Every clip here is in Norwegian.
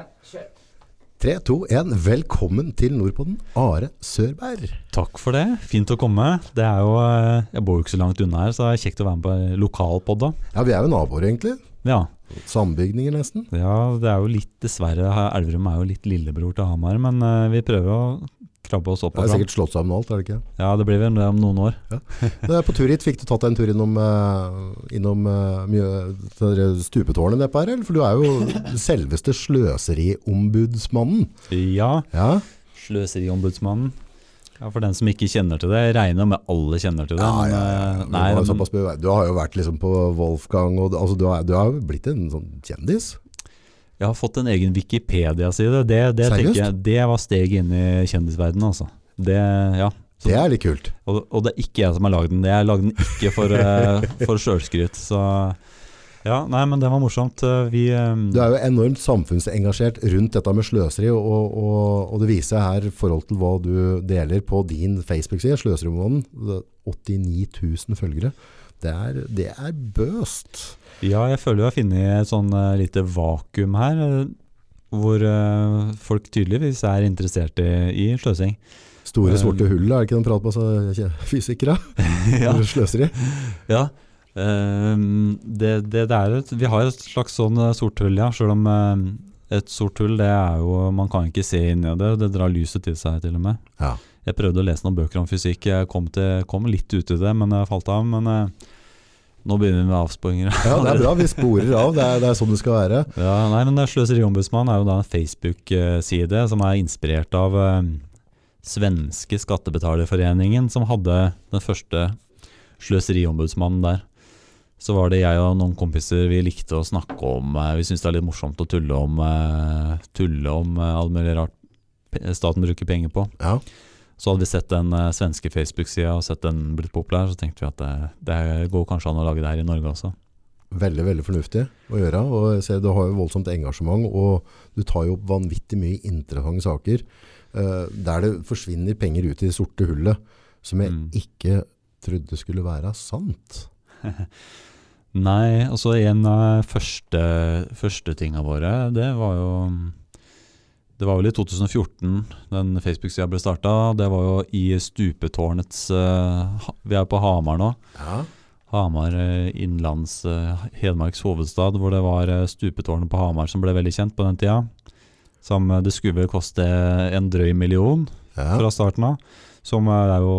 en, kjør. 3, 2, 1. Velkommen til Nordpodden, Are Sørberg. Takk for det. Fint å komme. Det er jo, eh, jeg bor jo ikke så langt unna her, så det er kjekt å være med på lokalpod. Ja, vi er jo naboer, egentlig. Ja. Sambygninger, nesten. ja, det er jo litt dessverre Elverum er jo litt lillebror til Hamar, men eh, vi prøver å krabbe oss opp Det er sikkert slått sammen alt, er det ikke? Ja, det blir vel det om noen år. Ja. på tur hit, fikk du tatt deg en tur innom, eh, innom eh, det der stupetårnet nedpå her, eller? For du er jo selveste sløseriombudsmannen. Ja, Ja, Sløseriombudsmannen. Ja, For den som ikke kjenner til det, jeg regner med alle kjenner til det. ja, men, ja, ja. Nei, Du, har men- du har jo vært liksom på Wolfgang, og, altså, du, har, du har blitt en sånn kjendis. Jeg har fått en egen Wikipedia-side. Det, det, jeg, det var steget inn i kjendisverdenen, altså. Det, ja. Så- Det er litt kult. Og, og det er ikke jeg som har lagd den. Jeg lagde den ikke for, uh, for sjølskryt. Så ja, nei, men det var morsomt. Eh, Vi eh, Du er jo enormt samfunnsengasjert rundt dette med sløseri, og, og, og det viser her forhold til hva du deler på din Facebook-side, Sløserimannen. 89 000 følgere. Det er, det er bøst. Ja, jeg føler vi har funnet et sånn uh, lite vakuum her. eh, hvor uh, folk tydeligvis er interessert i, i sløsing. Store sorte hull, er det ikke den praten på fysikere? ja. Sløseri? ja. Eh, det, det, det er et, vi har et slags sånn sort hull, ja. Selv om eh, et sort hull, det er jo Man kan ikke se inn i det. Det drar lyset til seg, til og med. Ja. Jeg prøvde å lese noen bøker om fysikk. Jeg kom, til, kom litt ut i det, men jeg falt av. Men eh, nå begynner vi med avsporinger. ja, det er bra. Vi sporer av. Det er, det er sånn det skal være. Ja, nei, men Sløseriombudsmannen er jo da en Facebook-side som er inspirert av eh, svenske Skattebetalerforeningen, som hadde den første sløseriombudsmannen der. Så var det jeg og noen kompiser vi likte å snakke om eh, Vi syntes det er litt morsomt å tulle om, eh, tulle om eh, alt mulig rart staten bruker penger på. Ja. Så hadde vi sett den uh, svenske Facebook-sida og sett den blitt populær, så tenkte vi at det, det går kanskje an å lage det her i Norge også. Veldig, veldig fornuftig å gjøre. Og jeg ser, du har jo voldsomt engasjement, og du tar jo opp vanvittig mye interessante saker. uh, der det forsvinner penger ut i det sorte hullet, som jeg Mm. ikke trodde skulle være sant. Nei, altså en av første, første tinga våre, det var jo Det var vel i 2014 den Facebook-sida ble starta. Det var jo i stupetårnets uh, Vi er på Hamar nå. Ja. Hamar innlands, innenlands, eh, Hedmarks hovedstad, hvor det var eh, stupetårnet på Hamar som ble veldig kjent på den tida. Som eh, det skulle vel koste en drøy million Ja. fra starten av. Som er jo,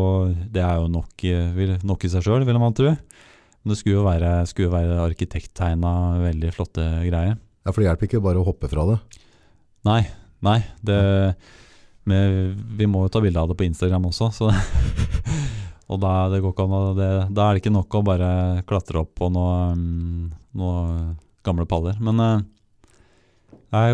det er jo nok, eh, nok i seg sjøl, vil man tro. Men det skulle jo være, skulle være arkitekttegna veldig flotte greier. ja, for det hjelper ikke bare å hoppe fra det. Nei, nei. Det, men vi må jo ta bilde av det på Instagram også, så Og da, det an det, da er det ikke nok å bare klatre opp på noe, mm, noe gamle paller. Men eh, nei,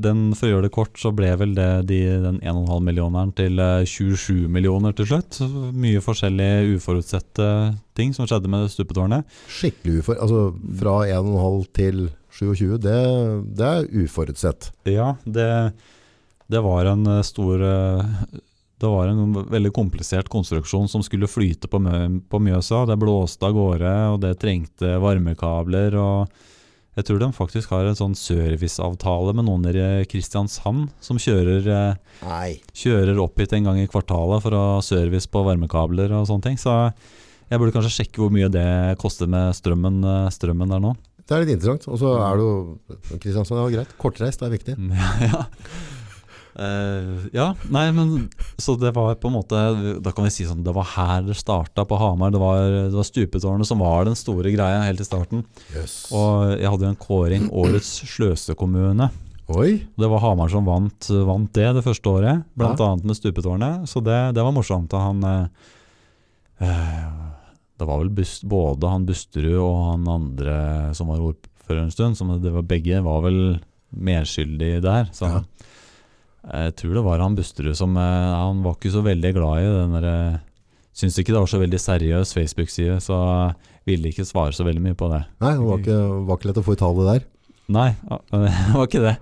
den, for å gjøre det kort, så ble vel det de, den 1,5 millioneren til eh, 27 millioner til slutt. Mye forskjellige uforutsette ting som skjedde med stupetårnet. Skikkelig ufor... Altså fra 1,5 til 27, det, det er uforutsett. Ja, det, det var en eh, stor eh, Det var en veldig komplisert konstruksjon som skulle flyte på, på Mjøsa. Det blåste av gårde, og det trengte varmekabler. og Jeg tror de faktisk har en sånn serviceavtale med noen i Kristiansand som kjører, eh, kjører opp hit en gang i kvartalet for å ha service på varmekabler og sånne ting. Så jeg burde kanskje sjekke hvor mye det koster med strømmen, strømmen der nå. Det er litt interessant. Og så er det jo Kristiansand, ja greit. Kortreist er viktig. ja. Uh, ja, nei, men Så det var på en måte Da kan vi si sånn Det var her det starta på Hamar. Det var, det var stupetårnet som var den store greia helt i starten. Yes. Og jeg hadde jo en kåring Årets sløsekommune. Oi. Det var Hamar som vant, vant det det første året, blant Ja. med stupetårnet. Så det, det var morsomt. Og han eh, Det var vel bust, både han Busterud og han andre som var ordfører en stund, som det var begge var vel medskyldig der. Så Ja. jeg tror det var han Busterud som eh, Han var ikke så veldig glad i den derre Syns ikke det var så veldig seriøs Facebook-side, så ville ikke svare så veldig mye på det. Nei, det var ikke, var ikke lett å få i tale der. Nei, det var ikke det.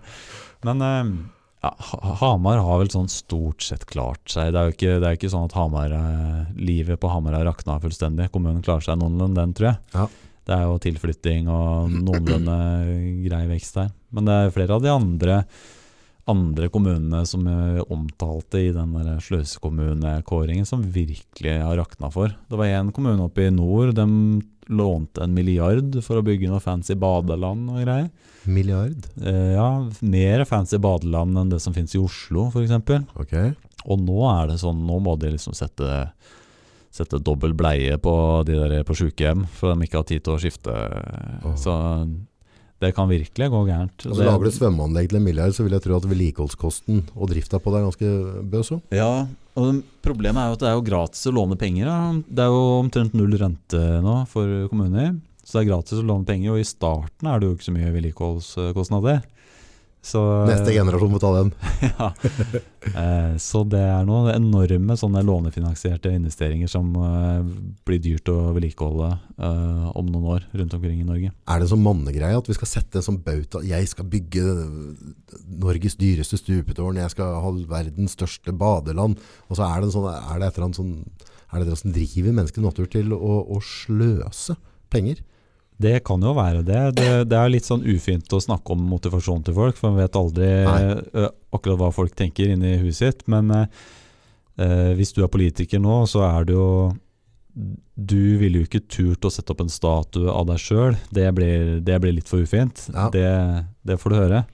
Men eh, ja, Hamar har vel sånn stort sett klart seg. Det er jo ikke, det er ikke sånn at Hamar, eh, livet på Hamar har rakna fullstendig. Kommunen klarer seg noenlunde, den, tror jeg. Ja. det er jo tilflytting og noenlunde grei vekst der. Men det er flere av de andre, andre kommunene som jeg omtalte i den sløsekommunekåringen som virkelig har rakna for. Det var en kommune oppe i nord, de lånte en milliard for å bygge noe fancy badeland og greier. Milliard? Eh, ja, mer fancy badeland enn det som finnes i Oslo, f.eks. Okay. Og nå er det sånn, nå må de liksom sette Sette dobbel bleie på de der på sykehjem, for de ikke har tid til å skifte. Oh. Så det kan virkelig gå gærent. Altså, lager du svømmeanlegg til en milliard, så vil jeg tro at vedlikeholdskosten og drifta på det er ganske bøs òg. Ja, og problemet er jo at det er jo gratis å låne penger. Da. Det er jo omtrent null rente nå for kommuner. Så det er gratis å låne penger, og i starten er det jo ikke så mye vedlikeholdskostnader. Så, Neste generasjon må ta den. ja. Eh, så det er noen enorme sånne lånefinansierte investeringer som eh, blir dyrt å vedlikeholde eh, om noen år rundt omkring i Norge. Er det en sånn mannegreie at vi skal sette en sånn bauta Jeg skal bygge Norges dyreste stupetårn, jeg skal ha verdens største badeland. Og så er det, en sånn, er det et eller annet sånn Er det det som driver menneskelig natur til å, å sløse penger? Det kan jo være det. det. Det er litt sånn ufint å snakke om motivasjon til folk, for man vet aldri Nei. eh, akkurat hva folk tenker inni huset sitt. Men eh, eh, hvis du er politiker nå, så er det jo Du ville jo ikke turt å sette opp en statue av deg sjøl. Det, det blir litt for ufint. Ja. Det, det får du høre.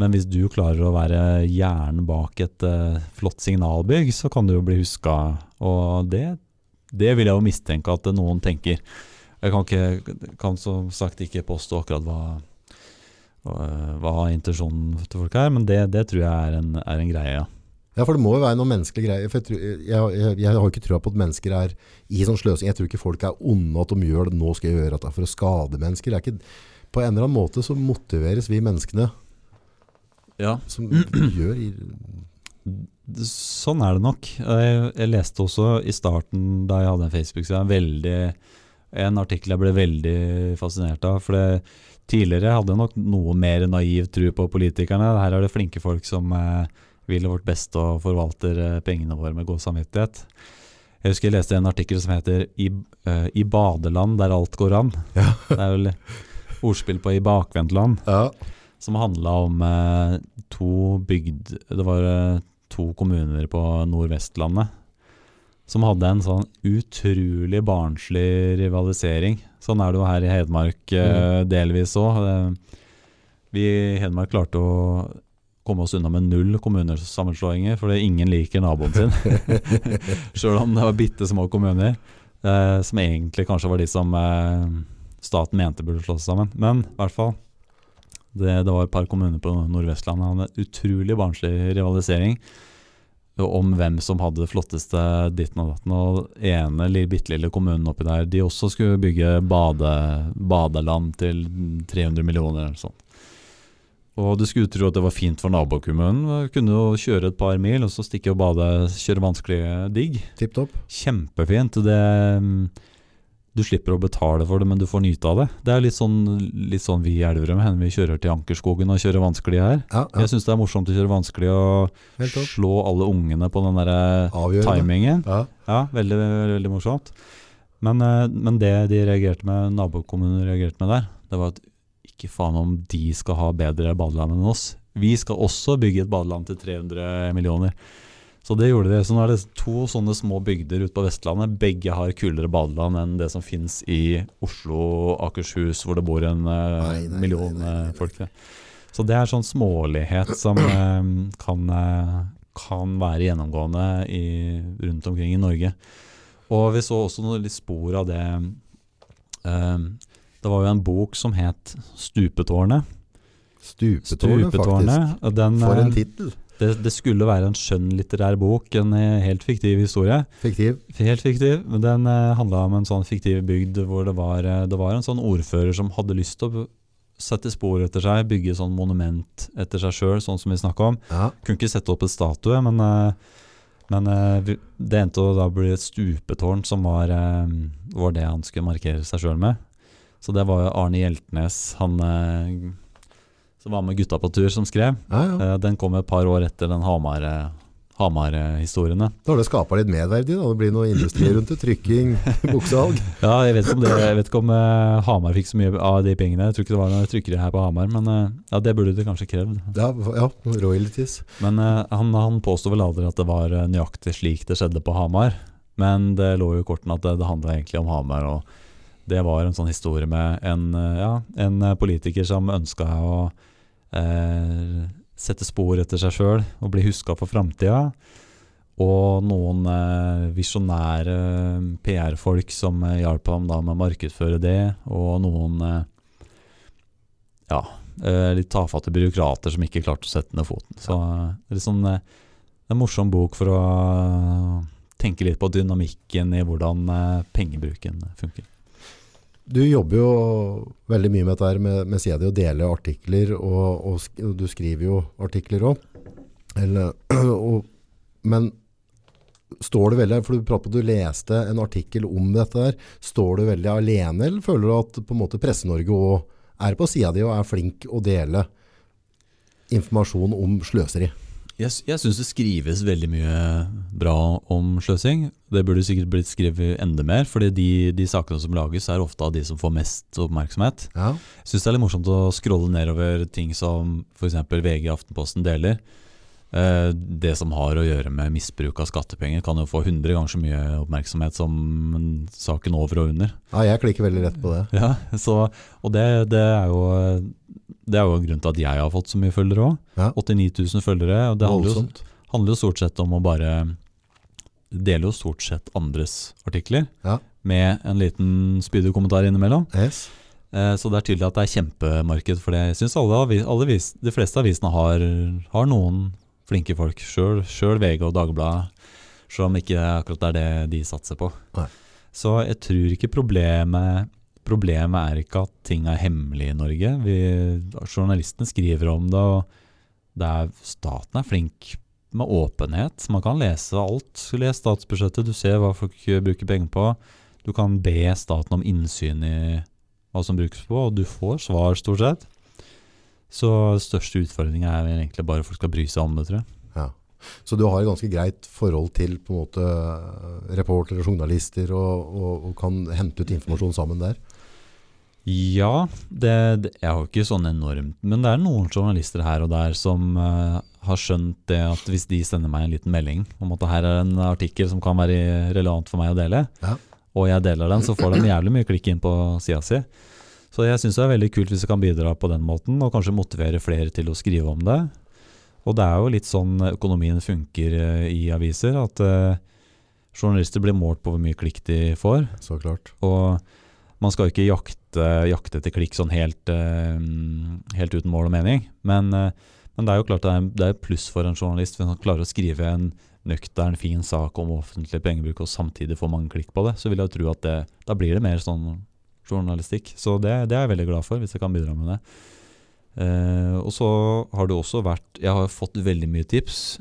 Men hvis du klarer å være hjernen bak et uh, flott signalbygg, så kan du jo bli huska. Og det, det vil jeg jo mistenke at noen tenker. Jeg kan, ikke, kan som sagt ikke påstå akkurat hva, hva, intensjonen til folk er, men det, det tror jeg er en, er en greie, ja. Ja, for det må jo være noe menneskelig greie. For jeg, tror, jeg, jeg, jeg har ikke trua på at mennesker er i sånn sløsing. Jeg tror ikke folk er onde at de gjør det. Nå skal jeg gjøre dette for å skade mennesker. Det er ikke, på en eller annen måte så motiveres vi menneskene ja. som gjør i, Sånn er det nok. Jeg, jeg leste også i starten, da jeg hadde en Facebook-side, veldig en artikkel jeg ble veldig fascinert av. For det, tidligere hadde jeg nok noe mer naiv tro på politikerne. Her er det flinke folk som eh, vil vårt beste og forvalter eh, pengene våre med god samvittighet. Jeg husker jeg leste en artikkel som heter I, uh, I badeland der alt går an. Ja. Det er vel ordspill på I bakvendtland ja. som handla om eh, to bygd Det var eh, to kommuner på Nordvestlandet som hadde en sånn utrolig barnslig rivalisering. Sånn er det jo her i Hedmark mm. delvis òg. Vi i Hedmark klarte å komme oss unna med null kommunesammenslåinger, fordi ingen liker naboen sin. Sjøl om det var bitte små kommuner, eh, som egentlig kanskje var de som eh, staten mente burde slå seg sammen. Men i hvert fall. Det, det var et par kommuner på Nordvestlandet hadde en utrolig barnslig rivalisering om hvem som hadde det flotteste ditten og datten. Og ene bitte lille kommunen oppi der, de også skulle bygge bade, badeland til 300 millioner eller sånt. Og du skulle tro at det var fint for nabokommunen. Du Kunne jo kjøre et par mil og så stikke og bade, kjøre vanskelige digg. Tipp topp. Kjempefint. Det, du slipper å betale for det, men du får nyte av det. Det er litt sånn, litt sånn vi i Elverum hender vi kjører til Ankerskogen og kjører vanskelig her. Ja, ja. Jeg syns det er morsomt å kjøre vanskelig og slå alle ungene på den der eh, timingen. Ja. Ja, veldig, veldig, morsomt. Men, eh, men det de reagerte med, nabokommunen reagerte med der, det var at ikke faen om de skal ha bedre badeland enn oss. Vi skal også bygge et badeland til 300 millioner. Så det gjorde de. Så nå er det to sånne små bygder ute på Vestlandet. Begge har kulere badeland enn det som finnes i Oslo og Akershus, hvor det bor en eh, Nei, nei, million nei, eh, folk. Så det er sånn smålighet som eh, kan, kan være gjennomgående i, rundt omkring i Norge. Og vi så også noen litt spor av det Det var jo en bok som het 'Stupetårnet'. Stupetårnet, faktisk. Stupetårnet. og Den, For en tittel. Det, det skulle være en skjønnlitterær bok, en eh, helt fiktiv historie. Fiktiv. Helt fiktiv, men den uh, handla om en sånn fiktiv bygd hvor det var, eh, det var en sånn ordfører som hadde lyst til å sette spor etter seg, bygge sånn monument etter seg sjøl, sånn som vi snakka om. Ja. Kunne ikke sette opp et statue, men, eh, men eh, det endte å da bli et stupetårn som var, eh, var det han skulle markere seg sjøl med. Så det var jo Arne Hjeltnes, han eh, som var med gutta på tur, som skrev. Ja, ja. Eh, Den kom et par år etter den Hamar, eh, Hamar-historiene. Da har det skapa litt medverdi, da. Det blir noe industri rundt det. Trykking, buksehalg? Ja, jeg vet det, jeg vet ikke om eh, Hamar fikk så mye av de pengene. Jeg tror ikke det var noen trykkere her på Hamar, men ja, det burde det kanskje krevd. Ja, ja royalties. Men han, han påsto vel aldri at det var nøyaktig slik det skjedde på Hamar. Men det lå jo i kortene at det, det handla egentlig om Hamar. og det var en sånn historie med en, ja, en politiker som ønska å eh, sette spor etter seg sjøl og bli huska for framtida. Og noen eh, visjonære PR-folk som eh, hjalp ham da med å markedsføre det. Og noen eh, ja, eh, litt tafatte byråkrater som ikke klarte å sette ned foten. Så eh, det er litt sånn, eh, en morsom bok for å tenke litt på dynamikken i hvordan eh, pengebruken funker. Du jobber jo veldig mye med dette her med, med CD og dele artikler, og, og, og du skriver jo artikler òg. Men står du veldig For du prater du leste en artikkel om dette her. Står du veldig alene, eller føler du at på en måte Presse-Norge òg er på sida di og er flink å dele informasjon om sløseri? Jeg, jeg syns det skrives veldig mye bra om sløsing. Det burde sikkert blitt skrevet enda mer, fordi de, de sakene som lages, er ofte av de som får mest oppmerksomhet. Ja. Jeg syns det er litt morsomt å scrolle nedover ting som f.eks. VG Aftenposten deler. Eh, det som har å gjøre med misbruk av skattepenger, kan jo få 100 ganger så mye oppmerksomhet som saken over og under. ja, jeg klikker veldig rett på det. Ja, så, Og det, det, er jo, det er jo en grunn til at jeg har fått så mye følgere òg. Ja. 89 000 følgere. og Det handler jo, handler jo stort sett om å bare Deler jo stort sett andres artikler Ja. med en liten spydig kommentar innimellom. Yes. Eh, Så det er tydelig at det er kjempemarked for det. Jeg syns alle, alle vis, de fleste avisene har, har noen flinke folk. Sjøl VG og Dagbladet, selv om ikke akkurat det er det de satser på. Nei. Så jeg tror ikke problemet Problemet er ikke at ting er hemmelig i Norge. Vi, journalistene skriver om det, og det er, staten er flink med åpenhet. Man kan lese alt. Les statsbudsjettet, du ser hva folk bruker penger på. Du kan be staten om innsyn i hva som brukes på, og du får svar stort sett. Så største utfordringen er egentlig bare at folk skal bry seg om det, tror jeg. Ja. Så du har et ganske greit forhold til på en måte reportere og journalister, og, og, og kan hente ut informasjon sammen der? Ja, det, det jeg har jo ikke sånn enormt Men det er noen journalister her og der som uh, har skjønt det at hvis de sender meg en liten melding om at det her er en artikkel som kan være relevant for meg å dele, Ja. og jeg deler den, så får de jævlig mye klikk inn på sida si. Så jeg syns det er veldig kult hvis jeg kan bidra på den måten, og kanskje motivere flere til å skrive om det. Og det er jo litt sånn økonomien funker uh, i aviser, at uh, journalister blir målt på hvor mye klikk de får. Så klart. Og man skal jo ikke jakte, jakte etter klikk sånn helt, eh, helt uten mål og mening. Men, eh, men det er jo klart det er, det er pluss for en journalist hvis han klarer å skrive en nøktern, fin sak om offentlig pengebruk og samtidig få mange klikk på det. Så vil jeg jo tro at det, da blir det mer sånn journalistikk. Så det, det er jeg veldig glad for, hvis jeg kan bidra med det. Uh, og så har det også vært Jeg har fått veldig mye tips.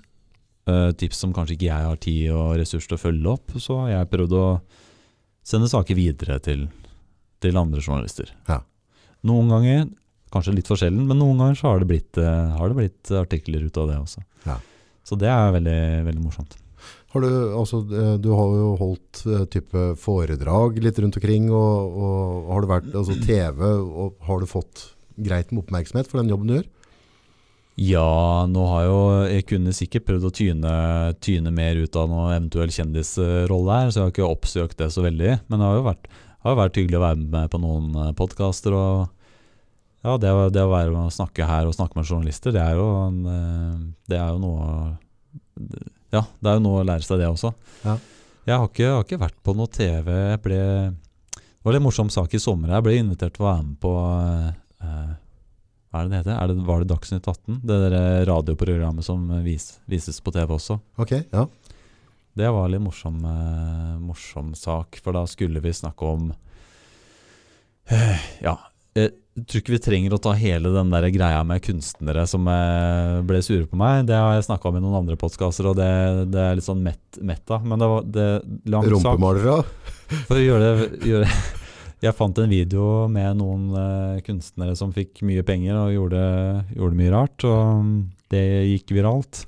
Uh, tips som kanskje ikke jeg har tid og ressurs til å følge opp. Så har jeg prøvd å sende saker videre til, til andre journalister. Ja. Noen ganger, kanskje litt for sjelden, men noen ganger så har det blitt, eh, har det blitt artikler ut av det også. Ja. Så det er veldig, veldig morsomt. Har du, altså, eh, du har jo holdt eh, type foredrag litt rundt omkring, og, og har du vært altså, TV, og har du fått greit med oppmerksomhet for den jobben du gjør? Ja, nå har jo Jeg kunne sikkert prøvd å tyne, tyne mer ut av noe eventuell kjendisrolle her, så jeg har ikke oppsøkt det så veldig. Men det har jo vært, har vært hyggelig å være med på noen podkaster. Ja, det, det å være med å snakke her og snakke med journalister, det er jo, en, eh, det er jo noe Ja, det er jo noe å lære seg, det også. Ja. Jeg har ikke, har ikke vært på noe TV. Jeg ble, det var en morsom sak i sommer. Jeg ble invitert til å være med på eh, hva er det det heter? Er det, var det Dagsnytt 18? Det der radioprogrammet som vis, vises på TV også. Ok, ja. Det var litt morsom, eh, morsom sak, for da skulle vi snakke om eh, Ja, jeg tror ikke vi trenger å ta hele den der greia med kunstnere som eh, ble sure på meg. Det har jeg snakka om i noen andre podkaster, og det, det er litt sånn mett, metta. Men det var det, lang sak. Rumpemalere. For å gjøre det, gjøre Jeg fant en video med noen eh, kunstnere som fikk mye penger og gjorde, gjorde mye rart, og det gikk viralt.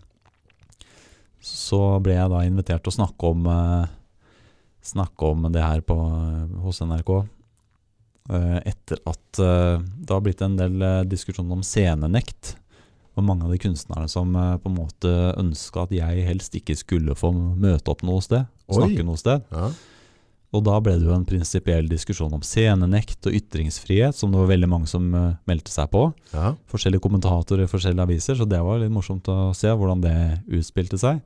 Så ble jeg da invitert til å snakke om, eh, snakke om det her på, hos NRK. eh, etter at eh, det har blitt en del eh, diskusjoner om scenenekt. Og mange av de kunstnerne som eh, på en måte ønska at jeg helst ikke skulle få møte opp noe sted. Oi. Snakke noe sted. Ja. Og da ble det jo en prinsipiell diskusjon om scenenekt og ytringsfrihet, som det var veldig mange som uh, meldte seg på. Ja. Forskjellige kommentatorer i forskjellige aviser, så det var litt morsomt å se hvordan det utspilte seg.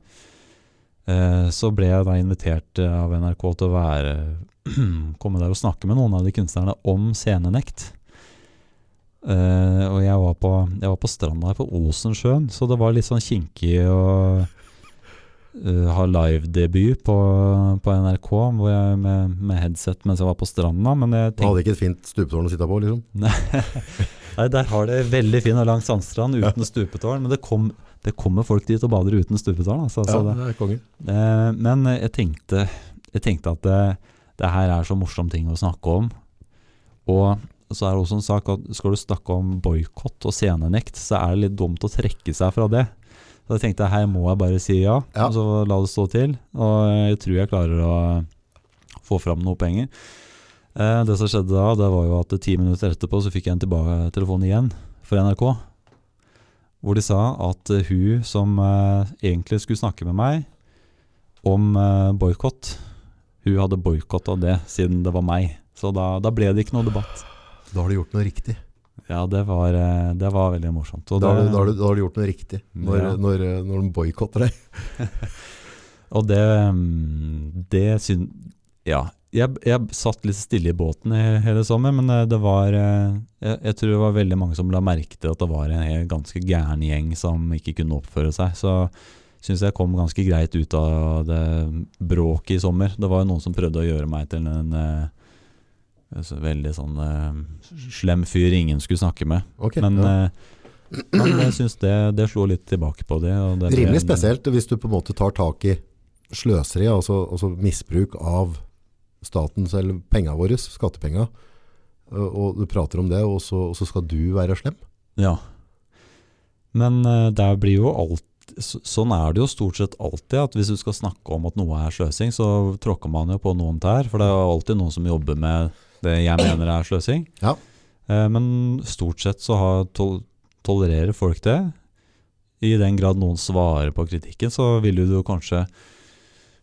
Uh, Så ble jeg da invitert eh, av NRK til å være komme der og snakke med noen av de kunstnerne om scenenekt. Uh, og jeg var, på, jeg var på stranda her på Osensjøen, så det var litt sånn kinkig å eh, ha livedebut på, på NRK hvor jeg med, med headset mens jeg var på stranda. Men jeg Du hadde ikke et fint stupetårn å sitte på, liksom? Nei, der har det veldig fin og lang sandstrand uten stupetårn. Men det, kom, det kommer folk dit og bader uten stupetårn. Altså, Ja, det, er konge. eh, men jeg tenkte, jeg tenkte at det, det her er så morsom ting å snakke om. Og så er det også en sak at skal du snakke om boikott og scenenekt, så er det litt dumt å trekke seg fra det. Så jeg tenkte her må jeg bare si ja, Ja. og så la det stå til. Og jeg tror jeg klarer å få fram noe penger. Eh, det som skjedde da, det var jo at ti minutter etterpå så fikk jeg en tilbake telefon igjen for NRK. Hvor de sa at eh, hun som eh, egentlig skulle snakke med meg om eh, boikott, hun hadde boikotta det siden det var meg. Så da, da ble det ikke noe debatt. Da har du gjort noe riktig. Ja, det var, eh, det var veldig morsomt. Og Da har, det, du, da, har du, da har du gjort noe riktig når, Ja. når, når de boikotter deg. Og det, mm, det syn... Ja. Jeg, jeg satt litt stille i båten hele sommer, men eh, det var eh, jeg, jeg tror det var veldig mange som la merke til at det var en ganske gæren gjeng som ikke kunne oppføre seg. Så syns jeg kom ganske greit ut av det bråket i sommer. Det var jo noen som prøvde å gjøre meg til en eh, så veldig sånn uh, slem fyr ingen skulle snakke med. Okay, Men, ja. uh, men jeg syns det, det slo litt tilbake på det. Og det Rimelig en- spesielt hvis du på en måte tar tak i sløseri, altså, altså misbruk av statens eller pengene våre, skattepenger, og du prater om det, og så, og så skal du være slem. Ja. Men uh, der blir jo alt så- Sånn er det jo stort sett alltid, at hvis du skal snakke om at noe er sløsing, så tråkker man jo på noen tær, for det er alltid noen som jobber med det jeg mener er sløsing. Ja. Eh, Men stort sett så har, tol tolererer folk det. I den grad noen svarer på kritikken, så vil du kanskje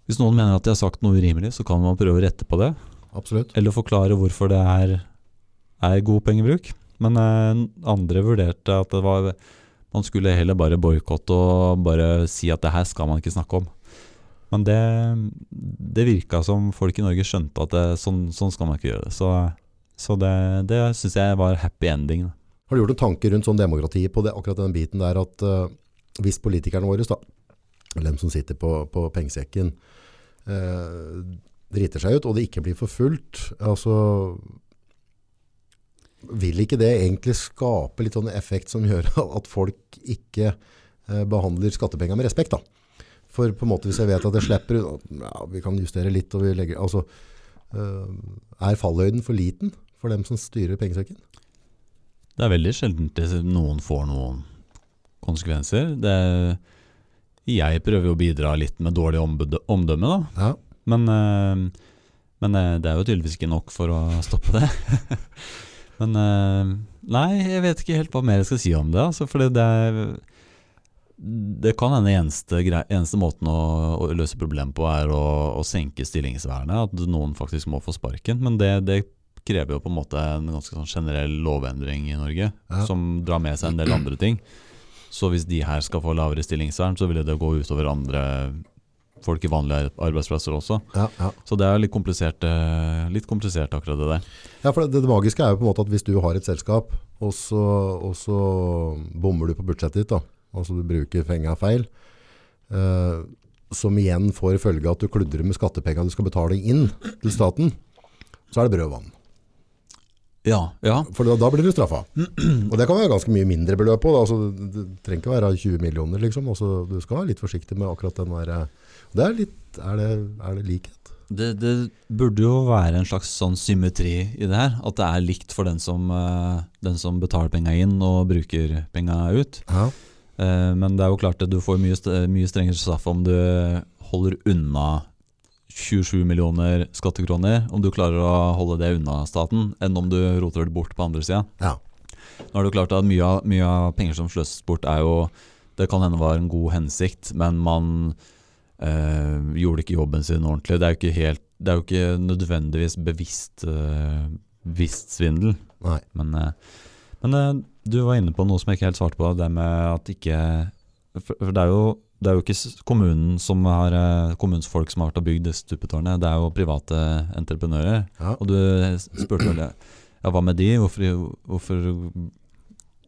Hvis noen mener at de har sagt noe urimelig, så kan man prøve å rette på det. Absolutt. Eller forklare hvorfor det er, er god pengebruk. Men eh, andre vurderte at det var man skulle heller bare boikotte og bare si at det her skal man ikke snakke om. Men det, det virka som folk i Norge skjønte at det, sånn, sånn skal man ikke gjøre det. Så, så det, det syns jeg var happy ending. Har du gjort noen tanker rundt sånn demokrati på det, akkurat den biten der at uh, hvis politikerne våre, da, eller dem som sitter på, på pengesekken, uh, driter seg ut, og det ikke blir forfulgt, altså vil ikke det egentlig skape litt sånn effekt som gjør at folk ikke eh, behandler skattepenger med respekt da? For på en måte hvis jeg vet at jeg slipper, ja, vi kan justere litt, og vi legger, altså, eh, er fallhøyden for liten for dem som styrer pengesekken? Det er veldig sjeldent det- noen får noen konsekvenser. Det, jeg prøver jo å bidra litt med dårlig omdømme, da. Ja. Men, eh, men eh, det er jo tydeligvis ikke nok for å stoppe det. men Nei, jeg vet ikke helt hva mer jeg skal si om det. Altså, for det er Det kan hende eneste, eneste måten å, å løse problemet på er å, å senke stillingsvernet. At noen faktisk må få sparken. Men det, det krever jo på en måte en ganske sånn generell lovendring i Norge. Ja. Som drar med seg en del andre ting. Så hvis de her skal få lavere stillingsvern, så ville det gå utover andre folk i vanlige arbeidsplasser også. Ja, ja. Så det er litt komplisert, eh, litt komplisert akkurat det der. Ja, for det, det magiske er jo på en måte at hvis du har et selskap, og så, og så bommer du på budsjettet ditt, da, altså du bruker penga feil, Uh, som igjen får følge at du kludrer med skattepenga du skal betale inn til staten, så er det brød og vann. Ja, ja. For da, da blir du straffa. Og det kan være ganske mye mindre beløp på. Altså, det, det trenger ikke være 20 millioner, liksom. Altså, du skal være litt forsiktig med akkurat den der eh, Det er litt Er det, er det likhet? Det, det burde jo være en slags sånn symmetri i det her. At det er likt for den som, eh, den som betaler penga inn og bruker penga ut. Ja. Eh, men det er jo klart at du får mye, mye strengere straff om du holder unna 27 millioner skattekroner, om du klarer å holde det unna staten, enn om du roter det bort på andre sida. Ja. Nå er det jo klart at mye mye av penger som sløses bort, er jo Det kan hende var en god hensikt, men man eh, gjorde ikke jobben sin ordentlig. Det er jo ikke, helt, det er jo ikke nødvendigvis bevisst, eh, bevisst svindel. Nei. Men, eh, men eh, du var inne på noe som jeg ikke helt svarte på, det med at ikke For, for det, er jo, det er jo ikke kommunen som har eh, kommunens folk som har vært og bygd det stupetårnet, det er jo private entreprenører. Ja. Og du spurte vel ja, hva med de? Hvorfor, hvorfor,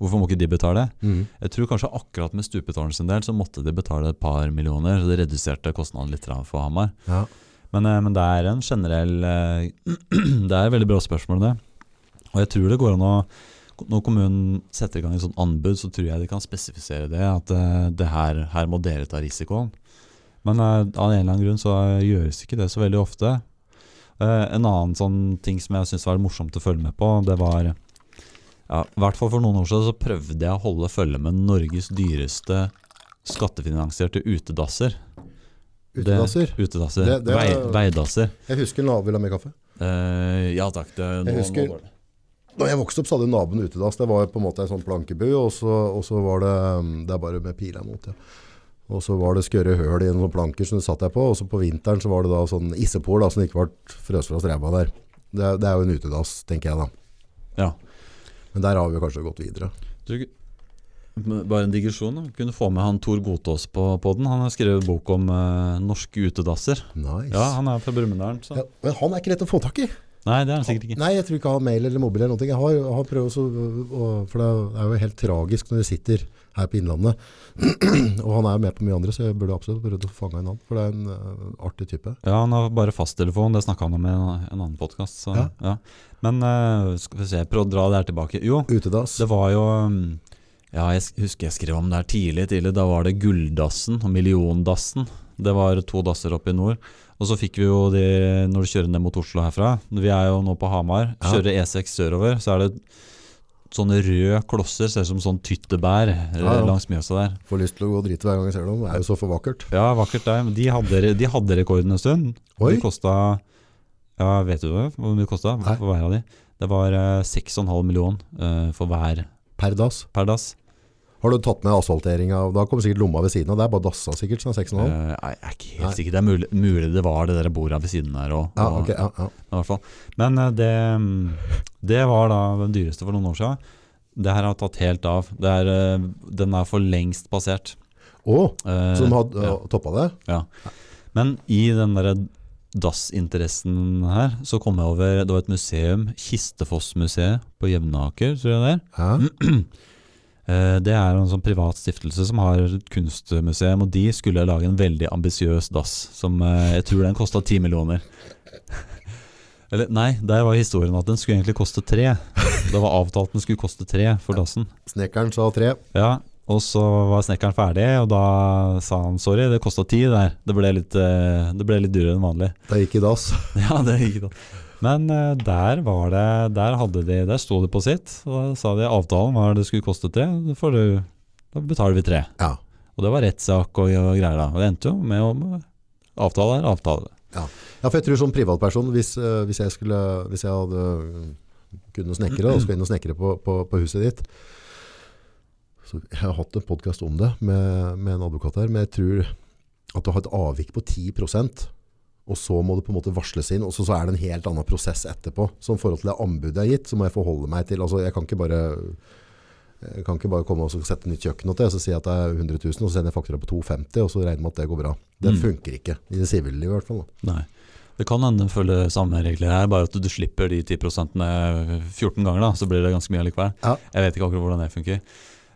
hvorfor må ikke de betale? Mm. Jeg tror kanskje akkurat med stupetårnet sin del så måtte de betale et par millioner, så det reduserte kostnaden litt for Hamar. Ja. Men, eh, men det er en generell eh, Det er et veldig bra spørsmål, det. Og jeg tror det går an å Når kommunen setter i gang et sånt anbud, så tror jeg de kan spesifisere det. At eh, det her, her må dere ta risikoen. Men eh, av en eller annen grunn så gjøres ikke det så veldig ofte. Eh, en annen sånn ting som jeg syntes var morsomt å følge med på, det var ja, I hvert fall for noen år siden så prøvde jeg å holde følge med Norges dyreste skattefinansierte utedasser. Utedasser. Det, utedasser. Det- det Vei, veidasser. Jeg husker naboen ha mer kaffe. Uh, ja takk. Det, nå, Jeg husker- nå Da jeg vokste opp, så hadde naboen utedass. Det var på en måte en sånn plankebu, og så, og så var det um, Det er bare med pila mot, ja. Og så var det skørre høl i en sånn planker som det satt jeg på, og så på vinteren så var det da sånn issepol da, som ikke ble frøst fra streba der. Det, det er jo en utedass, tenker jeg da. Ja. Men der har vi kanskje gått videre. Du, bare en digresjon. da. Kunne få med han Tor Gotaas på den Han har skrevet bok om eh, norske utedasser. Nice. Ja, Han er fra Brumunddal. Ja, men han er ikke lett å få tak i. Nei, det er han sikkert ikke. Nei, jeg tror ikke han har mail eller mobil eller noe. Jeg har, jeg har prøvd også, for det er jo helt tragisk når vi sitter her på Innlandet. og han er jo med på mye andre, så jeg burde absolutt prøvd å fange en annen. For det er en uh, artig type. Ja, Han har bare fasttelefon. Det snakka han om i en, en annen podkast. Ja. Ja. Men uh, skal vi se, prøv å dra det her tilbake. Jo, Utedass. det var jo um, Ja, jeg husker jeg skrev om det her tidlig. tidlig Da var det Gulldassen og Milliondassen. Det var to dasser oppe i nord. Og så fikk vi jo de når du kjører ned mot Oslo herfra. Vi er jo nå på Hamar. Ja. Kjører E6 sørover, så er det sånne røde klosser, ser ut som sånn tyttebær eh, Ja, ja. langs Mjøsa der. Får lyst til å gå og drite hver gang jeg ser dem. Det er jo så for vakkert. Ja, vakkert det. Men de hadde, de hadde rekorden en stund. Oi. De kosta Ja, vet du? Hvor mye det kosta for hver av de? Det var eh, 6,5 millioner for hver Per dass. per dass. Har du tatt med asfalteringa? Da kommer sikkert lomma ved siden av. Det er bare dassa sikkert, sånn 6,5. Nei, jeg er ikke helt sikker. Det er mulig, mulig det var det der bordet ved siden der òg. Ja, okay, ja, ja. I hvert fall. Men eh, det, mm, det var da den dyreste for noen år siden. Det her har tatt helt av. Det er, eh, den er for lengst passert. Å, Eh, så de har uh, toppa det? Ja. Men i den derre dassinteressen her, så kom jeg over Det var et museum, Kistefossmuseet på Jevnaker, tror jeg det er. Ja. Eh, Det er en sånn privat stiftelse som har et kunstmuseum, og de skulle lage en veldig ambisiøs dass, som eh, jeg tror den kosta ti millioner. Eller nei, der var historien at den skulle egentlig koste tre. Det var avtalt den skulle koste tre for dassen. Snekkeren sa tre. Ja, og så var snekkeren ferdig, og da sa han sorry, det kosta ti der. Det ble litt, eh, det ble litt dyrere enn vanlig. Det gikk i dass. Ja, det gikk da. Men eh, der var det Der hadde de Der sto det på sitt. Og da sa de avtalen var det skulle koste tre. Du, da betaler vi tre. Ja. Og det var rettssak og, og greier da. Og det endte jo med å Avtale er avtale. Ja, for jeg tror som privatperson, hvis, eh, hvis, jeg, skulle, hvis jeg hadde kunne snekre, og skulle inn og snekre på, på, på huset ditt, så jeg har hatt en podcast om det med, med en advokat her, men jeg tror at å har et avvik på 10%, og så må det på en måte varsles inn, og så, så er det en helt annen prosess etterpå. Så i forhold til det anbudet jeg har gitt, så må jeg forholde meg til, altså jeg kan ikke bare... Kan ikke bare komme og så sette nytt kjøkken og så si at det er 100 000, og så sender jeg faktura på 250, og så regner med at det går bra. Det Mm. funker ikke, i det sivile i hvert fall. Da. Nei. Det kan hende følge samme regler her, bare at du slipper de 10 14 ganger, da, så blir det ganske mye likevel. Ja. Jeg vet ikke akkurat hvordan det funker.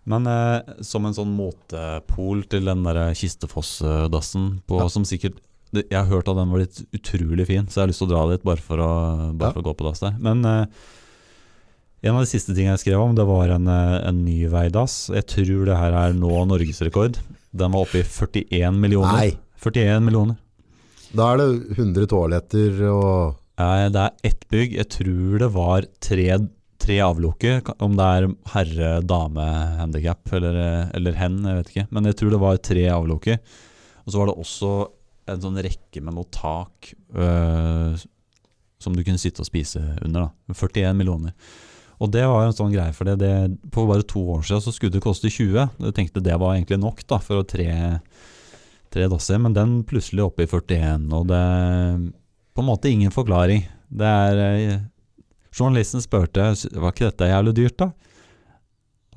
Men eh, som en sånn motepol til den der kistefossdassen, Ja. som sikkert Jeg har hørt at den var litt utrolig fin, så jeg har lyst til å dra dit bare for å, bare Ja. for å gå på dass der. Men uh, en av de siste tingene jeg skrev om, det var en, eh, en ny veidass. Jeg tror det her er nå norgesrekord. Den var oppe i 41 millioner. Nei, 41 millioner. da er det 100 toaletter og Nei, det er ett bygg. Jeg tror det var tre tre avlukker, om det er herre-dame-handikap eller, eller hen, jeg vet ikke. Men jeg tror det var tre avlukker. Og så var det også en sånn rekke med noe tak øh, som du kunne sitte og spise under. da 41 millioner. Og det var en sånn greie for det, det På bare to år siden så skulle det koste 20. Jeg tenkte det var egentlig nok da for å tre, tre dasser, men den plutselig oppe i 41. Og det er på en måte ingen forklaring. Det er eh, Journalisten spurte var ikke dette jævlig dyrt, da.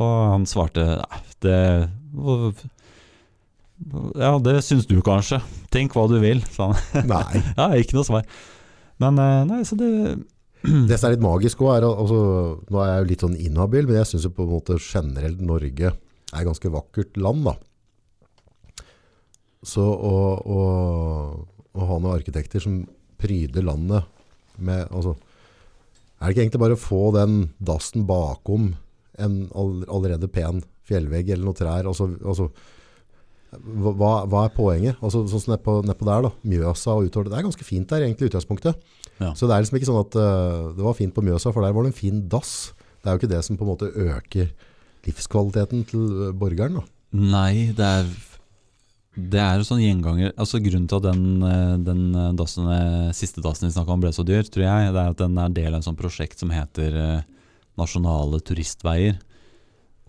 Og han svarte nei, det Ja, det syns du kanskje. Tenk hva du vil, sa han. Nei. Ja, ikke noe svar. Men eh, nei, så det Det som er litt magisk også er altså, Nå er jeg jo litt sånn inhabil, men jeg syns på en måte generelt Norge er et ganske vakkert land, da. Så å, å, å ha noen arkitekter som pryder landet med altså, Er det ikke egentlig bare å få den dassen bakom en allerede pen fjellvegg eller noen trær? Altså, altså, hva, hva er poenget? Altså, sånn som nedpå, nedpå der, da, Mjøsa og utover. Det er ganske fint der, egentlig, utgangspunktet. Ja. Så det er liksom ikke sånn at uh, det var fint på Mjøsa, for der var det en fin dass. Det er jo ikke det som på en måte øker livskvaliteten til øh, borgeren. Da. Nei, det er Det er jo sånn gjenganger Altså Grunnen til at den, eh, den eh, dassen, eh, siste dassen vi snakka om ble så dyr, tror jeg, det er at den er del av et sånt prosjekt som heter eh, Nasjonale turistveier.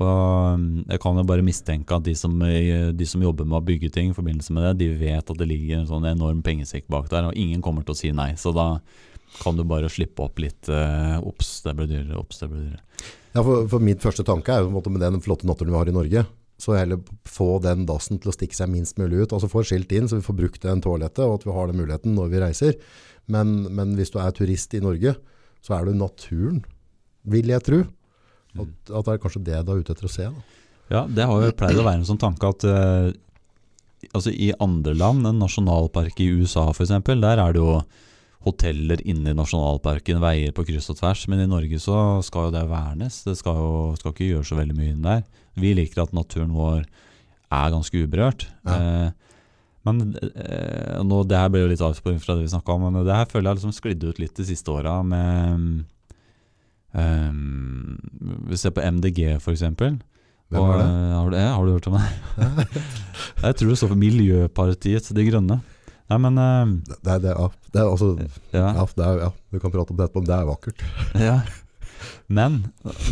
Og mm, jeg kan jo bare mistenke at de som, eh, de som jobber med å bygge ting i forbindelse med det, de vet at det ligger en sånn enorm pengesekk bak der, og ingen kommer til å si nei. Så da kan du bare slippe opp litt eh, Ops, det ble dyrere. Ops, det ble dyrere. Ja, for, for min første tanke er jo måte med den flotte naturen vi har i Norge, så heller få den dassen til å stikke seg minst mulig ut. Altså få skilt inn, så vi får brukt den toalettet, og at vi har den muligheten når vi reiser. Men, men hvis du er turist i Norge, så er du naturen, vil jeg tro. At, at det er kanskje det du er ute etter å se. Da. Ja, det har jo pleid å være en sånn tanke at uh, altså i andre land, en nasjonalpark i USA f.eks., der er det jo hoteller inne i nasjonalparken, veier på kryss og tvers. Men i Norge så skal jo det vernes. Det skal jo skal ikke gjøre så veldig mye inn der. Vi liker at naturen vår er ganske uberørt. Ja. Uh, men eh, nå, det her ble jo litt avsporing fra det vi snakka om, men det her føler jeg liksom sklidde ut litt de siste åra med um, Vi ser på MDG, for eksempel. Hvem er det? Eh, Har du, har du hørt om det? jeg tror det står for Miljøpartiet De Grønne. Nei, men eh, Det, det, ja, det er altså, ja. ja, det er, ja, vi kan prate om det etterpå, men det er vakkert. ja. Men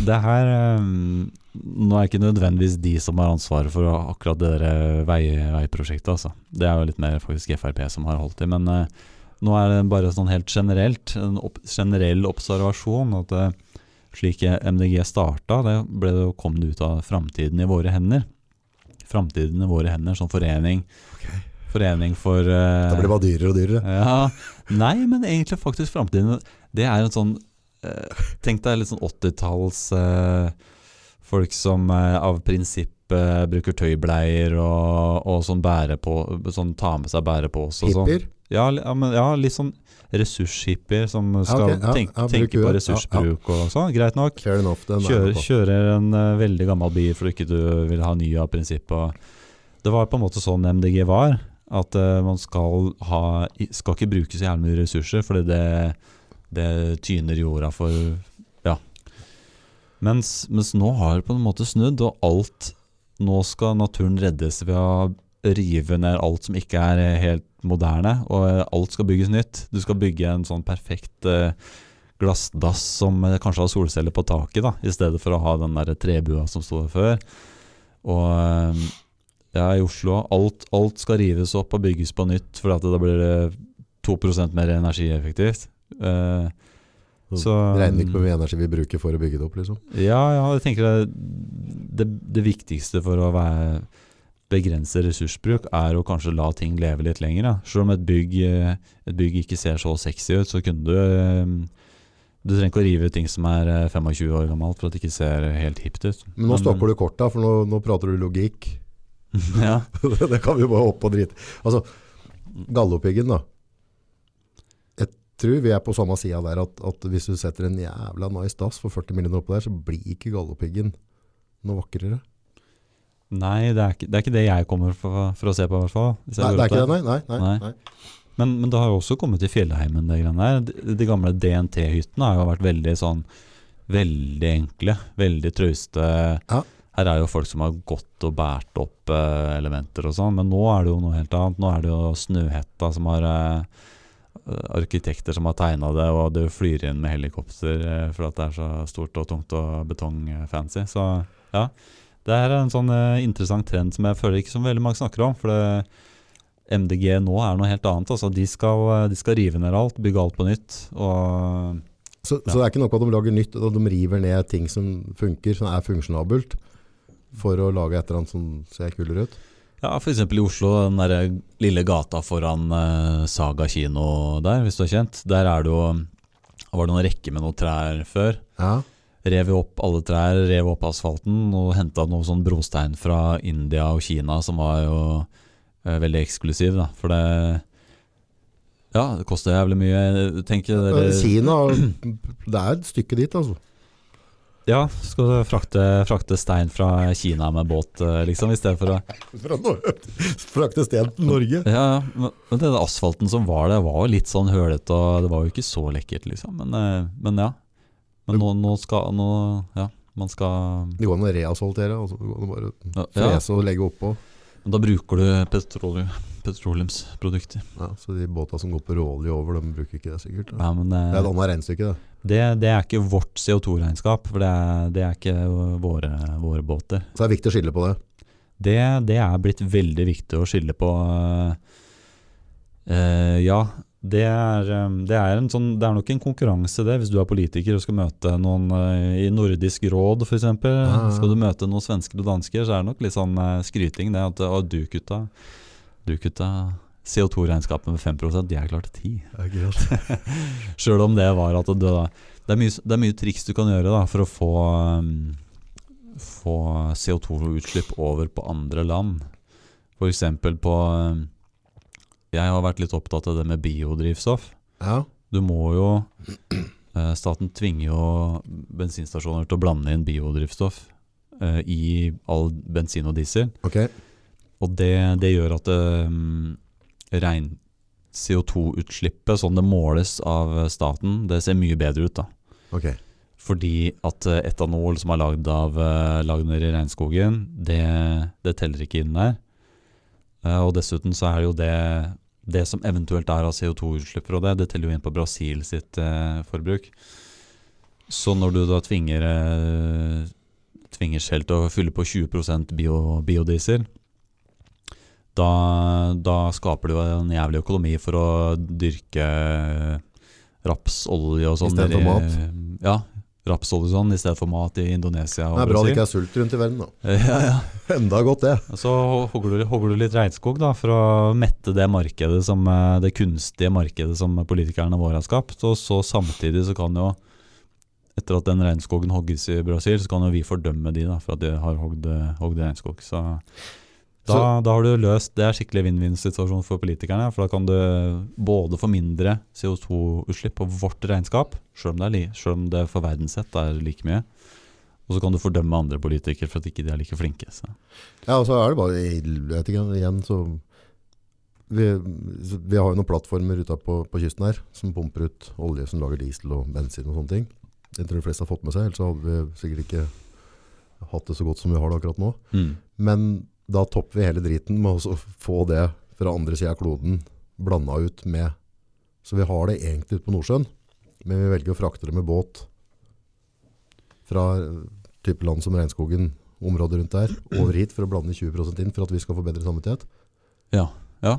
det her um, Nå er det ikke nødvendigvis de som har ansvaret for akkurat det der eh, vei, veiprosjektet, altså. Det er jo litt mer faktisk Frp som har holdt i. Men uh, nå er det bare sånn helt generelt, en opp, generell observasjon at eh, slik MDG starta, det ble det kom det ut av Framtiden i våre hender. Framtiden i våre hender som forening. Forening for uh, Det blir bare dyrere og dyrere. ja, Nei, men egentlig faktisk framtiden Det er en sånn uh, Tenk deg litt sånn 80-talls uh, folk som eh, av prinsipp eh, bruker tøybleier og, og sånn bærer på Sånn tar med seg bærepose sånn. Hippier. Ja, ja, men, ja, litt sånn ressurshippier som skal okay, ja, tenke, ja, tenke på på ja, ressursbruk og sånn. Greit nok. Enough. Er Kjører, kjører en uh, veldig gammel bil fordi ikke du vil ha ny av prinsipp. Det var på en måte sånn MDG var. At uh, man skal ha Skal ikke bruke så jævlig mye ressurser, fordi det, det tyner jorda for Ja. Mens, mens nå har det på en måte snudd, og alt Nå skal naturen reddes ved å rive ned alt som ikke er eh, helt moderne, og eh, alt skal bygges nytt. Du skal bygge en sånn perfekt eh, glassdass som eh, kanskje har solceller på taket, da, i stedet for å ha den der trebua som sto der før. Og ja, i Oslo, alt, alt skal rives opp og bygges på nytt, for da blir det 2 mer energieffektivt. Uh, Så regner ikke på hvor mye energi vi bruker for å bygge det opp, liksom. ja, ja, jeg tenker det, det, det viktigste for å være, begrense ressursbruk er å kanskje la ting leve litt lenger. Da. Selv om et bygg, eh, et bygg ikke ser så sexy ut, så kunne du eh, Du trenger ikke å rive ting som er eh, 25 år gammelt for at det ikke ser helt hipt ut. Men nå stopper du korta, for nå, nå prater du logikk. ja. det kan vi bare hoppe og drite. Altså, Galdhøpiggen da. Jeg tror vi er på samme sida der at, at hvis du setter en jævla nice dass for 40 millioner oppå der, så blir ikke Galdhøpiggen noe vakrere. Nei, det er, ikke, det er ikke det jeg kommer for, for å se på, i hvert fall. Nei, det er ikke det, nei. nei, nei, Nei. Men, men det har jo også kommet til Fjellheimen, det greiene der. De, de gamle DNT-hyttene har jo vært veldig sånn veldig enkle, veldig trauste. Ja. Her er jo folk som har gått og båret opp eh, elementer og sånn, men nå er det jo noe helt annet. Nå er det jo Snøhetta som har eh, arkitekter som har tegna det, og det flyr inn med helikopter eh, for at det er så stort og tungt og betongfancy. Så ja, det er en sånn eh, interessant trend som jeg føler ikke så veldig mange snakker om. For det, MDG nå er noe helt annet. Altså, de, skal, eh, de skal rive ned alt, bygge alt på nytt. Og Så, Ja. så det er ikke noe at de lager nytt, og de river ned ting som funker, som er funksjonabelt, for å lage et eller annet som ser kulere ut. ja, f.eks. i Oslo, den der lille gata foran eh, Saga kino der, hvis du har kjent. Der er det jo var det noen rekker med noen trær før. Ja. Rev opp alle trær, rev opp asfalten og henta noe sånn brostein fra India og Kina som var jo eh, veldig eksklusiv, da. For det Ja, det koster jævlig mye. tenker dere Kina, det er et stykke dit, altså. Ja, skal du frakte, frakte stein fra Kina med båt, eh, liksom, i stedet for å Fra Frakte stein til Norge. Ja, men den asfalten som var der, var jo litt sånn hølete, og det var jo ikke så lekkert, liksom. Men, eh, men ja. Men nå, nå skal nå, Ja, man skal Det går an å reasfaltere, altså. det går an å bare ja, ja, og legge oppå. men Da bruker du petroleum, petroleumsprodukter. Ja, så de båta som går på råolje over, de bruker ikke det sikkert. Ja, men Det er et eh, annet regnestykke, det. det, det er ikke vårt CO2-regnskap, for det er, det er ikke våre, våre båter. Så det er viktig å skille på det. Det, det er blitt veldig viktig å skille på. Uh, ja, det er, eh, det, er en sånn, det er nok en konkurranse, det, hvis du er politiker og skal møte noen eh, i Nordisk råd f.eks. ja. Skal du møte noen svensker og dansker, så er det nok litt sånn eh, skryting. Det at å, du kutta, du kutta CO2-regnskapet med 5 de er klart 10 Sjøl om det var at det, det, er mye, det er mye triks du kan gjøre da, for å få, um, få CO2-utslipp over på andre land. F.eks. på um, Jeg har vært litt opptatt av det med biodrivstoff. Ja, Du må jo eh, Staten tvinger jo bensinstasjoner til å blande inn biodrivstoff eh, i all bensin og diesel. Okay. Og det, det gjør at um, regn CO2-utslippet, sånn det måles av staten, det ser mye bedre ut. da. Okay. Fordi at eh, etanol som er lagd av eh, lagd nede i regnskogen, det, det teller ikke inn der. Eh, og dessuten så er det jo det det som eventuelt er av CO2-utslipp fra det, det teller jo inn på Brasil sitt eh, forbruk. Så når du da tvinger eh, tvinger Shell til å fylle på 20 bio, biodiesel, da, da skaper du en jævlig økonomi for å dyrke rapsolje og sånn. I stedet for mat? Ja, rapsolje sånn i stedet for mat i Indonesia og Det er bra det ikke er sult rundt i verden, da. Ja, ja. Enda godt, det. Så hogger du, hogger du litt regnskog da, for å mette det markedet som, eh, det kunstige markedet som politikerne våre har skapt. Og så samtidig så kan jo, etter at den regnskogen hogges i Brasil, så kan jo vi fordømme de da, for at de har hogd, hogd regnskog. Så da, da har du løst Det er skikkelig vinn-vinn-situasjon for politikerne. For da kan du både få mindre CO2-utslipp på vårt regnskap, selv om det, er selv om det for verdens sett er like mye. Og så kan du fordømme andre politikere for at ikke de er like flinke. Så. Ja, og så er det bare jeg vet ikke, igjen så vi, vi har jo noen plattformer ute på, på kysten her som pumper ut olje som lager diesel og bensin og sånne ting. Det tror jeg de fleste har fått med seg, ellers hadde vi sikkert ikke hatt det så godt som vi har det akkurat nå. Mm. Men da topper vi hele driten med å få det fra andre siden av kloden blanda ut med Så vi har det egentlig ute på Nordsjøen, men vi velger å frakte det med båt fra eh, type land som regnskogen, området rundt der, over hit for å blande 20% inn for at vi skal få bedre samvittighet. Ja, ja.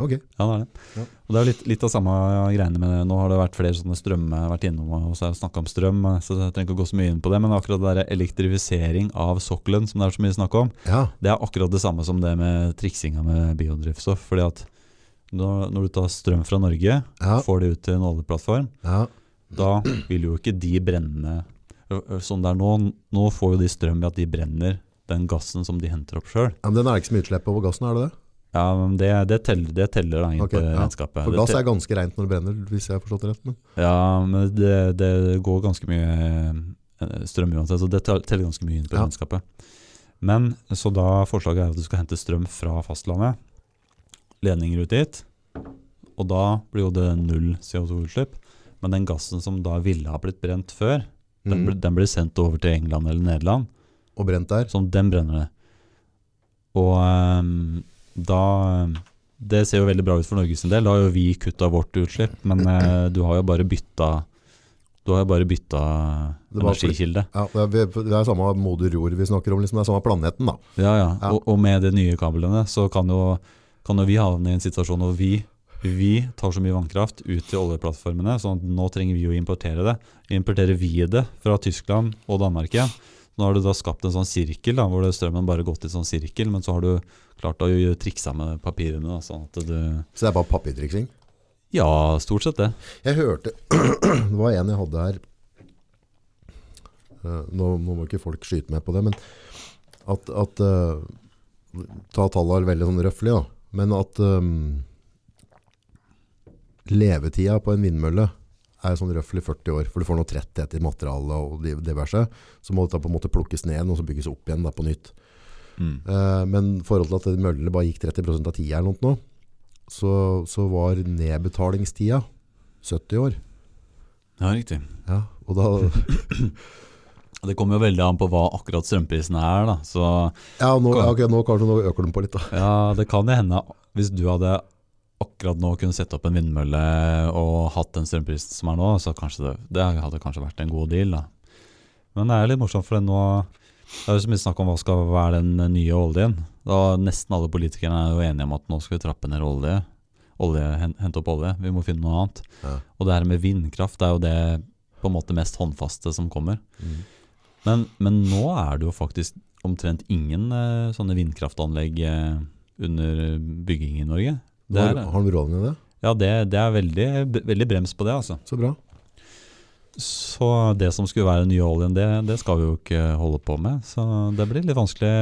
Ok. Ja, det er det. Ja. Og det er jo litt, litt av samme greiene med det. Nå har det vært flere sånne strøm jeg har vært innom og snakka om strøm, så jeg trenger ikke å gå så mye inn på det. Men akkurat det der elektrifisering av sokkelen som det er så mye snakk om, Ja, det er akkurat det samme som det med triksinga med biodrivstoff. Fordi at når, når du tar strøm fra Norge, ja, får det ut til en oljeplattform, ja. da vil jo ikke de brenne Sånn det er nå, nå får jo de strøm ved at de brenner den gassen som de henter opp sjøl. Ja, Men den er ikke så mye utslipp over gassen, er det det? Ja, men det, det, teller, det teller da inn Ok, på ja. regnskapet. For Glass er ganske rent når det brenner, hvis jeg har forstått det rett. Men. Ja, men det, det går ganske mye eh, strøm uansett, så det teller ganske mye inn på Ja. regnskapet. Men så da forslaget er at du skal hente strøm fra fastlandet, ledninger ut dit, og da blir jo det null CO2-utslipp. Men den gassen som da ville ha blitt brent før, Den, Mhm. blir- den blir sendt over til England eller Nederland. Og brent der. Sånn, den brenner det. Og ehm, da Det ser jo veldig bra ut for Norges del. Da har jo vi kutta vårt utslipp, men eh, du har jo bare bytta Du har jo bare bytta energikilde. Ja, det, er, det er samme moder jord vi snakker om, liksom. det er samme planeten, da. Ja, ja. Ja. Og, og med de nye kablene så kan jo, kan jo vi havne i en situasjon hvor vi, vi tar så mye vannkraft ut til oljeplattformene, så nå trenger vi å importere det. Importerer vi det fra Tyskland og Danmark igjen. Nå har du da skapt en sånn sirkel da, hvor strømmen bare har gått i en sånn sirkel, men så har du klart å trikse med papirene. Da, sånn at du Så det er bare papirtriksing. Ja, stort sett det. Jeg hørte Det var en jeg hadde her Eh, nå, nå må ikke folk skyte meg på det, men at, at eh, Ta tallene veldig sånn røffelig, da. Men at um, levetida på en vindmølle er sånn røffelig 40 år. For du får noe tretthet i materialet og diverse. Så må dette på en måte plukkes ned og så bygges opp igjen da, på nytt. Eh, men i forhold til at møllene bare gikk 30 av tida eller noe, så, så var nedbetalingstida 70 år. Ja, riktig. Ja, og da Det kommer jo veldig an på hva akkurat strømprisene er, da. Så Ja, nå, ja, okay, nå kanskje nå øker den på litt, da. Ja, det kan jo hende hvis du hadde akkurat nå kunne sette opp en vindmølle og hatt den strømprisen som er nå, så kanskje det, det hadde kanskje vært en god deal. da. Men det er litt morsomt, for nå det er jo så mye snakk om hva skal være den nye oljen. Da Nesten alle politikerne er jo enige om at nå skal vi trappe ned olje. olje hente opp olje. Vi må finne noe annet. Ja. Og det her med vindkraft det er jo det på en måte mest håndfaste som kommer. Mm. Men, men nå er det jo faktisk omtrent ingen eh, sånne vindkraftanlegg eh, under bygging i Norge. Det Har, er, har du råd med det? ja, det, det er veldig, veldig brems på det, altså. Så bra. Så det som skulle være den nye oljen, det, det skal vi jo ikke holde på med. Så det blir litt vanskelig.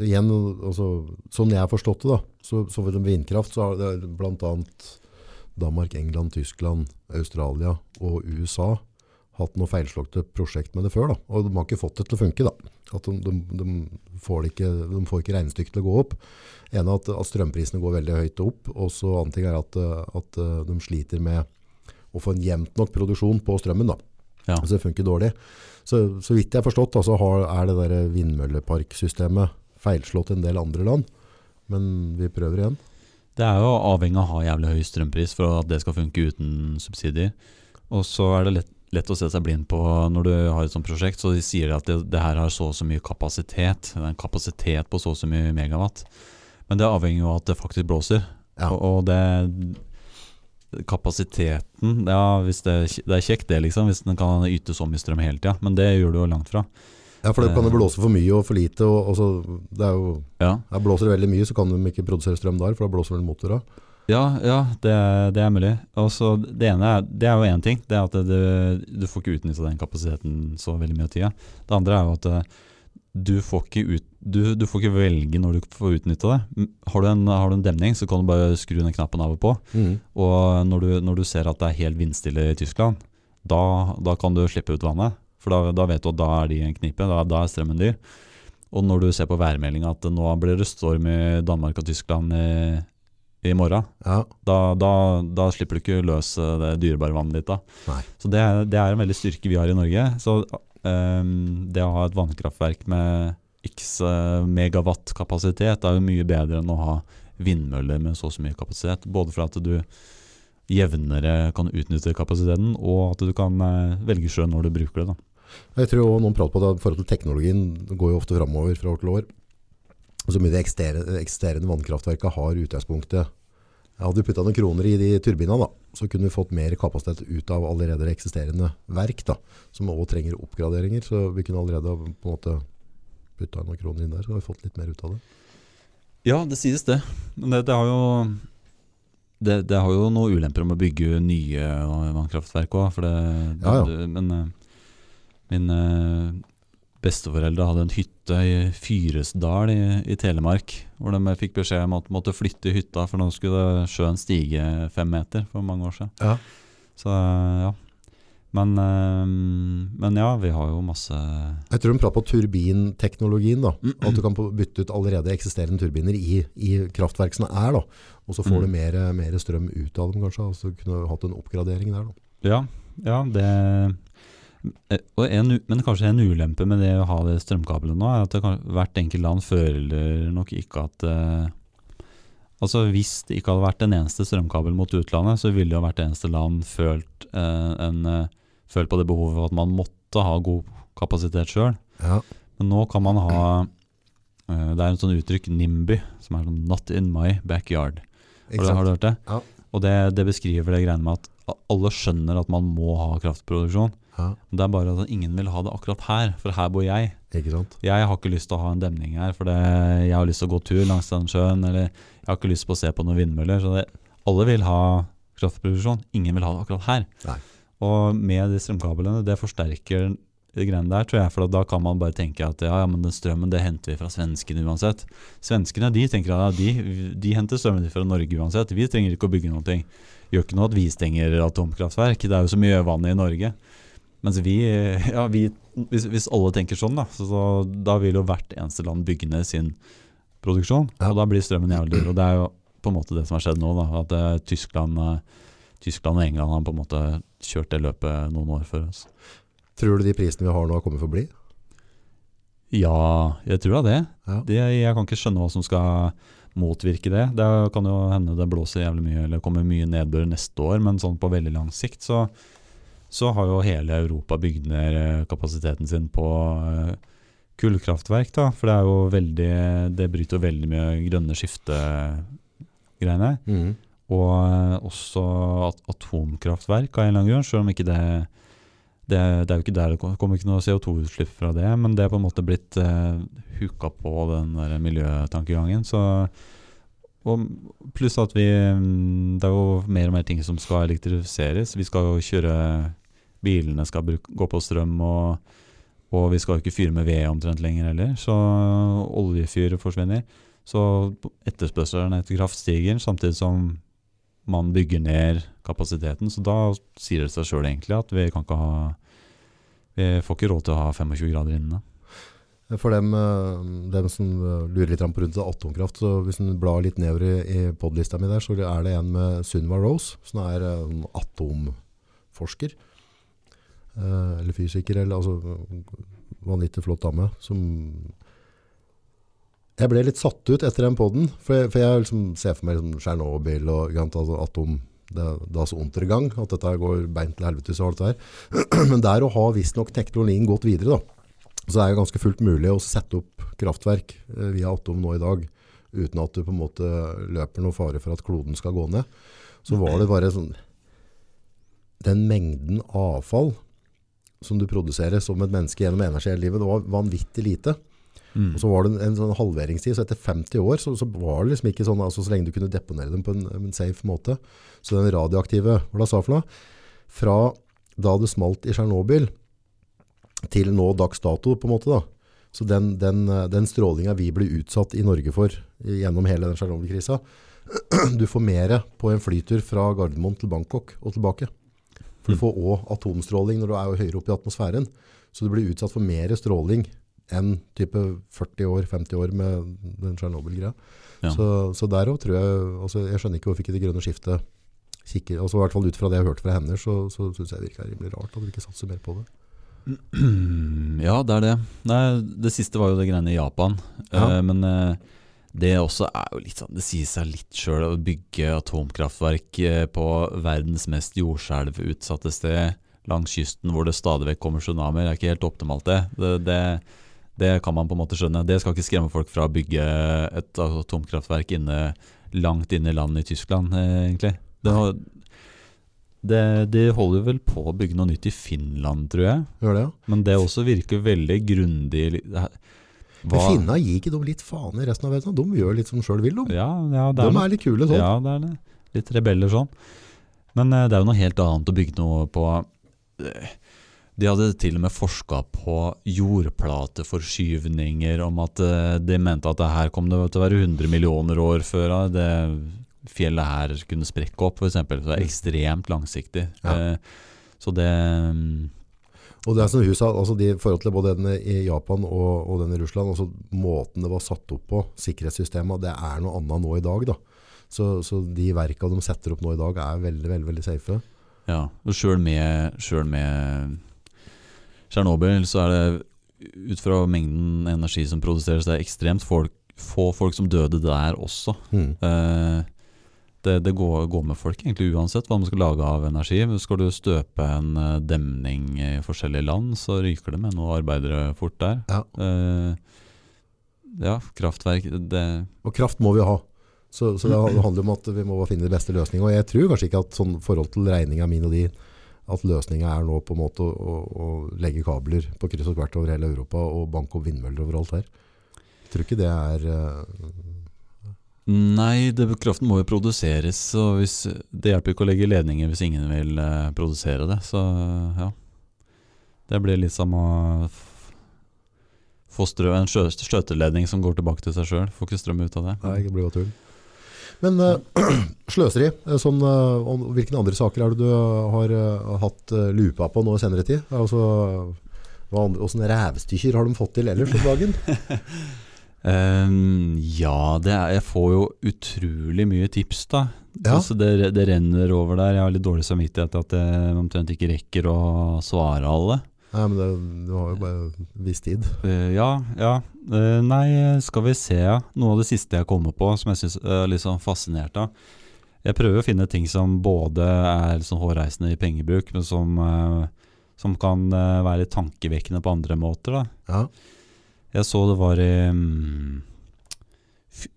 Igjen, altså, sånn jeg har forstått det, da, så, så for vindkraft så har det bl.a. Danmark, England, Tyskland, Australia og USA hatt noe feilslåtte prosjekt med det før. Da. Og de har ikke fått det til å funke. Da. At de, de, de, får ikke, de får ikke regnestykket til å gå opp. En er at, at strømprisene går veldig høyt opp, og så annen ting er at, at de sliter med å få en jevnt nok produksjon på strømmen. Da. Ja. Så det funker dårlig. Så, så vidt jeg har forstått, da, så har, er det der vindmølleparksystemet feilslått i en del andre land. Men vi prøver igjen. Det er jo avhengig av å ha jævlig høy strømpris for at det skal funke uten subsidier. Og så er det lett, lett å se seg blind på når du har et sånt prosjekt, så de sier at det, det her har så og så mye kapasitet. Det er en kapasitet på så og så mye megawatt. Men det avhenger jo av at det faktisk blåser. Ja. Og, og det Kapasiteten Ja, det, det er kjekt det, liksom, hvis den kan yte så mye strøm hele tida. Men det gjør du jo langt fra. Ja, for det kan jo blåse for mye og for lite. Og, og så, det jo, Ja, her blåser det veldig mye, så kan de ikke produsere strøm der, for da blåser vel motorene. ja, ja det, det er mulig. Også, det ene er, det er jo én ting. Det er at det, du får ikke utnytta den kapasiteten så veldig mye av tida. Det andre er jo at eh, du får ikke, ut, du, du får ikke velge når du får utnytta det. Har du, en, har du en demning, så kan du bare skru den knappen av og på. Og når du, når du ser at det er helt vindstille i Tyskland, da, da kan du slippe ut vannet. For da, da vet du at da er de i en knipe, da, da er strømmen dyr. Og når du ser på værmeldinga at nå blir det storm i Danmark og Tyskland i, i morgen, Ja, da, da, da slipper du ikke løs eh, det dyrebare vannet ditt. da. Nei. Så det, er- det er en veldig styrke vi har i Norge. Så um, det å ha et vannkraftverk med x eh, megawatt kapasitet er jo mye bedre enn å ha vindmøller med så og så mye kapasitet. Både for at du jevnere kan utnytte kapasiteten, og at du kan eh, velge sjøl når du bruker det. da. Jeg tror også noen prater på det, i forhold til teknologien det går jo ofte fremover fra år til år. Så mye de eksisterende, vannkraftverkene har utgangspunktet. hadde du puttet noen kroner i de turbinene så kunne vi fått mer kapasitet ut av allerede eksisterende verk da, som også trenger oppgraderinger. Så vi kunne allerede på en måte puttet noen kroner inn der, så har vi fått litt mer ut av det. Ja, det sies det. Men det, det har jo det, det har jo noen ulemper om å bygge nye vannkraftverk òg, for det, det, Ja, ja. Men eh, min eh, besteforeldre hadde en hytte i Fyresdal i, i Telemark, hvor de fikk beskjed om at de måtte flytte hytta, for nå skulle sjøen stige fem meter for mange år siden. Ja. Så eh, ja. Men, eh, men ja, vi har jo masse Jeg tror de prater på turbinteknologien da, at du kan bytte ut allerede eksisterende turbiner i, i kraftverk som er da, og så får Mm. du mer, mer strøm ut av dem kanskje, altså så kunne hatt en oppgradering der da. Ja, ja det Eh, Og en, men kanskje en ulempe med det å ha det strømkabelet nå, er at det kan, hvert enkelt land føler nok ikke at eh, Altså Hvis det ikke hadde vært en eneste strømkabel mot utlandet, så ville jo hvert eneste land følt, eh, en, eh, følt på det behovet for at man måtte ha god kapasitet sjøl. Ja. Men nå kan man ha eh, Det er en sånn uttrykk NIMBY, som er sånn 'not in my backyard'. Har du, har du hørt det? Ja. Og det, det beskriver det greiene med at alle skjønner at man må ha kraftproduksjon. Ja, Det er bare at ingen vil ha det akkurat her, for her bor jeg. ikke sant? Jeg har ikke lyst til å ha en demning her, for det, jeg har lyst til å gå tur langs den sjøen, eller jeg har ikke lyst til å se på noen vindmøller. Så det, alle vil ha kraftproduksjon, ingen vil ha det akkurat her. Nei. Og med de strømkablene, det forsterker de greiene der, tror jeg, for da kan man bare tenke at ja, ja, men den strømmen det henter vi fra svenskene uansett. Svenskene de tenker at ja, de, de henter strømmen fra Norge uansett, vi trenger ikke å bygge noe. Gjør ikke noe at vi stenger atomkraftverk, det er jo så mye vann i Norge. Mens vi, ja, vi hvis, hvis alle tenker sånn, da, så, så da vil jo hvert eneste land bygge ned sin produksjon. Og da blir strømmen jævlig dyr. Og det er jo på en måte det som har skjedd nå. da, At uh, Tyskland, uh, Tyskland og England har på en måte kjørt det løpet noen år før oss. Tror du de prisene vi har nå har kommet for å bli? Ja, jeg tror da det. Ja. det. Jeg kan ikke skjønne hva som skal motvirke det. Det kan jo hende det blåser jævlig mye eller kommer mye nedbør neste år, men sånn på veldig lang sikt så, så har jo hele Europa bygd ned eh, kapasiteten sin på eh, kullkraftverk. da, For det er jo veldig Det bryter jo veldig mye grønne skifte-greiene. Mm. Og eh, også at atomkraftverk av en eller annen grunn, selv om ikke det det, det er jo ikke der det kommer ikke noe CO2-utslipp fra det, men det er på en måte blitt uh, hooka på den der miljøtankegangen. Så, og pluss at vi mm, Det er jo mer og mer ting som skal elektrifiseres. Vi skal jo kjøre Bilene skal gå på strøm, og, og vi skal jo ikke fyre med ved omtrent lenger heller. Så oljefyr forsvinner. Så etterspørselen etter kraft stiger, samtidig som man bygger ned kapasiteten. Så da sier det seg sjøl egentlig at vi kan ikke ha Vi får ikke råd til å ha 25 grader inne. For dem, eh, dem som eh, lurer litt på rundt atomkraft, så hvis en blar litt nedover i, i podlista mi der, så er det en med Sunva Rose, som er eh, en atomforsker. Eh, eller fysiker, eller altså vanvittig flott dame, som jeg ble litt satt ut etter den podden, for jeg, for jeg liksom ser for meg liksom Tsjernobyl og altså atom, det, det er så undergang, at dette går beint til helvetes og alt det der. Men der å ha visstnok teknologien gått videre da, så det er jo ganske fullt mulig å sette opp kraftverk eh, via atom nå i dag, uten at du på en måte løper noe fare for at kloden skal gå ned. Så var det bare sånn, den mengden avfall som du produserer som et menneske gjennom energi hele livet, det var vanvittig lite. Mm. Og så var det en, en sånn halveringstid, så etter 50 år så, så var det liksom ikke sånn, altså så lenge du kunne deponere dem på en, en safe måte. Så den radioaktive, hva det sa for noe? Fra da det smalt i Tsjernobyl til nå dags dato på en måte da. Så den, den, den strålinga vi ble utsatt i Norge for gjennom hele den Tsjernobyl-krisa, du får mer på en flytur fra Gardermoen til Bangkok og tilbake. For du Mm. får også atomstråling når du er høyere oppe i atmosfæren. Så du blir utsatt for mer stråling enn type 40 år, 50 år med den Tsjernobyl-greia. Ja. Så, så der også tror jeg, altså jeg skjønner ikke hvorfor ikke det grønne skiftet kikker, altså i hvert fall ut fra det jeg har hørt fra henne, så, så synes jeg det virker rimelig rart at vi ikke satser mer på det. Ja, det er det. Nei, det siste var jo det greiene i Japan. Ja. Eh, men eh, det også er jo litt sånn Det sier seg litt sjøl å bygge atomkraftverk eh, på verdens mest jordskjelvutsatte sted langs kysten hvor det stadig vekk kommer tsunamier. Det er ikke helt optimalt, det. Det, det. det kan man på en måte skjønne. Det skal ikke skremme folk fra å bygge et atomkraftverk inne, langt inne i landet i Tyskland, eh, egentlig. Det, det, de holder vel på å bygge noe nytt i Finland, tror jeg. Det, ja? Men det også virker veldig grundig det her- Men finna gir ikke de litt faen i resten av verden? De gjør litt som selv vil, de. Ja, ja, det De er, er litt kule sånn. ja, det er det. Litt rebeller sånn. Men eh, det er jo noe helt annet å bygge noe på De hadde til og med forska på jordplateforskyvninger, om at eh, de mente at det her kom det til å være 100 millioner år før eh, det fjellet her kunne sprekke opp, f.eks. Så det er ekstremt langsiktig. Ja. Så det mm, Og det er som sa, altså de, forhold til både den i Japan og, og den i Russland, altså måten det var satt opp på, sikkerhetssystemet, det er noe annet nå i dag da. Så, så de verka de setter opp nå i dag er veldig, veldig, veldig safe. Ja, og sjøl med, selv med Tsjernobyl, så er det ut fra mengden energi som produseres, det er ekstremt folk, få folk som døde der også. Mm. Eh, det det går, går med folk egentlig uansett hva man skal lage av energi. Skal du støpe en eh, demning i forskjellige land, så ryker det med noen arbeidere fort der. Ja. uh, ja, kraftverk det, Og kraft må vi ha. Så, så det handler om at vi må finne de beste løsningene. Og jeg tror kanskje ikke at sånn forhold til regninga min og din, at løsninga er nå på en måte å, å, å legge kabler på kryss og tvert over hele Europa og banke opp vindmøller overalt her. Jeg tror ikke det er eh, Nei, det, kraften må jo produseres. Og hvis, det hjelper ikke å legge ledninger hvis ingen vil eh, produsere det. Så ja. Det blir litt som å få strø, en sjø, skjøteledning som går tilbake til seg sjøl. Får ikke strøm ut av det. Nei, det blir jo tull. Men eh, sløseri, eh, sånn, eh, om, hvilke andre saker er det du har uh, hatt uh, lupa på nå i senere tid? Altså, hva andre, hvordan rævstykker har de fått til ellers om dagen? Ehm, ja, det er, jeg får jo utrolig mye tips, da. Ja. Altså det, det renner over der. Jeg har litt dårlig samvittighet at jeg omtrent ikke rekker å svare alle. Nei, men det, du har jo bare en viss tid. Uh, ja, ja. Uh, nei, skal vi se. Noe av det siste jeg kommer på som jeg syns er litt sånn fascinert av. Jeg prøver å finne ting som både er sånn hårreisende i pengebruk, men som, uh, som kan eh, være tankevekkende på andre måter. da. Ja. Jeg så det var i mm,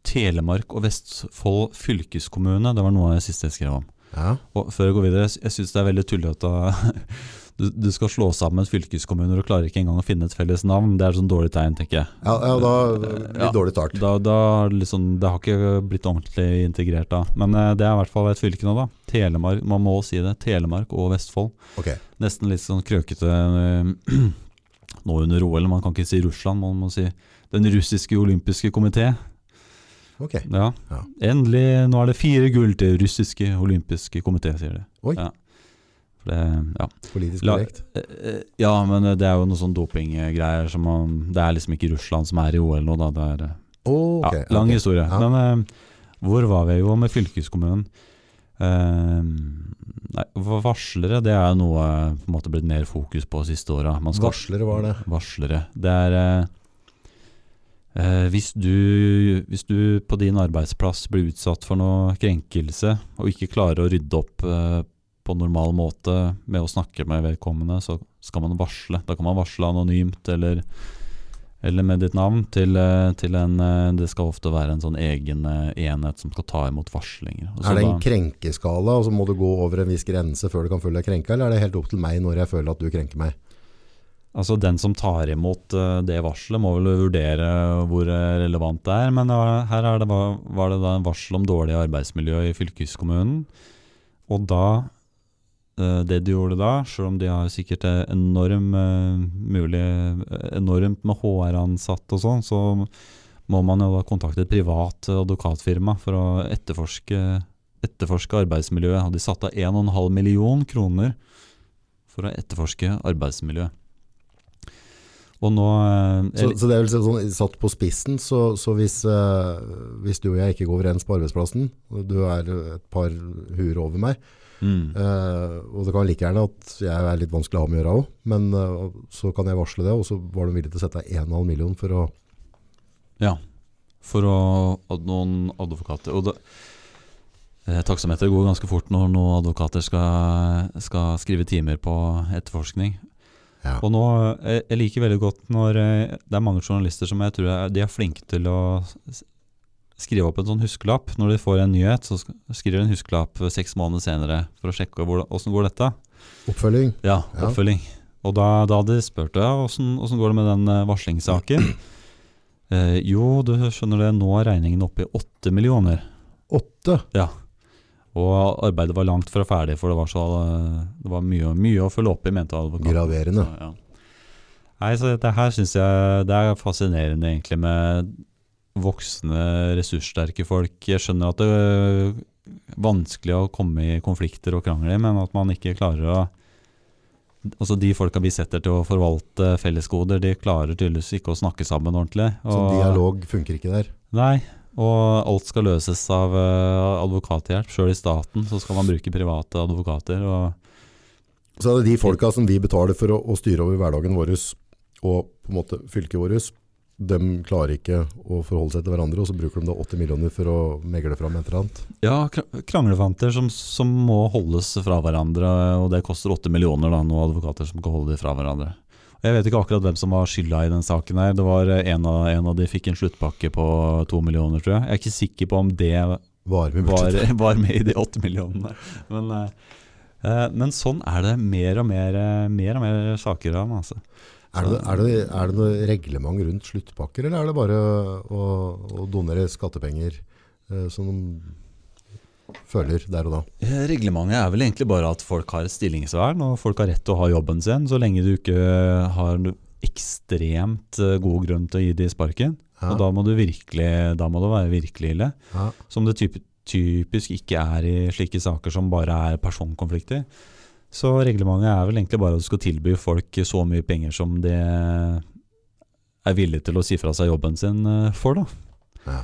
Telemark og Vestfold fylkeskommune. Det var noe av det siste jeg skrev om. ja. Og før jeg går videre, jeg syns det er veldig tullete at du, du skal slå sammen fylkeskommuner og klarer ikke engang å finne et felles navn. Det er et sånn dårlig tegn, tenker jeg. Ja, ja, da litt Ja. dårlig start. Da, da liksom, Det har ikke blitt ordentlig integrert da. Men eh, det er i hvert fall et fylke nå, da. Telemark, man må si det. Telemark og Vestfold. Okay. Nesten litt sånn krøkete eh, nå under OL. Man kan ikke si Russland, man må si Den russiske olympiske komité. ok. Ja. Ja. Endelig, nå er det fire gull til russiske olympiske komité, sier de. Oi. Ja. Det, ja. Politisk korrekt. Eh, eh, ja, men det er jo noe sånn dopinggreier som man Det er liksom ikke Russland som er i OL nå, da. Det er oh, okay. ja, lang okay. historie. Men eh, hvor var vi jo med fylkeskommunen? Eh, nei, varslere, det er noe på en måte blitt mer fokus på siste åra. Varslere var det. Varslere. Det er eh, eh, hvis, du, hvis du på din arbeidsplass blir utsatt for noe krenkelse, og ikke klarer å rydde opp eh, på normal måte med å snakke med vedkommende, så skal man varsle. Da kan man varsle anonymt eller, eller med ditt navn til, eh, til en eh, Det skal ofte være en sånn egen eh, enhet som skal ta imot varslinger. Er det en krenkeskala, og så må du gå over en viss grense før du kan føle deg krenka, eller er det helt opp til meg når jeg føler at du krenker meg? Altså Den som tar imot det varselet, må vel vurdere hvor relevant det er. Men her er det, var, det da en varsel om dårlig arbeidsmiljø i fylkeskommunen. Og da Det de gjorde da, selv om de har sikkert eh, enorm eh, mulig, eh, enormt med HR-ansatte og sånn, så må man jo da kontakte et privat advokatfirma for å etterforske, etterforske arbeidsmiljøet. Og de satte av 1,5 million kroner for å etterforske arbeidsmiljøet. Og nå eh, Så, så det er vel sånn satt på spissen, så, så hvis, eh, hvis du og jeg ikke går overens på arbeidsplassen, og du er et par huer over meg, mm, eh, og det kan like gjerne at jeg er litt vanskelig å ha med å gjøre òg, men uh, så kan jeg varsle det, og så var de villige til å sette 1,5 million for å Ja, for å, at noen advokater Og det, eh, taksameter går ganske fort når noen advokater skal, skal skrive timer på etterforskning. ja. Og nå, eh, Jeg liker veldig godt når det er mange journalister som jeg tror er, de er flinke til å skrive opp en sånn huskelapp. Når de får en nyhet, så skriver de en huskelapp seks måneder senere for å sjekke åssen går dette. Oppfølging. Ja, Ja. oppfølging. Og da, da de spurte ja, åssen går det med den eh, varslingssaken. Eh, jo, du skjønner det, nå er regningen oppe i åtte millioner. Åtte. Ja. Og arbeidet var langt fra ferdig, for det var, så, eh, det var mye, mye å følge opp i, mente advokaten. Graverende. Så, ja. Nei, så dette her syns jeg det er fascinerende, egentlig, med voksne, ressurssterke folk. Jeg skjønner at det er vanskelig å komme i konflikter og krangler, men at man ikke klarer å Altså De folka vi setter til å forvalte fellesgoder, de klarer tydeligvis ikke å snakke sammen ordentlig. Så dialog funker ikke der. Nei, og alt skal løses av eh, advokathjelp. Sjøl i staten så skal man bruke private advokater. Og, Så er det de folka som vi betaler for å, å styre over hverdagen vår og på en måte fylket vårt, de klarer ikke å forholde seg til hverandre, og så bruker de da 80 millioner for å megle fram et eller annet. Ja, kranglefanter som, som må holdes fra hverandre, og det koster 8 millioner da, noen advokater som kan holde de fra hverandre. Jeg vet ikke akkurat hvem som var skylda i den saken her. Det var eh, en av, en av de fikk en sluttpakke på 2 millioner, tror jeg. Jeg er ikke sikker på om det Var med var, var med i de 8 millionene. Men, eh, eh, men sånn er det mer og mer, mer, og mer saker av. Altså. Er det, er, det, er det noe reglement rundt sluttpakker, eller er det bare å, å donere skattepenger eh, som de føler der og da? Eh, Reglementet er vel egentlig bare at folk har et stillingsvern, og folk har rett til å ha jobben sin, så lenge du ikke har ekstremt eh, god grunn til å gi de sparken. Ja. Og da må, du virkelig, da må det være virkelig ille. Ja. Som det typ, typisk ikke er i slike saker som bare er personkonflikter. Så reglementet er vel egentlig bare at du skal tilby folk så mye penger som de er villige til å si fra seg jobben sin eh, for. da. Ja.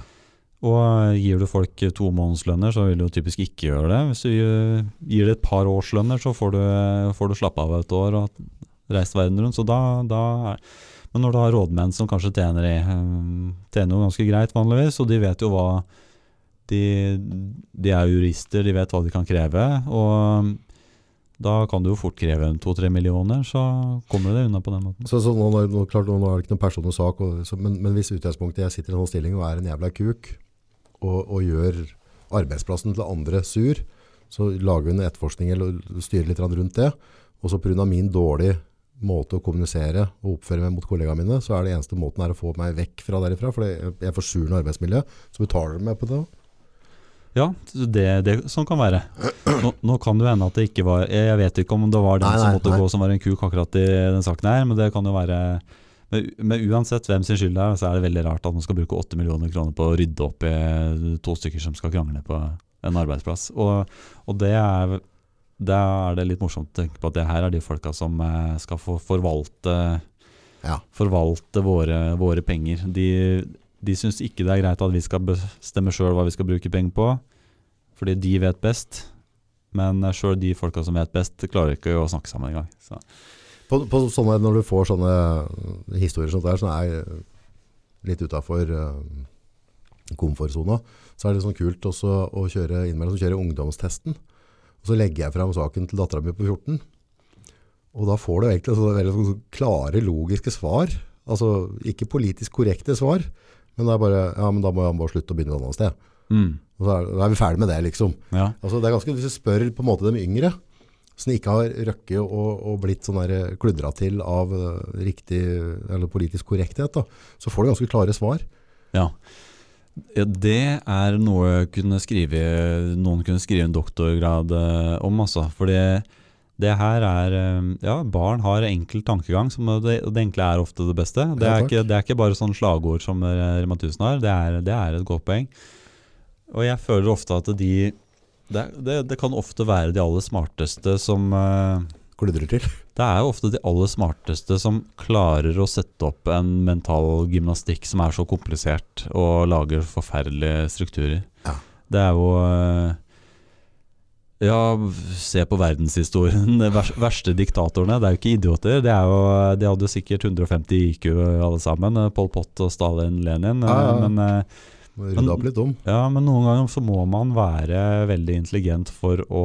Og eh, gir du folk to månedslønner, så vil du typisk ikke gjøre det. Hvis du eh, gir det et par årslønner, så får du, får du slappe av et år og reist verden rundt. Så da, da er Men når du har rådmenn som kanskje tjener, i, eh, tjener jo ganske greit vanligvis, og de vet jo hva de, de er jurister, de vet hva de kan kreve. Og da kan du jo fort kreve to-tre millioner, så kommer du deg unna på den måten. Så, så nå, nå, klart, nå er det ikke noen personlig sak, og, så, men, men hvis utgangspunktet jeg sitter i en sånn stilling og er en jævla kuk, og, og gjør arbeidsplassen til andre sur, så lager vi en etterforskning eller styrer litt rundt det, og så av min dårlige måte å kommunisere og oppføre meg mot kollegaene mine, så er det eneste måten er å få meg vekk fra derifra, for jeg er forsurende arbeidsmiljø, så betaler de meg på det. Ja, det, det, sånn kan være. Nå, nå kan det hende at det ikke var Jeg vet ikke om det var den Nei, som måtte nei. gå som var en kuk akkurat i den saken her, men det kan jo være men, men uansett hvem sin skyld det er, så er det veldig rart at man skal bruke 8 millioner kroner på å rydde opp i to stykker som skal krangle på en arbeidsplass. Og, og det er da er det litt morsomt å tenke på at det her er de folka som eh, skal få forvalte, Ja. forvalte våre, våre penger. De, de syns ikke det er greit at vi skal bestemme sjøl hva vi skal bruke penger på, fordi de vet best. Men sjøl de folka som vet best, klarer ikke å snakke sammen engang. Så. På, på sånne, når du får sånne historier sånt der, som er litt utenfor uh, komfortzona, så er det sånn kult også å kjøre innimellom, så kjøre ungdomstesten. Og så legger jeg frem saken til datteren min på 14. Og da får du egentlig så veldig klare, logiske svar. Altså ikke politisk korrekte svar, men bare, ja, men da må han bare slutte å begynne et annet sted. Mm. Og så er, da er vi ferdig med det, liksom. Ja. Altså, det er ganske, hvis du spør på en måte de yngre, som ikke har røkket og, og blitt sånn kludra til av uh, riktig eller politisk korrekthet, da, så får du ganske klare svar. Ja. Ja, det er noe kunne skrive, noen kunne skrive en doktorgrad eh, om, altså. For det, det her er eh, Ja, barn har enkel tankegang, som det, det enkle er ofte det beste. Det er, ja, ikke, det er ikke bare sånn slagord som Rema 1000 har, det er, det er et godt poeng. Og jeg føler ofte at de Det, det, det kan ofte være de aller smarteste som eh, Kludrer til. det er jo ofte de aller smarteste som klarer å sette opp en mental gymnastikk som er så komplisert og lager forferdelige strukturer. Ja. Det er jo eh, Ja, se på verdenshistorien. De verste diktatorene, det er jo ikke idioter. Det er jo, de hadde jo sikkert 150 IQ alle sammen. eh, Pol Pot og Stalin, Lenin. eh, Ja, ja. Men eh, Må Rydde opp litt om. ja, men noen ganger så må man være veldig intelligent for å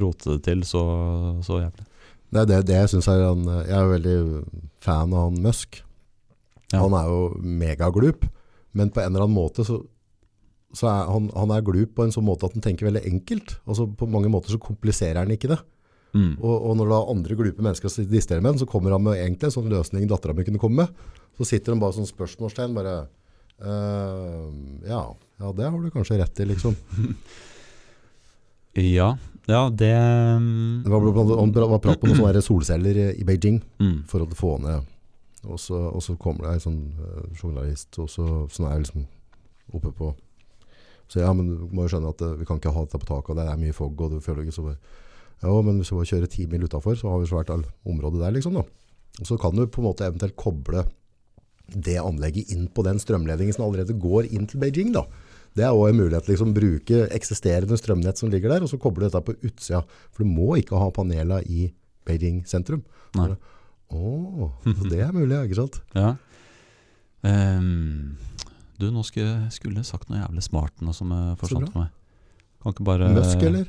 rote det til så, så jævlig. Det er det, det jeg synes er han, Jeg er veldig fan av han Musk. Ja. Han er jo megaglup, men på en eller annen måte så, så er han, han er glup på en sånn måte at han tenker veldig enkelt. Altså På mange måter så kompliserer han ikke det. Mm. Og, og når da andre glupe mennesker diskuterer med ham, så kommer han med egentlig en sånn løsning dattera mi kunne komme med. Så sitter han bare sånn spørsmålstegn, bare eh, ja, ja, det har du kanskje rett i, liksom. Ja, ja det Det var, han var prat på noen solceller i Beijing mm. for å få ned. Og så, og så kommer det en sånn eh, journalist og så, som er liksom oppe på Så ja, men du må jo skjønne at eh, vi kan ikke ha dette på taket, og det er mye fogg, og du føler ikke så Ja, men hvis vi bare kjører ti mil utafor, så har vi svært alt området der, liksom. da. Så kan du på en måte eventuelt koble det anlegget inn på den strømledningen som allerede går inn til Beijing. da. Det er også en mulighet til liksom, bruke eksisterende strømnett som ligger der, og så koble dette på utsida. For du må ikke ha panela i Beijing sentrum. Nei. Å, oh, det er mulig, ikke sant? Ja. Ehm, du, nå skulle jeg sagt noe jævlig smart nå som eh, forsvant for meg. Kan ikke bare Musk, eller?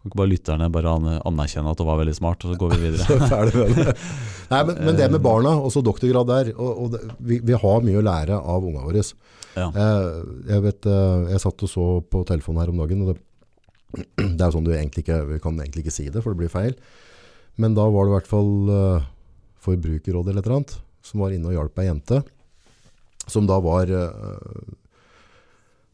Kan ikke bare lytterne bare anerkjenne at det var veldig smart, og så går vi videre? Nei, men, men det med barna, også doktorgrad der, og, og det, vi, vi har mye å lære av unga våre. Ja. Jeg, jeg vet, eh, jeg satt og så på telefonen her om dagen, og det, det er sånn du egentlig ikke, vi kan egentlig ikke si det, for det blir feil. Men da var det i hvert fall Forbrukerrådet eller et eller annet, som var inne og hjalp ei jente, som da var eh,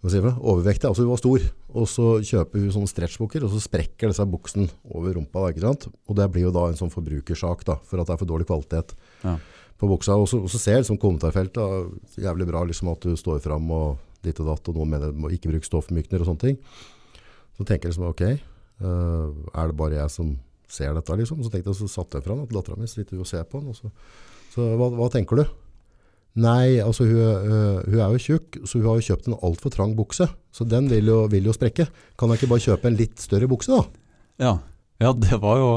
overvektig, altså hun var stor. Og så kjøper hun sånne stretchbukker, og så sprekker disse buksen over rumpa. Da, ikke sant? Og det blir jo da en sånn forbrukersak, da, for at det er for dårlig kvalitet Ja. på buksa. Og så, og så ser liksom kommentarfeltet jævlig bra liksom at du står fram og ditt og datt, og noen mener må ikke bruke stoffmykner og sånne ting. Så tenker jeg liksom, ok, øh, er det bare jeg som ser dette liksom? Så tenkte jeg, så satte jeg fram at datteren min sitter hun og ser på den. Og så, så hva, hva tenker du? Nei, altså hun, øh, hun er jo tjukk, så hun har jo kjøpt en alt for trang bukse. Så den vil jo, vil jo sprekke. Kan jeg ikke bare kjøpe en litt større bukse da? Ja. ja, det var jo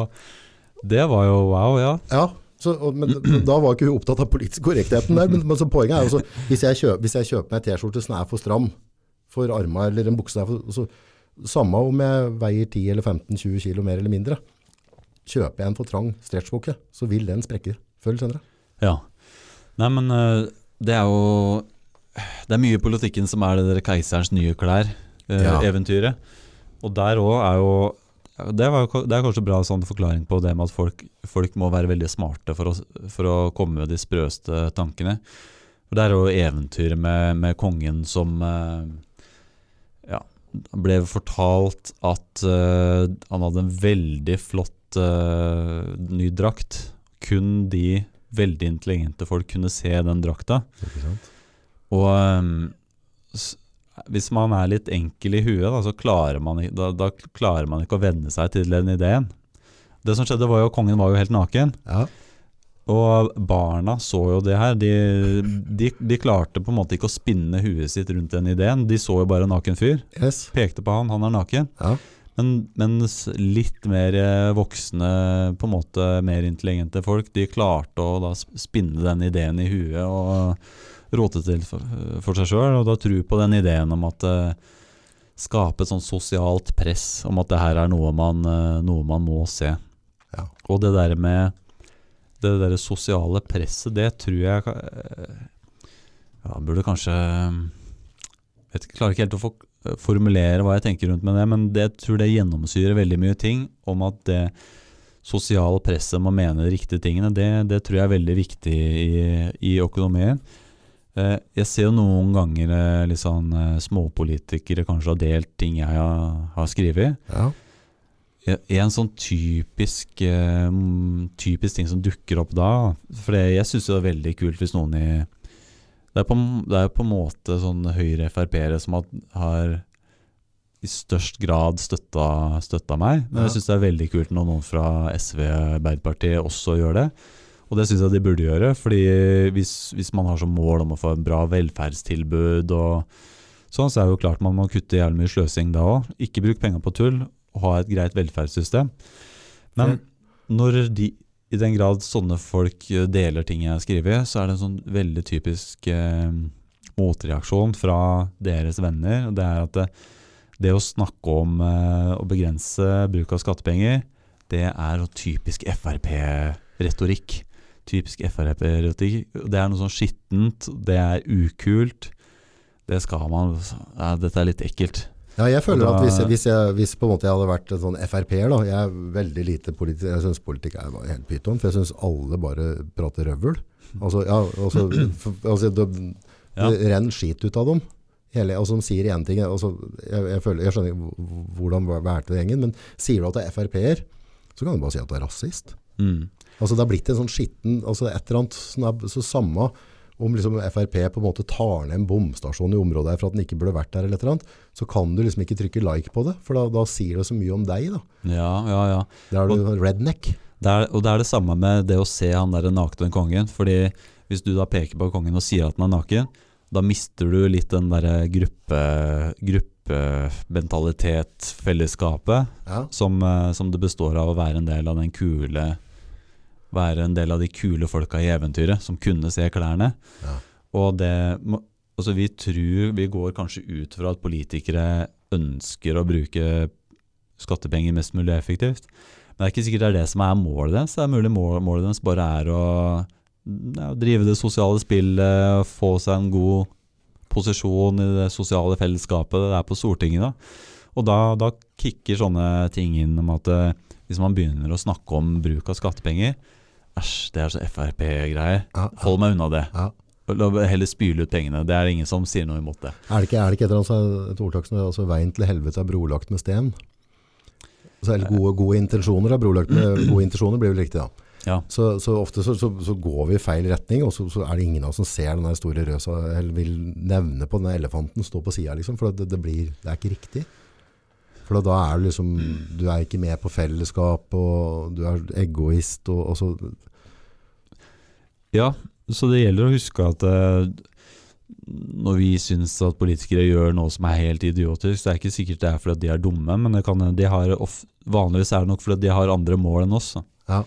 Det var jo wow, ja. Ja, så, og, men da var ikke hun opptatt av politisk korrektheten der. Men, men så poenget er jo så, hvis jeg, kjøper, hvis jeg kjøper meg en T-skjorte som er for stram for armene, eller en bukse er for, så, samme om jeg veier 10 eller 15-20 kilo mer eller mindre, kjøper jeg en for trang stretchbukse, så vil den sprekke før eller senere. Ja. Nei, men eh, det er jo Det er mye i politikken som er det der keiserens nye klær-eventyret. og der òg er jo det, var, det er kanskje bra sånn forklaring på det med at folk, folk må være veldig smarte for å, for å komme med de sprøeste tankene. For Det er jo eventyret med, med kongen som eh, ja, ble fortalt at eh, han hadde en veldig flott eh, ny drakt. Kun de veldig intelligente folk kunne se den drakta. Og um, hvis man er litt enkel i huet, da, så klarer man, da, da klarer man ikke å venne seg til den ideen. Det som skjedde var jo at kongen var jo helt naken, Ja, og barna så jo det her. De, de, de klarte på en måte ikke å spinne huet sitt rundt den ideen. De så jo bare en naken fyr. yes. Pekte på han, han er naken. Ja. Men, mens litt mer eh, voksne, på en måte mer intelligente folk, de klarte å da spinne den ideen i huet og råte til for, for seg sjøl, og da tro på den ideen om at eh, Skape et sosialt press om at det her er noe man, eh, noe man må se. Ja. Og det der med det der sosiale presset, det tror jeg eh, ja, burde kanskje jeg Klarer ikke helt å få formulere hva jeg tenker rundt med det, men det, jeg tror det gjennomsyrer veldig mye ting om at det sosiale presset må mene de riktige tingene. Det, det tror jeg er veldig viktig i, i økonomien. Eh, jeg ser jo noen ganger eh, litt sånn eh, småpolitikere kanskje har delt ting jeg har, har skrevet. Ja. En sånn typisk, eh, typisk ting som dukker opp da For jeg syns det er veldig kult hvis noen i Det er på, det er på en måte sånn Høyre-Frp-ere som har, har i størst grad støtta, støtta meg. Men Ja. jeg syns det er veldig kult når noen fra SV Arbeiderpartiet også gjør det. Og det syns jeg de burde gjøre, fordi hvis, hvis man har som mål om å få en bra velferdstilbud og sånn, så er det jo klart man må kutte jævlig mye sløsing da òg. Ikke bruk penger på tull og ha et greit velferdssystem. Men når de, i den grad sånne folk eh, deler ting jeg har skrevet, så er det en sånn veldig typisk eh, motreaksjon fra deres venner. og Det er at det, det å snakke om eh, å begrense bruk av skattepenger, det er typisk Frp-retorikk. Typisk Frp-retorikk. Det er noe sånn skittent, det er ukult. Det skal man ja, Dette er litt ekkelt. Ja, jeg føler da- at hvis, jeg, hvis, jeg, hvis på en måte jeg hadde vært en sånn FRP-er da, jeg er veldig lite politisk, jeg synes politikk er bare helt pyton, for jeg synes alle bare prater røvl. Altså, ja, altså, altså det, det renner skit ut av dem. Hele, altså, de sier en ting, altså, jeg, jeg, føler, jeg skjønner ikke hvordan det gjengen, men sier du at du er FRP-er, så kan du bare si at du er rasist. Mm. Altså det har blitt en sånn skitten, altså et eller annet som så samme om liksom Frp på en måte tar ned en bomstasjon i området her for at den ikke burde vært der eller eller annet, så kan du liksom ikke trykke like på det, for da, da sier det så mye om deg da. Ja, ja, ja. Der er du redneck. Det er, og det er det samme med det å se han der nakne kongen. Fordi hvis du da peker på kongen og sier at han er naken, da mister du litt den derre gruppe, gruppe gruppementalitet, fellesskapet, Ja. som, eh, som det består av å være en del av den kule Være en del av de kule folka i eventyret som kunne se klærne. Ja. Og det Altså, vi tror Vi går kanskje ut fra at politikere ønsker å bruke skattepenger mest mulig effektivt. Men det er ikke sikkert det er det som er målet deres. Det er mulig målet deres bare er å ja, drive det sosiale spillet, få seg en god posisjon i det sosiale fellesskapet. Det er på Stortinget, da. Og da, da kicker sånne ting inn om at eh, hvis man begynner å snakke om bruk av skattepenger Æsj, det er så Frp-greier. Hold meg unna det. Ja. La heller spyle ut pengene. Det er ingen som sier noe imot det. Er det ikke, er det ikke et, sånn- et ordtak som er altså, 'veien til helvete er brolagt med sten'? Altså, eller gode, gode intensjoner er brolagt med gode intensjoner, blir vel riktig da. Ja. Så, så ofte så, så, så går vi i feil retning, og så, så er det ingen av oss som ser den store røsa, eller vil nevne på den elefanten stå på siden, liksom, for det, det, blir, det er ikke riktig. For da er du liksom, du er ikke med på fellesskap, og du er egoist, og, og så, Ja, så det gjelder å huske at eh, når vi syns at politikere gjør noe som er helt idiotisk, så er det ikke sikkert det er fordi de er dumme, men det kan, de har of, vanligvis er det nok fordi de har andre mål enn oss. ja,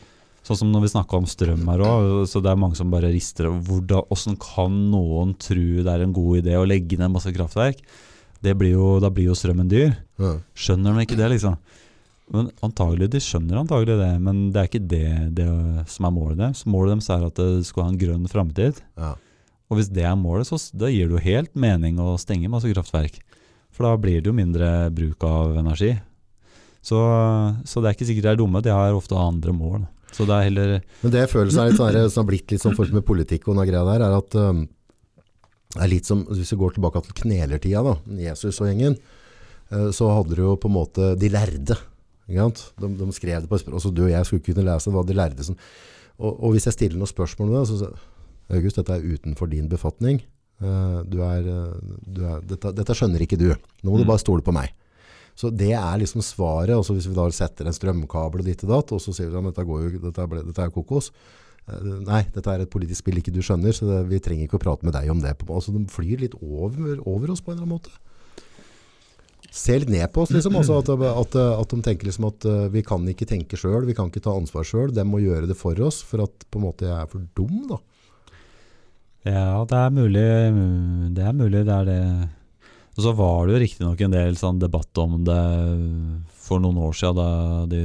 Sånn som når vi snakka om strøm her òg, så det er mange som bare rister Åssen kan noen tro det er en god idé å legge ned masse kraftverk? Det blir jo, da blir jo strømmen dyr. Skjønner de ikke det, liksom? Men antagelig, De skjønner antagelig det, men det er ikke det, det som er målet deres. Målet deres er at det skal ha en grønn framtid. ja. Og hvis det er målet, så da gir det jo helt mening å stenge masse kraftverk. For da blir det jo mindre bruk av energi. Så, så det er ikke sikkert de er dumme, de har ofte andre mål. Så det er heller Men det jeg føler er litt sånn som har blitt litt sånn forhold med politikk og noe greier der, er at um, det er litt som, hvis vi går tilbake til knelertida da, Jesus og gjengen, så hadde du jo på en måte de lærde? De, de skrev det på, språk, Altså, du og jeg skulle ikke kunne lese det, var de lærde som, og, og hvis jeg stiller noen spørsmål om det, så sier August, dette er utenfor din befatning, Eh, du er, eh, du er, dette, dette skjønner ikke du, nå må du Mm. bare stole på meg. Så det er liksom svaret, Altså hvis vi da setter en strømkabel og ditt og datt, og så sier vi at dette, går jo, dette, ble, dette er kokos. Eh, Nei, dette er et politisk spill ikke du skjønner, så det, vi trenger ikke å prate med deg om det. på- Altså, de flyr litt over, over oss på en eller annen måte. Ser litt ned på oss, liksom. Altså at, at, at de tenker liksom at eh, vi kan ikke tenke sjøl, vi kan ikke ta ansvar sjøl. De må gjøre det for oss, for at på en måte jeg er for dum, da. Ja, det er mulig. Det er mulig, det er det. Og så var det jo riktignok en del sånn debatt om det for noen år siden, de,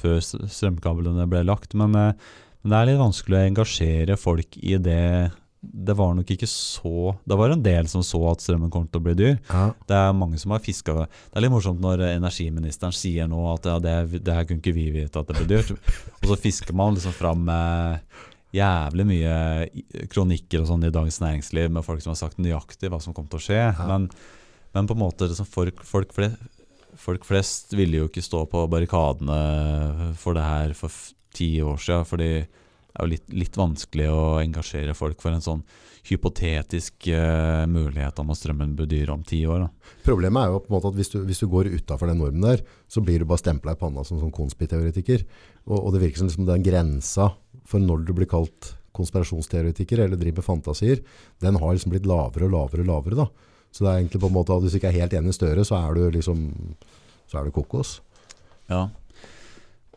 før strømkablene ble lagt. Men, eh, men det er litt vanskelig å engasjere folk i det. Det var nok ikke så Det var en del som så at strømmen kom til å bli dyr. Ja. Det er mange som har fiska Det er litt morsomt når energiministeren sier nå at ja, det, det her kunne ikke vi vite at det ble dyrt. Og så fisker man liksom fram eh, jævlig mye kronikker og sånn i Dagens Næringsliv med folk som har sagt nøyaktig hva som kom til å skje. Men, men på en måte liksom folk, folk, flest, folk flest ville jo ikke stå på barrikadene for det her for ti år siden, fordi det er jo litt, litt vanskelig å engasjere folk for en sånn hypotetisk uh, mulighet om at strømmen blir dyr om ti år. Da. Problemet er jo på en måte at hvis du, hvis du går utafor den normen der, så blir du bare stempla i panna som sånn konspiteoretiker. Og, og det virker som liksom den grensa for når du blir kalt konspirasjonsteoretiker eller driver med fantasier, den har liksom blitt lavere og lavere og lavere. da. Så det er egentlig på en måte at hvis du ikke er helt enig i Støre, så er du liksom så er du kokos. Ja.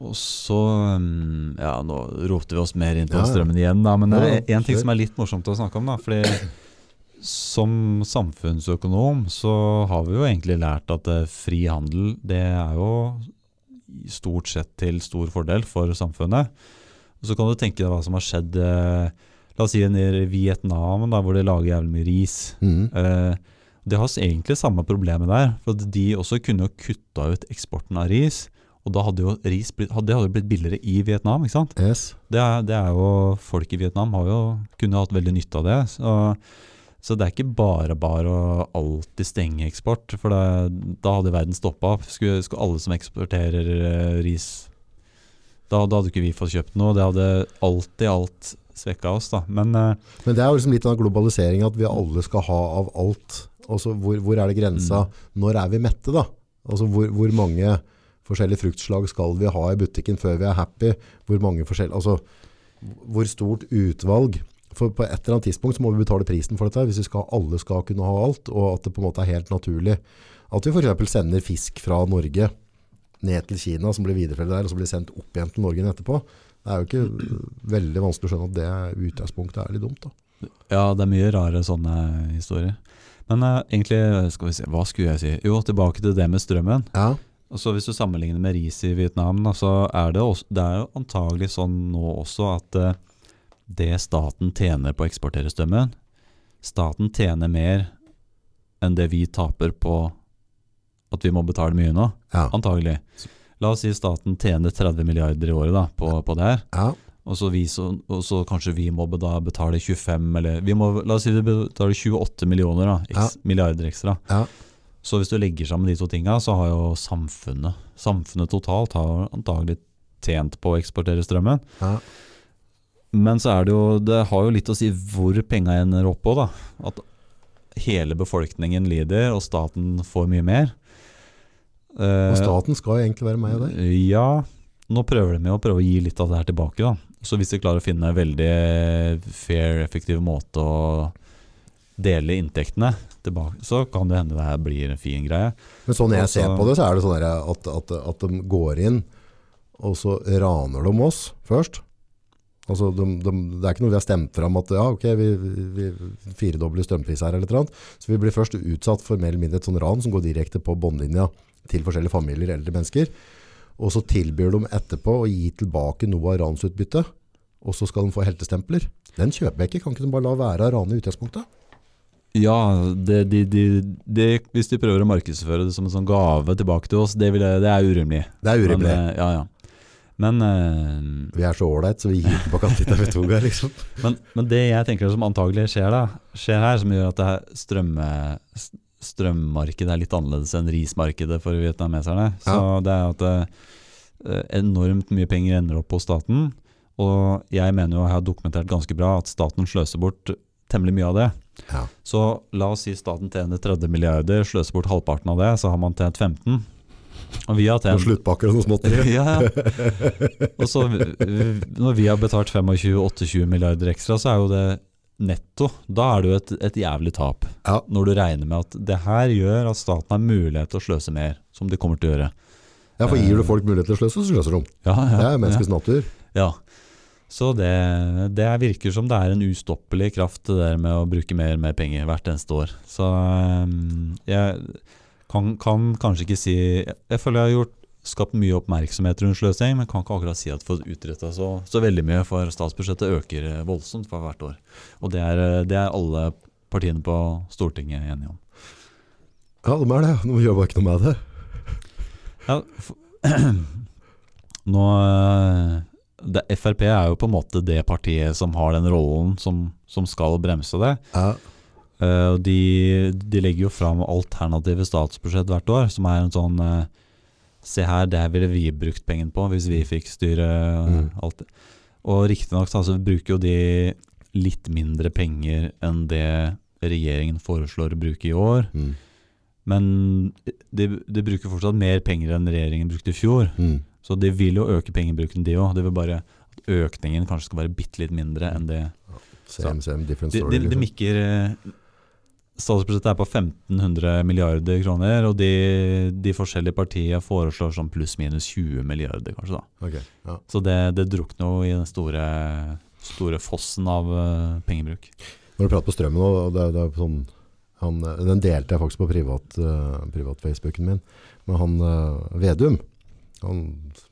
Og så um, Ja, nå roter vi oss mer inn på Ja, strømmen igjen, da. Men det er en ting som er litt morsomt å snakke om, da. Fordi som samfunnsøkonom så har vi jo egentlig lært at eh, fri handel, det er jo stort sett til stor fordel for samfunnet. Og så kan du tenke deg hva som har skjedd eh, La oss si i Vietnam, da, hvor de lager jævlig mye ris. Mm. Eh, de har egentlig samme problemet der. For de også kunne jo kutta ut eksporten av ris. Og da hadde jo ris blitt, hadde, hadde blitt billigere i Vietnam. ikke sant? Yes. Det det er jo, Folk i Vietnam har jo kunne hatt veldig nytte av det. Så, så det er ikke bare bare å alltid stenge eksport. For det, da hadde verden stoppa. Skulle, skulle alle som eksporterer eh, ris da, da hadde ikke vi fått kjøpt noe. Det hadde alltid alt svekka oss. da. Men eh, Men det er jo liksom litt av globalisering at vi alle skal ha av alt. Altså, hvor, hvor er det grensa? Når er vi mette da? Altså, hvor, hvor mange forskjellige fruktslag skal vi ha i butikken før vi er happy? Hvor mange forskjellige, altså, hvor stort utvalg? For på et eller annet tidspunkt så må vi betale prisen for dette, hvis vi skal, alle skal kunne ha alt, og at det på en måte er helt naturlig At vi f.eks. sender fisk fra Norge ned til Kina, som blir videreført der, og så blir sendt opp igjen til Norge etterpå. Det er jo ikke veldig vanskelig å skjønne at det utgangspunktet er litt dumt. da. Ja, det er mye rare sånne historier. Men uh, egentlig, skal vi se, hva skulle jeg si? Jo, tilbake til det med strømmen. Ja, Altså Hvis du sammenligner med ris i Vietnam, da, så er det, også, det er jo antagelig sånn nå også at eh, det staten tjener på å eksportere strømmen Staten tjener mer enn det vi taper på at vi må betale mye nå. ja, Antagelig. La oss si staten tjener 30 milliarder i året da, på, på det her. ja, Og så, vi, så, og så kanskje vi må betale 25 eller vi må, La oss si vi betaler 28 millioner da, eks, milliarder ekstra. ja. Så hvis du legger sammen de to tinga, så har jo samfunnet Samfunnet totalt har antagelig tjent på å eksportere strømmen. ja. Men så er det jo Det har jo litt å si hvor penga ender opp på, da. At hele befolkningen lider, og staten får mye mer. Eh, Og staten skal jo egentlig være med i det. Ja, nå prøver de med å prøve å gi litt av det her tilbake. da. Så hvis de klarer å finne en veldig fair, effektiv måte å dele inntektene tilbake, så kan det hende det her blir en fin greie. Men sånn jeg Også, ser på det, så er det sånn at, at, at de går inn, og så raner de oss først. Altså, de, de, det er ikke noe vi har stemt fram at ja, ok, vi, vi firedobler strømpris her eller noe. Så vi blir først utsatt for mer eller mindre et sånn ran som går direkte på båndlinja til forskjellige familier, eldre mennesker. Og så tilbyr de etterpå å gi tilbake noe av ransutbyttet, og så skal de få heltestempler. Den kjøper jeg ikke. Kan ikke de bare la være å rane i utgangspunktet? Ja, det, de, de, de, hvis de prøver å markedsføre det som en sånn gave tilbake til oss, det, jeg, det er urimelig. Det er urimelig. Men, eh, ja, ja. Men, uh, Vi er så ålreit, så vi gir tilbake alt litt av Vetunga, liksom. men, men det jeg tenker som antagelig skjer, da, skjer her, som gjør at det her strømme, strømmarkedet er litt annerledes enn rismarkedet for vietnameserne, så det er at uh, enormt mye penger ender opp hos staten. Og jeg mener jo jeg har dokumentert ganske bra at staten sløser bort temmelig mye av det. Ja. Så la oss si staten tjener 30 milliarder, sløser bort halvparten av det, så har man tjent 15. Og vi har Noen sluttpakker og noe småtteri. ja, ja. Og så når vi har betalt 25-28 milliarder ekstra, så er jo det netto. Da er det jo et, et jævlig tap. Ja. Når du regner med at det her gjør at staten har mulighet til å sløse mer, som de kommer til å gjøre. Ja, for gir du folk mulighet til å sløse, så sløser de. Ja, ja, Det er menneskets natur. Ja. Så det, det virker som det er en ustoppelig kraft det der med å bruke mer og mer penger hvert eneste år. Så um, jeg kan, kan kanskje ikke si Jeg, føler jeg har gjort, skapt mye oppmerksomhet rundt sløsing, men kan ikke akkurat si at for utretta så, så veldig mye, for statsbudsjettet øker eh, voldsomt for hvert år. Og det er, eh, det er alle partiene på Stortinget enige om. Ja, de er det. De gjør bare ikke noe med det. Ja, for, nå eh, det, Frp er jo på en måte det partiet som har den rollen som, som skal bremse det. Ja. Uh, de, de legger jo fram alternative statsbudsjett hvert år, som er en sånn uh, Se her, det her ville vi brukt pengene på hvis vi fikk styre eh, Mm. alt. Og riktignok så altså, bruker jo de litt mindre penger enn det regjeringen foreslår å bruke i år. Mm. Men de, de bruker fortsatt mer penger enn regjeringen brukte i fjor. Mm. Så de vil jo øke pengebruken, de òg. Det vil bare at økningen kanskje skal være bitte litt mindre enn det. Same, same, different story. de, de de mikker eh, Statsbudsjettet er på 1500 milliarder kroner, og de, de forskjellige partiene foreslår sånn pluss-minus 20 milliarder, kanskje. da. Okay, ja. Så det, det drukner jo i den store, store fossen av uh, pengebruk. Når du prater på strømmen, og det, det sånn, han, den delte jeg faktisk på privat, uh, privat Facebooken min, men han uh, Vedum, han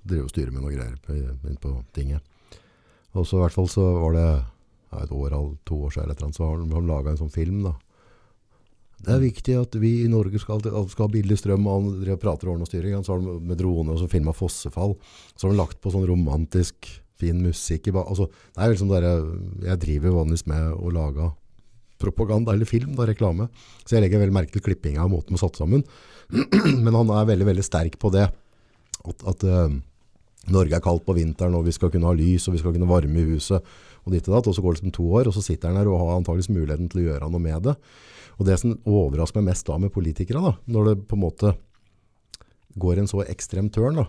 driver og styrer med noe greier inn på tinget. Og så i hvert fall så var det et år eller to år siden, så har han, han laget en sånn film da. Det er viktig at vi i Norge skal, skal ha billig strøm, og han prater ordne og styring. Så har han med drone og så filmet fossefall. Så har han lagt på sånn romantisk, fin musikk. I ba altså, det er liksom der jeg, jeg driver vanligvis med å lage propaganda eller film, da, reklame. Så jeg legger veldig merke til klippinga og måten vi satt sammen. Men han er veldig, veldig sterk på det. At, at uh, Norge er kaldt på vinteren, og vi skal kunne ha lys, og vi skal kunne varme i huset. Og ditt og datt, og så går det liksom to år, og så sitter han her og har antakeligvis muligheten til å gjøre noe med det. Og det som overrasker meg mest da med politikere, da, når det på en måte går en så ekstrem tørn, da,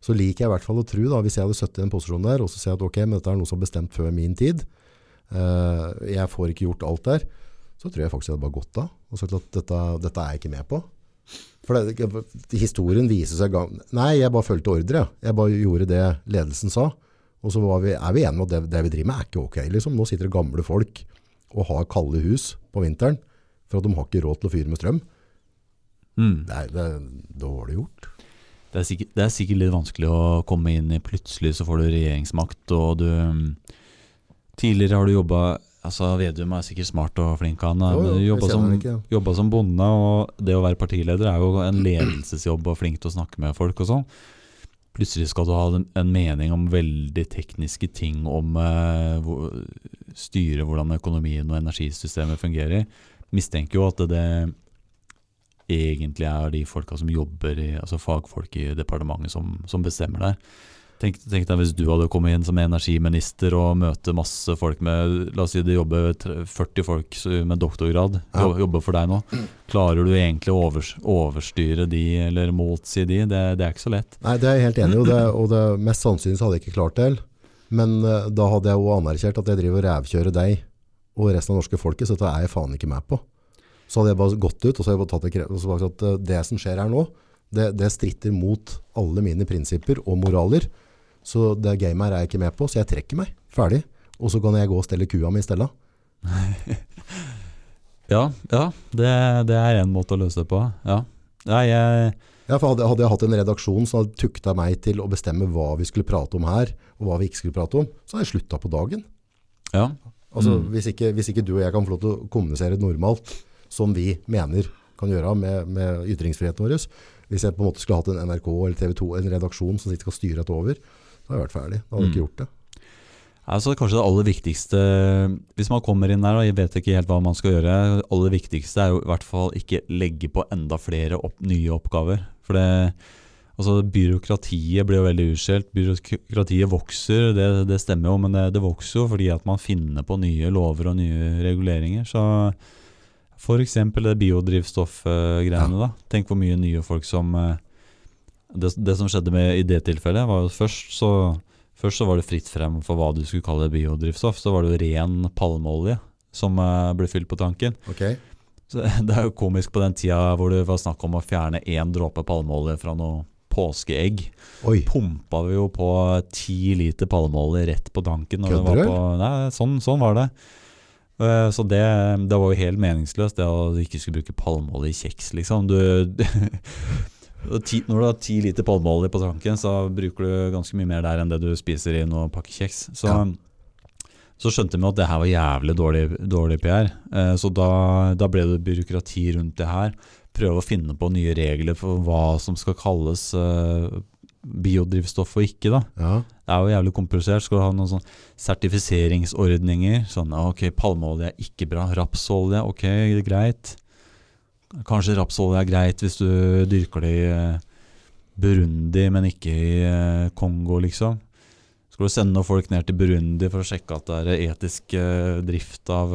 så liker jeg i hvert fall å tro, da, hvis jeg hadde sittet i en posisjon der, og så sier jeg at ok, men dette er noe som er bestemt før min tid, uh, jeg får ikke gjort alt der, så tror jeg faktisk jeg hadde bare gått av, og sagt at dette, dette er jeg ikke med på. For det, historien viser seg gang... Nei, jeg bare fulgte ordre. jeg. Bare gjorde det ledelsen sa. Og så var vi, er vi enige om at det, det vi driver med er ikke ok. Liksom. Nå sitter det gamle folk og har kalde hus på vinteren for at de har ikke råd til å fyre med strøm. Mm. Det er, det er dårlig gjort. Det, er sikkert, det er sikkert litt vanskelig å komme inn i plutselig så får du regjeringsmakt, og du mm, Tidligere har du jobba Altså, Vedum er sikkert smart og flink, han. Men Jobba som, jobba som bonde, og det å være partileder er jo en ledelsesjobb og flink til å snakke med folk og sånn. Plutselig skal du ha en- en mening om veldig tekniske ting om uh, hvor, styre hvordan økonomien og energisystemet fungerer. Mistenker jo at det, det egentlig er de folka som jobber i, altså fagfolk i departementet som, som bestemmer der. Tenk, tenk deg hvis du hadde kommet inn som energiminister og møte masse folk med La oss si det jobber 40 folk med doktorgrad, Ja. jobber for deg nå. Klarer du egentlig å over, overstyre de eller motsi de? Det, det er ikke så lett. Nei, det er jeg helt enig i, og, det, og det, mest sannsynlig så hadde jeg ikke klart det. Men eh, da hadde jeg jo anerkjent at jeg driver og rævkjører deg og resten av norske folket, så dette er jeg faen ikke med på. Så hadde jeg bare gått ut og så hadde jeg bare tatt det, og så bare sagt at eh, det som skjer her nå, det, det stritter mot alle mine prinsipper og moraler. Så det gamet her er jeg ikke med på, så jeg trekker meg. Ferdig. Og så kan jeg gå og stelle kua mi i stedet. Ja, ja det, det er en måte å løse det på. Ja. Nei, jeg, Ja, for hadde, hadde jeg hatt en redaksjon som hadde tukta meg til å bestemme hva vi skulle prate om her, og hva vi ikke skulle prate om, så hadde jeg slutta på dagen. ja. Altså, Mm. hvis, ikke, hvis ikke du og jeg kan få lov til å kommunisere normalt, som vi mener kan gjøre med, med ytringsfriheten vår, hvis jeg på en måte skulle hatt en NRK eller TV 2, en redaksjon som sitter og styrer dette over, så hadde jeg vært ferdig. Da hadde jeg ikke Mm. gjort det. Altså Kanskje det aller viktigste Hvis man kommer inn der og jeg vet ikke helt hva man skal gjøre, det aller viktigste er jo i hvert fall ikke legge på enda flere opp, nye oppgaver. For det Altså Byråkratiet blir jo veldig utskjelt. Byråkratiet vokser, det, det stemmer jo, men det, det vokser jo fordi at man finner på nye lover og nye reguleringer. Så F.eks. det biodrivstoffgreiene. da. Tenk hvor mye nye folk som eh, det, det som skjedde med i det tilfellet, var jo først så Først så var det fritt frem for hva du skulle kalle biodrivstoff. Så var det jo ren palmeolje som eh, ble fylt på tanken. Okay. Så Det er jo komisk på den tida hvor det var snakk om å fjerne én dråpe palmeolje fra noe påskeegg. Oi, Pumpa vi jo på ti liter palmeolje rett på tanken. Kødder var du? på, nei, sånn, sånn var det. Eh, Så det, det var jo helt meningsløst, det å ikke skulle bruke palmeolje i kjeks, liksom. Du, ti, når du har ti liter palmeolje på tanken, så bruker du ganske mye mer der enn det du spiser i noen pakke kjeks. Så, Ja. så skjønte vi at det her var jævlig dårlig, dårlig PR. Eh, Så da, da ble det byråkrati rundt det her. Prøve å finne på nye regler for hva som skal kalles eh, biodrivstoff og ikke. da. ja. Det er jo jævlig komplisert. Skal du ha noen sånn sertifiseringsordninger? Sånn, ok, palmeolje er ikke bra. Rapsolje, ok, greit. Kanskje rapsolje er greit hvis du dyrker det i eh, Burundi, men ikke i eh, Kongo, liksom. Skal du sende noen folk ned til Burundi for å sjekke at det er etisk eh, drift av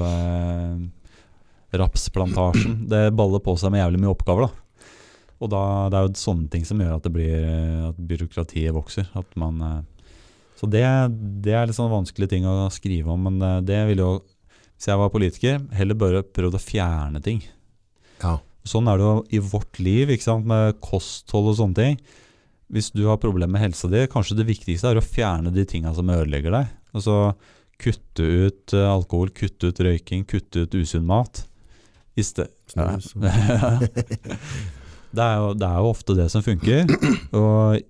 rapsplantasjen? Det baller på seg med jævlig mye oppgaver, da. Og da, det er jo sånne ting som gjør at, det blir, at byråkratiet vokser. At man, så det, det er litt sånn vanskelige ting å skrive om, men eh, det ville jo, hvis jeg var politiker, heller bare prøvd å fjerne ting. ja. Sånn er det jo i vårt liv, ikke sant, med kosthold og sånne ting. Hvis du har problemer med helsa di, kanskje det viktigste er å fjerne de tinga som ødelegger deg. Altså kutte ut eh, alkohol, kutte ut røyking, kutte ut usunn mat. I sted- det, er jo, det er jo ofte det som funker. Og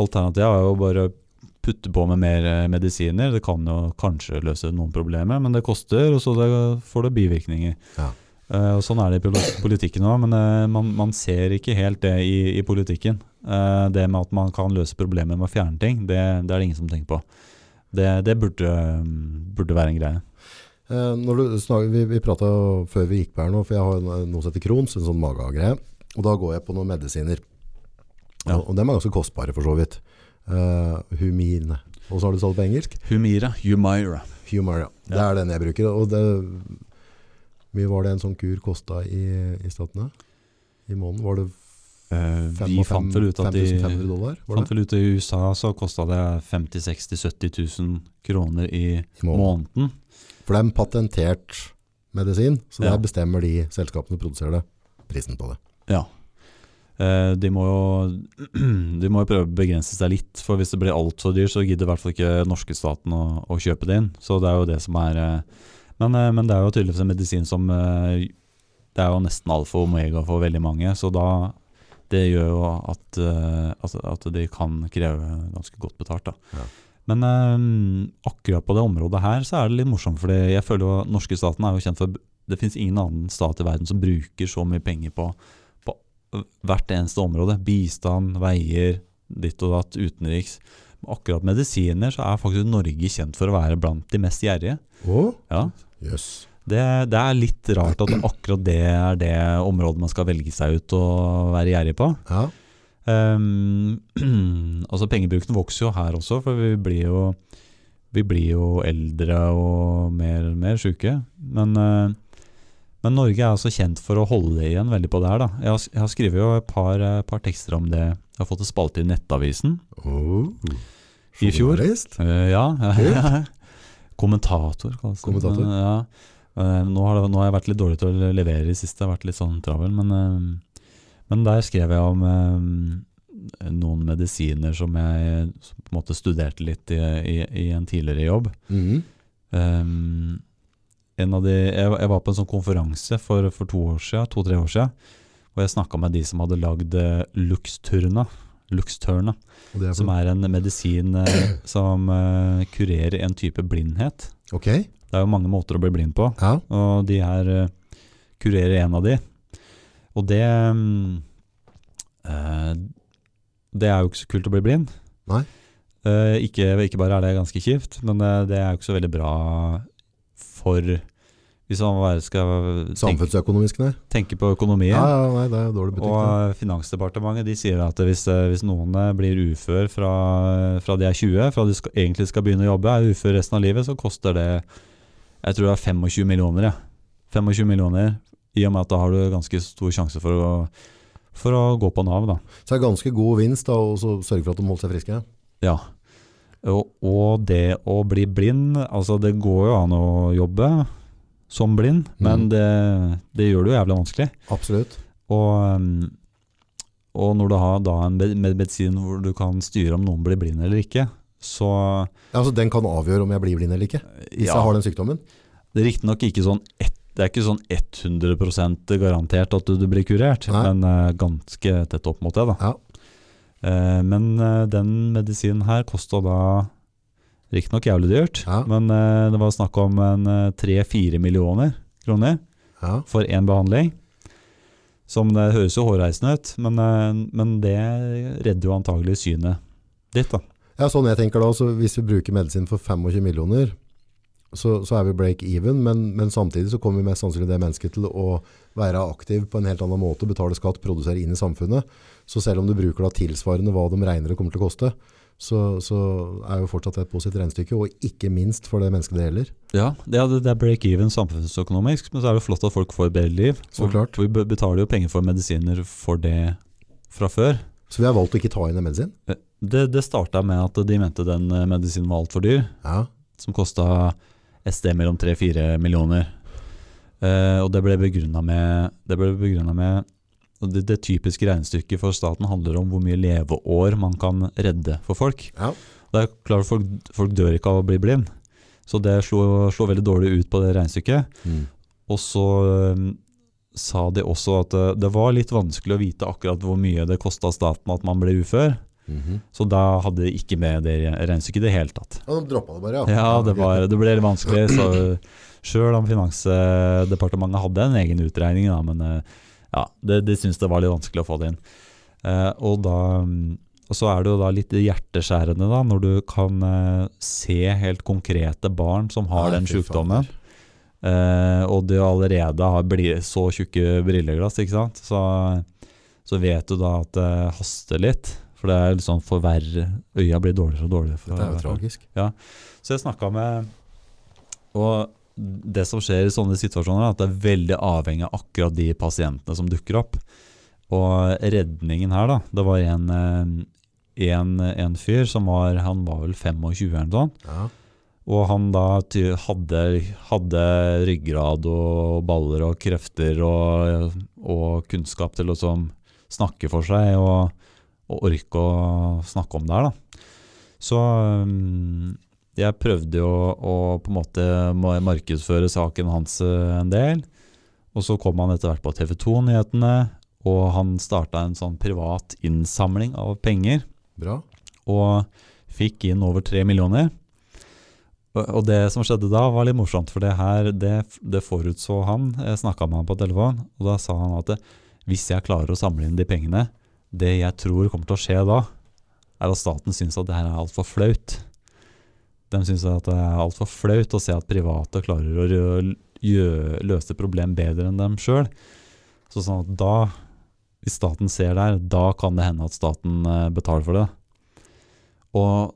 alternativet er jo bare å putte på med mer eh, medisiner. Det kan jo kanskje løse noen problemer, men det koster, og så det, får det bivirkninger. Ja. Og Sånn er det i politikken òg, men uh, man, man ser ikke helt det i, i politikken. Uh, det med at man kan løse problemer med å fjerne ting, det, det er det ingen som tenker på. Det, det burde, mm, burde være en greie. Eh, når du snak, vi vi prata før vi gikk på her nå, for jeg har noe som heter Crohns, en sånn magegreie. Og da går jeg på noen medisiner. Ja. Og, og dem er ganske kostbare for så vidt. Uh, Humine. Og så har du det på engelsk? Humira, Humira. Humira. Det er den jeg bruker. Og det, mye var det en sånn kur kosta i, i statene? I måneden? Var det Eh, fem vi fant vel ut at i, 5500 dollar? Fant vel ut i USA så kosta det 50 60 70 000 kroner i I måneden. måneden. For det er en patentert medisin, så Ja. der bestemmer de selskapene som produserer det, prisen på det. Ja. Eh, de, må jo, de må jo prøve å begrense seg litt, for hvis det blir altfor dyrt, så gidder i hvert fall ikke norske staten å, å, kjøpe det inn. Så det er jo det som er eh, men, eh, men, det er jo tydeligvis en medisin som eh, Det er jo nesten alfa og omega for veldig mange, så da det gjør jo at, eh, at, at de kan kreve ganske godt betalt. da. Ja. Men um, akkurat på det området her så er det litt morsomt, for jeg føler jo norske staten er jo kjent for Det finnes ingen annen stat i verden som bruker så mye penger på, på hvert eneste område. Bistand, veier, ditt og datt, utenriks. Akkurat medisiner så er faktisk Norge kjent for å være blant de mest gjerrige. Oh? Ja. Yes. Det, det, er litt rart at akkurat det er det området man skal velge seg ut og være gjerrig på. Ja. Um, altså Pengebruken vokser jo her også, for vi blir jo, vi blir jo eldre og mer, mer sjuke. Men, uh, men, Norge er altså kjent for å holde igjen veldig på det her. da Jeg har, jeg har skrevet jo et par, uh, par, tekster om det. Jeg har fått det spalte i Nettavisen oh, i fjor. Uh, ja, Kommentator, kalles det. Kommentator. ja. Nå har, det, nå, har jeg vært litt dårlig til å levere i siste, jeg har vært litt sånn travel. Men men der skrev jeg om eh, noen medisiner som jeg som på en måte studerte litt i, i, i en tidligere jobb. Mm. Um, en av de, jeg, jeg, var på en sånn konferanse for, for to år siden, to-tre år siden, og jeg snakka med de som hadde lagd eh, Luxturna. Luxturna er som er en medisin eh, som uh, kurerer en type blindhet. Okay. Det er jo mange måter å bli blind på, ja. og de her uh, kurerer en av de. Og det uh, Det er jo ikke så kult å bli blind. Nei. Ikke, ikke, bare er det ganske kjipt, men det er jo ikke så veldig bra for Hvis man bare skal Samfunnsøkonomisk, nei. Tenke på økonomien. Ja, ja, nei, det er dårlig butikk. Og Finansdepartementet de sier at hvis, hvis noen blir ufør fra, fra de er 20, fra de skal, egentlig skal begynne å jobbe, er ufør resten av livet, så koster det Jeg tror det er 25 millioner. Ja. 25 millioner i og med at da har du ganske stor sjanse for å, for å gå på Nav. Da. Så det er ganske god vinst da, å sørge for at de holder seg friske? Ja. Og, og, det å bli blind altså Det går jo an å jobbe som blind, mm. men det, det, gjør det jo jævlig vanskelig. Absolutt. Og, og når du har da en medisin hvor du kan styre om noen blir blind eller ikke, så ja, altså Den kan avgjøre om jeg blir blind eller ikke? Hvis ja. jeg har den sykdommen? Det er riktignok ikke sånn ett det er ikke sånn 100 garantert at du, du blir kurert, Nei. men uh, ganske tett opp mot det. da. Ja. Uh, men uh, den medisinen her kosta da riktignok jævlig dyrt, ja. men det var snakk om en tre-fire millioner kroner ja. for én behandling. Som det høres jo hårreisende ut, men, men det redder jo antagelig synet ditt. da. Ja, sånn jeg tenker da, så Hvis vi bruker medisin for 25 millioner, så, så, er vi break even, men, men, samtidig så kommer vi mest sannsynlig det mennesket til å være aktiv på en helt annen måte, betale skatt, produsere inn i samfunnet. Så selv om du bruker da tilsvarende hva de regner det kommer til å koste, så, så er jo fortsatt et positivt regnestykke, og ikke minst for det mennesket det gjelder. Ja, det er, break even samfunnsøkonomisk, men så er det flott at folk får et bedre liv. Så klart. Vi betaler jo penger for medisiner for det fra før. Så vi har valgt å ikke ta inn en medisin? Eh, det, det starta med at de mente den eh, medisinen var altfor dyr, ja. som kosta et sted mellom 3-4 millioner. Eh, og det ble begrunna med, det, ble med det, det, typiske regnestykket for staten handler om hvor mye leveår man kan redde for folk. Ja. Det er klart folk, folk dør ikke av å bli blind, så det slo, slo veldig dårlig ut på det regnestykket. Mm. Og så um, sa de også at det, det var litt vanskelig å vite akkurat hvor mye det kosta staten at man ble ufør. Mm -hmm. Så da hadde de ikke med det regnestykket i det hele tatt. Ja, De droppa det bare, ja? Ja, det, var, det ble litt vanskelig. så Sjøl om Finansdepartementet hadde en egen utregning, da, men eh, ja, de, de syntes det var litt vanskelig å få det inn. Eh, og, da, og så er det jo da litt hjerteskjærende da, når du kan eh, se helt konkrete barn som har Nei, den sjukdommen. Eh, og du allerede har så tjukke brilleglass, ikke sant? Så, så vet du da at det haster litt. For det er sånn for verre Øya blir dårligere og dårligere. For, det er jo tragisk. Ja. Så jeg snakka med Og det som skjer i sånne situasjoner, er at det er veldig avhengig av akkurat de pasientene som dukker opp. Og redningen her, da Det var en, eh, en, en fyr som var Han var vel 25 eller noe sånt. Ja. Og han da hadde, hadde, ryggrad og baller og krefter og, og kunnskap til å snakke for seg og, og orke å snakke om det her. Da. Så um, jeg prøvde jo å på en måte markedsføre saken hans eh, en del. Og så kom han etter hvert på TV 2-nyhetene, og han starta en sånn privat innsamling av penger. Bra. Og fikk inn over tre millioner. Og det som skjedde da, var litt morsomt, for det her, det, det forutså han. Jeg snakka med han på telefon, og da sa han at hvis jeg klarer å samle inn de pengene, det jeg tror kommer til å skje da, er at staten syns at det her er altfor flaut. De syns at det er altfor flaut å se at private klarer å løse problem bedre enn dem sjøl. Så sånn at da, hvis staten ser der, da kan det hende at staten eh, betaler for det. Og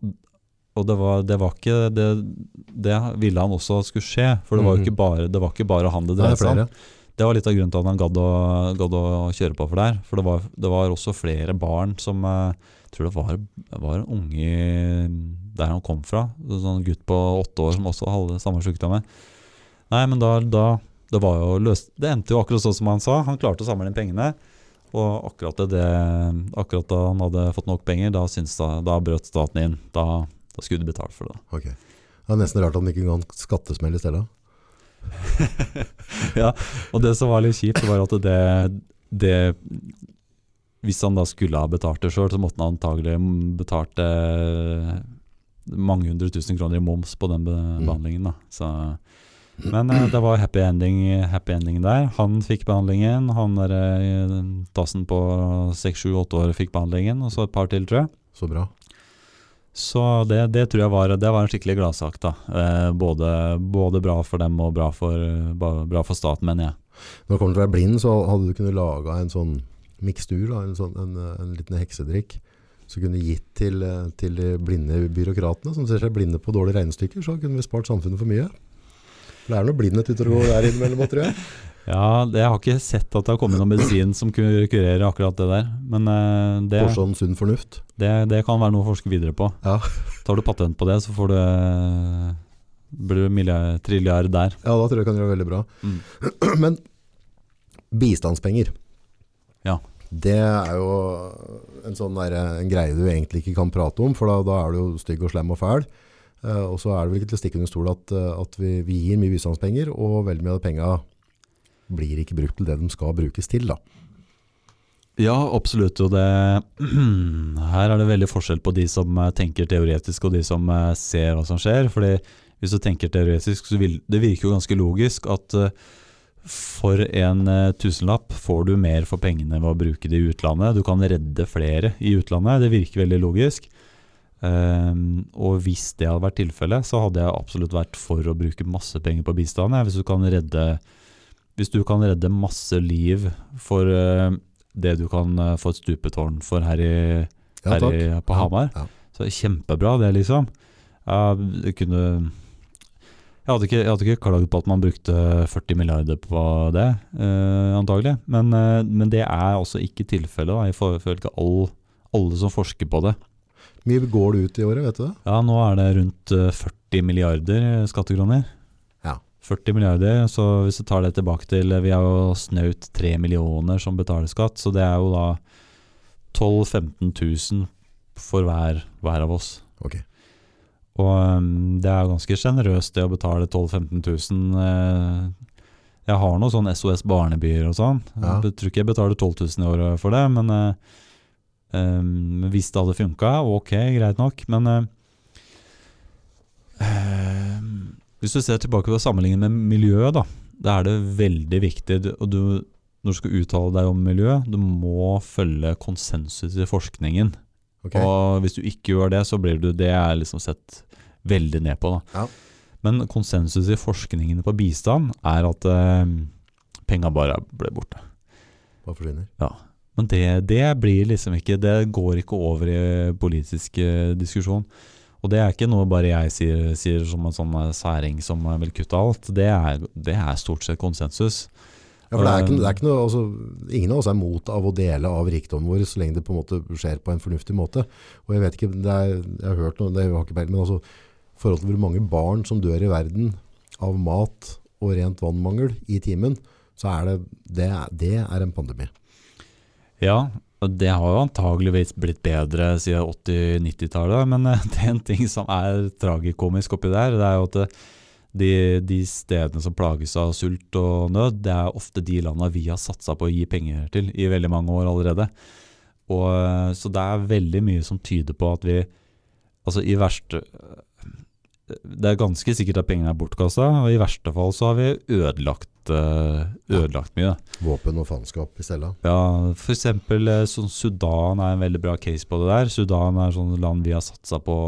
og det var, det var ikke det, det, ville han også skulle skje, for det var Mhm. ikke bare, det var ikke bare han det dreide seg om. Det var litt av grunnen til at han gadd å, gadd å kjøre på for der. For det var, det var også flere barn som eh, tror det var, var en unge der han kom fra. En sånn gutt på åtte år som også hadde samme sykdommen. Nei, men da, da det, løst, det endte jo akkurat sånn som han sa. Han klarte å samle inn pengene. Og akkurat, det, akkurat da han hadde fått nok penger, da, da, da brøt staten inn. Da, da skulle de betalt for det. Okay. Ok. Det er nesten rart at han ikke ga en skattesmell i stedet. ja, og det som var litt kjipt, var at det, det Hvis han da skulle ha betalt det sjøl, så måtte han antagelig betalt eh, mange hundre tusen kroner i moms på den behandlingen. da. Så, men eh, det var happy ending, happy ending der. Han fikk behandlingen. Han der eh, tassen på seks, sju, åtte år fikk behandlingen, og så et par til, tror jeg. Så bra. Så det, det tror jeg var, det var en skikkelig gladsak. da. Eh, både, både bra for dem og bra for, bra for staten, mener jeg. Når du kommer til å være blind, så hadde du kunnet laga en sånn mikstur, da, en, sånn, en, en liten heksedrikk, som kunne gitt til, eh, til de blinde byråkratene, som ser seg blinde på dårlige regnestykker, så kunne vi spart samfunnet for mye. For det er noe blindhet ute og går der innimellom, tror jeg. Ja, det, Jeg har ikke sett at det har kommet noen medisin som kunne kurerer akkurat det der. Men eh, det, sånn sunn fornuft. det, det kan være noe å forske videre på. Ja. Tar du patent på det, så får du blir du trilliard der. Ja, da tror jeg det kan gjøre veldig bra. Mm. Men bistandspenger, Ja. Det er jo en sånn der, en greie du egentlig ikke kan prate om, for da, da er du jo stygg og slem og fæl. Uh, og så er det vel ikke til å stikke under stol at, eh, at vi, vi gir mye bistandspenger, og veldig mye av penga blir ikke brukt til det de skal brukes til. Da. Ja, absolutt. Og det Her er det veldig forskjell på de som eh, tenker teoretisk, og de som ser hva som skjer. Fordi hvis du tenker teoretisk, så vil det virker jo ganske logisk at eh, for en eh, tusenlapp får du mer for pengene ved å bruke det i utlandet. Du kan redde flere i utlandet. Det virker veldig logisk. Um, og hvis det hadde vært tilfellet, så hadde jeg absolutt vært for å bruke masse penger på bistand. Hvis du kan redde, hvis du kan redde masse liv for uh, det du kan uh, få et stupetårn for her, i, Ja, her i, på Hamar, Ja. så kjempebra det, liksom. Jeg, kunne, jeg, hadde ikke, jeg hadde ikke klagd på at man brukte 40 milliarder på det, eh, antagelig. Men, eh, men det er også ikke tilfellet, Jeg føler ikke all, alle som forsker på det. Mye går det ut i året, vet du det? Ja, nå er det rundt eh, 40 milliarder skattekroner. Ja. 40 milliarder, så hvis du tar det tilbake til eh, Vi har jo snaut 3 millioner som betaler skatt, så det er jo da 12 000-15 000 for hver, hver av oss. Ok. Og um, det er ganske sjenerøst det å betale 12 000-15 000. eh, jeg har noen sånn SOS barnebyer og sånn. Ja. Jeg tror ikke jeg betaler 12 000 i året for det, men eh, um, hvis det hadde funka, ok, greit nok. Men eh, hvis du ser tilbake på sammenligningen med miljøet, da, da er det veldig viktig og du, Når du skal uttale deg om miljø, du må følge konsensus i forskningen. Ok. Og hvis du ikke gjør det, så blir du Det er liksom sett veldig ned på. Ja. Men konsensus i forskningen på bistand er at eh, penga bare ble borte. Bare forsvinner? Men det, det blir liksom ikke Det går ikke over i politisk eh, diskusjon. Og det er ikke noe bare jeg sier, sier som en sånn eh, særing som eh, vil kutte alt. Det er, det er stort sett konsensus. Ja, for det er ikke, Um, det er ikke noe, altså, ingen av oss er mot av å dele av rikdommen vår så lenge det på en måte skjer på en fornuftig måte. Og jeg vet ikke, det er, jeg har hørt noe, det har ikke peiling, men altså, forhold til hvor mange barn som dør i verden av mat og rent vannmangel i timen, så er det, det, er- det er en pandemi. Ja, og det har jo antageligvis blitt bedre siden 80-90-tallet, men eh, det er en ting som er tragikomisk oppi der, det er jo at det, de, de stedene som plages av sult og nød, det er ofte de landene vi har satsa på å gi penger til i veldig mange år allerede. Og, eh, så det er veldig mye som tyder på at vi Altså i verste Det er ganske sikkert at pengene er bortkasta, og i verste fall så har vi ødelagt, eh, ødelagt mye. Våpen og faenskap i stedet. Ja, f.eks. Sånn Sudan er en veldig bra case på det der. Sudan er sånn land vi har satsa på,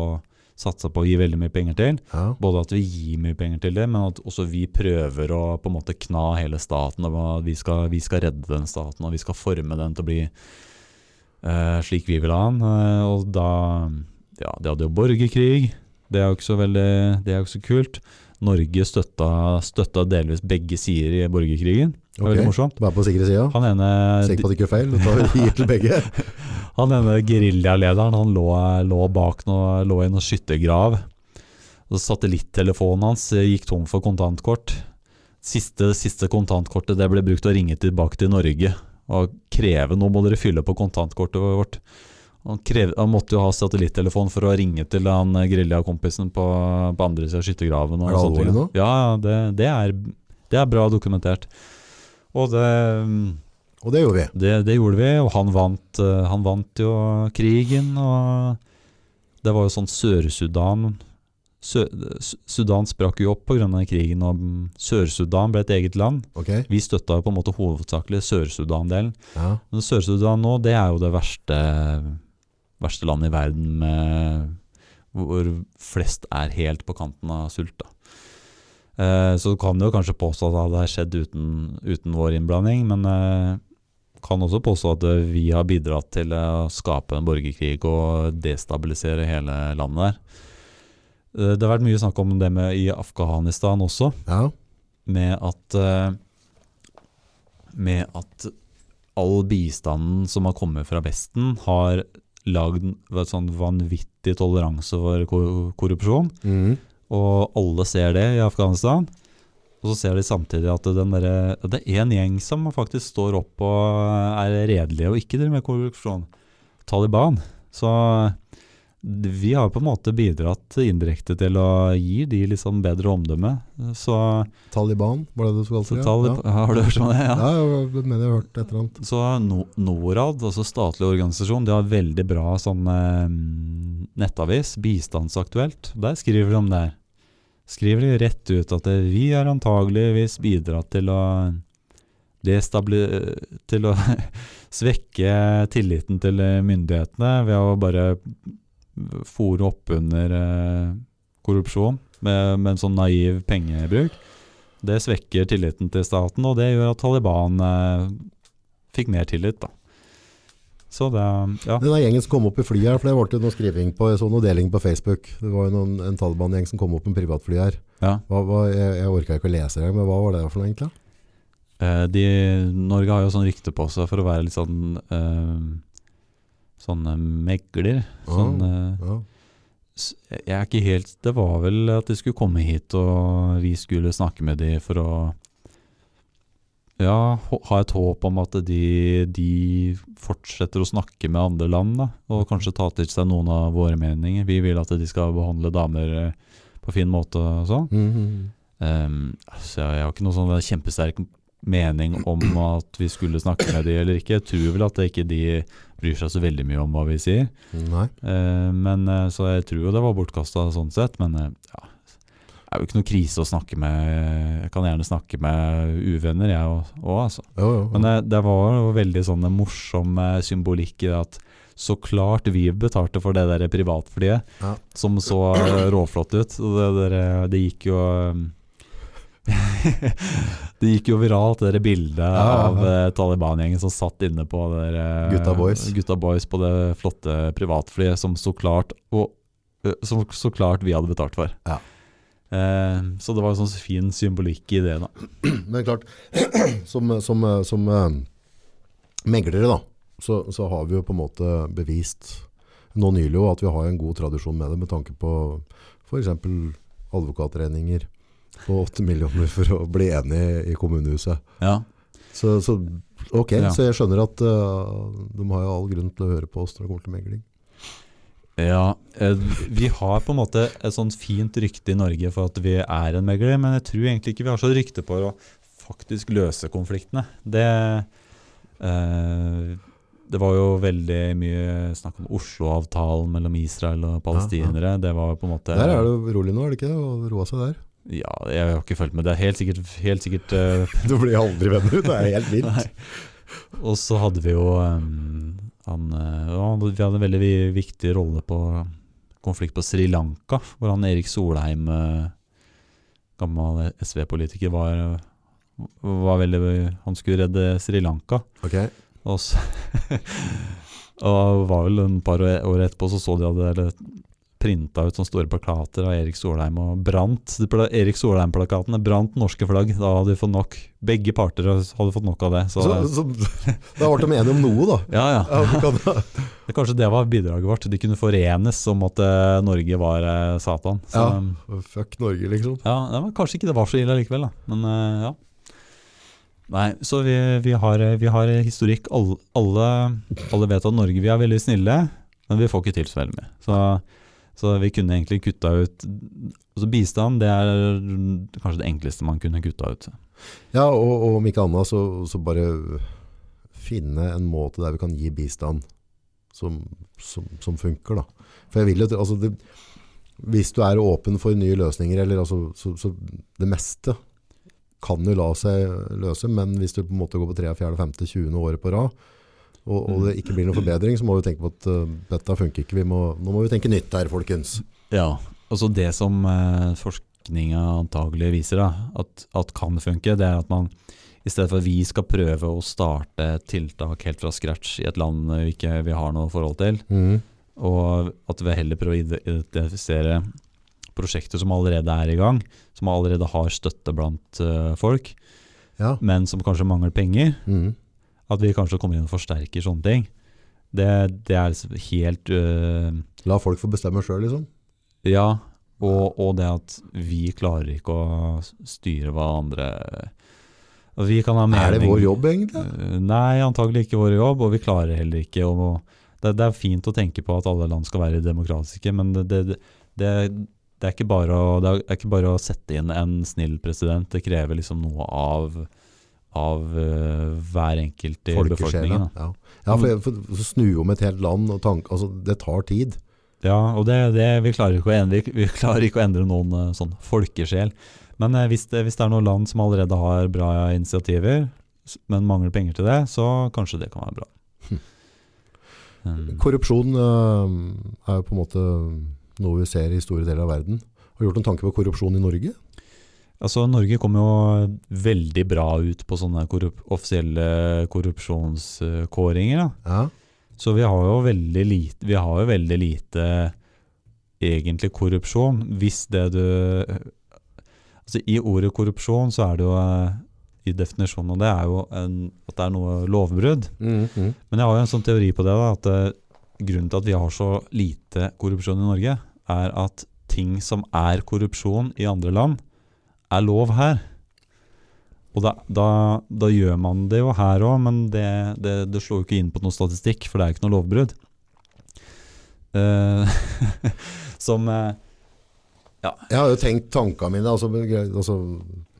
satsa på å gi veldig mye penger til. Ja. Både at vi gir mye penger til det, men at også vi prøver å på en måte kna hele staten. Og vi skal, vi skal redde den staten, og vi skal forme den til å bli uh, slik vi vil ha den. Uh, og da Ja, de hadde jo borgerkrig. Det er jo ikke så veldig Det er jo ikke så kult. Norge støtta, støtta delvis begge sider i borgerkrigen. Det er Ok. veldig morsomt. Vær på sikre sida. Han ene Sikker på at det ikke er feil. Du tar, gir til begge. Han ene geriljalederen han lå, lå bak noe, lå i noen skyttergrav. Satellittelefonen hans eh, gikk tom for kontantkort. Siste, siste kontantkortet det ble brukt til å ringe tilbake til Norge og kreve nå må dere fylle på kontantkortet vårt. Han, krev, han måtte jo ha satellittelefon for å ringe til han eh, geriljakompisen på, på andre siden av skyttergraven. Er det alvorlig nå? Ja, det, det, er, det er bra dokumentert. Og det Og det gjorde vi. det, det gjorde vi, og han vant, eh, han vant jo krigen. Og det var jo sånn Sør-Sudan Sø, Sudan sprakk jo opp pga. krigen, og Sør-Sudan ble et eget land. Okay. Vi støtta jo på en måte hovedsakelig Sør-Sudan-delen. Ja. Men Sør-Sudan nå, det er jo det verste, verste landet i verden med, hvor flest er helt på kanten av sult. da. Eh, så du kan jo kanskje påstå at det har skjedd uten, uten vår innblanding, men eh, kan også påstå at eh, vi har bidratt til å skape en borgerkrig og destabilisere hele landet der. Det har vært mye snakk om det med i Afghanistan også ja. med at Med at all bistanden som har kommet fra Vesten, har lagd en sånn vanvittig toleranse for korrupsjon. Mhm. Og alle ser det i Afghanistan. Og så ser de samtidig at derre- det er én gjeng som faktisk står opp og er redelige og ikke driver med korrupsjon. Taliban. Så vi har på en måte bidratt indirekte til å gi de liksom bedre omdømme. Så, Taliban, var det du kalte det? Talib Har du hørt om det? Ja, Ja. ja jeg mener jeg har hørt et eller annet. Så Norad, altså statlig organisasjon, de har veldig bra sånn eh, nettavis, Bistandsaktuelt. Der skriver de om det her. Skriver de rett ut at eh, vi har antageligvis bidratt til å til å svekke tilliten til eh, myndighetene ved å bare fòre opp under eh, korrupsjon med, med en sånn naiv pengebruk. Det svekker tilliten til staten, og det gjør at Taliban eh, fikk mer tillit, da. Så det Ja. Den gjengen som kom opp i flyet her, for det ble noe skriving på, jeg så noe deling på Facebook. Det var jo noen, en Taliban-gjeng som kom opp med privatfly her. ja. Hva, hva, jeg, jeg orka ikke å lese det, men hva var det for noe egentlig? Eh, de, Norge har jo sånn rykte på seg for å være litt sånn eh, Sånn eh, megler. Sånn ja, Ja. Jeg er ikke helt Det var vel at de skulle komme hit, og vi skulle snakke med de for å Ja, ha et håp om at de, de fortsetter å snakke med andre land, da. Og kanskje ta til seg noen av våre meninger. Vi vil at de skal behandle damer eh, på fin måte og sånn. Mhm. Um, så jeg har ikke noen sånn kjempesterk mening om at vi skulle snakke med de eller ikke. Jeg tror vel at ikke de bryr seg så veldig mye om hva vi sier. Eh, men eh, Så jeg tror jo det var bortkasta sånn sett, men eh, ja. Det er jo ikke noe krise å snakke med Jeg kan gjerne snakke med uvenner, jeg òg, altså. Jo, jo. Men det, det var jo veldig sånn en morsom eh, symbolikk i det at så klart vi betalte for det der privatflyet, Ja. som så eh, råflott ut. Det, det, eh, det gikk jo eh, Det gikk jo viralt, det der bildet Ja, ja, av eh, Taliban-gjengen som satt inne på der, uh, Gutta boys. Gutta boys på det flotte privatflyet som så klart og, uh, Som så klart vi hadde betalt for. Ja. Eh, så det var en sånn fin symbolikk i det, da. Men klart, som, som, som eh, meglere da, så, så har vi jo på en måte bevist nå nylig jo at vi har en god tradisjon med det, med tanke på eksempel advokatregninger på 8 millioner for å bli enig i kommunehuset. Ja. Så, så Ok, Ja. så jeg skjønner at uh, de har jo all grunn til å høre på oss når det kommer til megling. Ja, eh, vi har på en måte et sånt fint rykte i Norge for at vi er en megler, men jeg tror egentlig ikke vi har så rykte på å faktisk løse konfliktene. Det, eh, det var jo veldig mye snakk om Oslo-avtalen mellom Israel og palestinere. Det var på en måte Der er det rolig nå, er det ikke? Å roe seg der. Ja, jeg har ikke fulgt med. Det er helt sikkert, helt sikkert uh... Du blir aldri venner, det er helt vilt. Og så hadde vi jo um, han, uh, Vi hadde en veldig viktig rolle på konflikt på Sri Lanka, hvor han Erik Solheim, uh, gammel SV-politiker, var, var veldig Han skulle redde Sri Lanka. Ok, Og så Og var vel en par år etterpå så så de hadde printa ut sånne store plakater av Erik Solheim og brant Erik Solheim-plakatene. Brant norske flagg. Da hadde vi fått nok. Begge parter hadde fått nok av det. Så, så, så da ble de enige om noe da. ja, ja. Ja, Det, kanskje det var bidraget vårt. De kunne forenes om at eh, Norge var eh, Satan. Så, Ja. fuck Norge, liksom. ja, det var, kanskje ikke det var så ille likevel, da. Men eh, ja. Nei, så vi, vi, har, vi har historikk. Alle, alle, alle vet at Norge vi er veldig snille, men vi får ikke til så veldig mye. Så, så vi kunne egentlig kutta ut altså Bistand det er kanskje det enkleste man kunne kutta ut. Ja, og, om ikke annet så, så bare finne en måte der vi kan gi bistand som, som, som funker da. For jeg vil jo, altså det, hvis du er åpen for nye løsninger, eller altså, så, så det meste kan jo la seg løse, men hvis du på en måte går på 3, 4, 5, 20 året på rad, og, og det ikke blir noen forbedring, så må vi tenke på at uh, dette funker ikke. Vi må, nå må vi tenke nytt her, folkens. Ja, altså det som uh, forskninga antagelig viser da, at, at kan funke, det er at man i stedet for at vi skal prøve å starte et tiltak helt fra scratch i et land vi ikke vi har noe forhold til, mm. og at vi heller prøver å identifisere prosjekter som allerede er i gang, som allerede har støtte blant uh, folk, Ja. men som kanskje mangler penger, Mhm. At vi kanskje kommer inn og forsterker sånne ting. Det, det er helt eh, La folk få bestemme selv, liksom. Ja, og, og det at vi klarer ikke å styre hva andre Vi kan ha mening Er det vår jobb, egentlig? Eh, Nei, antagelig ikke vår jobb, og vi klarer heller ikke å det, det er fint å tenke på at alle land skal være demokratiske, men det, det, det, det, er ikke bare å, det er ikke bare å sette inn en snill president. Det krever liksom noe av, av eh, hver enkelt i befolkningen. Da. Ja, ja for, for å snu om et helt land, og tanke altså, det tar tid. Ja, og det, det, vi, klarer ikke å endre, vi, klarer ikke å endre noen eh, sånn folkesjel. Men eh, hvis, det, hvis det er noen land som allerede har bra initiativer, men mangler penger til det, så kanskje det kan være bra. Hm. Um, Korrupsjon uh, er jo på en måte noe vi ser i store deler av verden. Har du gjort noen tanke på korrupsjon i Norge? Altså, Norge kommer jo veldig bra ut på sånne korrup offisielle korrupsjonskåringer. Da. Ja. Så vi har jo veldig lite, vi har jo veldig lite egentlig korrupsjon. Hvis det du Altså I ordet korrupsjon så er det jo i definisjonen av det er jo en, at det er noe lovbrudd. Mhm. Men jeg har jo en sånn teori på det, da, at eh, grunnen til at vi har så lite korrupsjon i Norge, er at ting som er korrupsjon i andre land, er lov her. Og da, da, da gjør man det jo her òg, men det, det, det slår jo ikke inn på noe statistikk, for det er jo ikke noe lovbrudd. Uh, som eh, Jeg har jo tenkt tankene mine, altså, altså,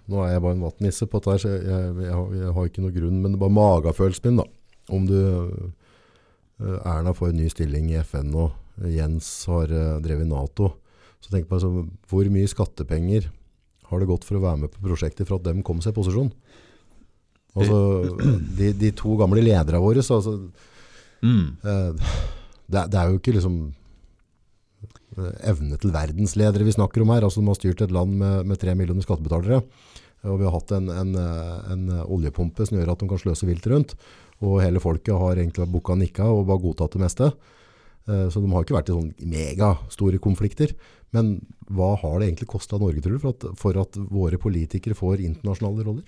nå er jeg bare en vattnisse på dette så jeg, jeg, jeg, har, ikke noe grunn, men det er bare magefølelsen min da. Om du, øh, Erna får en ny stilling i FN og Jens har drevet NATO, så tenk på altså, hvor mye skattepenger har det gått for å være med på prosjektet for at de kom seg i posisjon? Altså, de, de to gamle ledere våre, så altså, mm, Eh, det, det er jo ikke liksom eh, evne til verdensledere vi snakker om her. Altså, de har styrt et land med, med tre millioner skattebetalere. Og vi har hatt en, en, eh, en oljepumpe som gjør at de kan sløse vilt rundt. Og hele folket har egentlig bukka nikka og bare godtatt det meste. Så de har ikke vært i sånne megastore konflikter. Men hva har det egentlig kosta Norge, tror du, for at, for at våre politikere får internasjonale roller?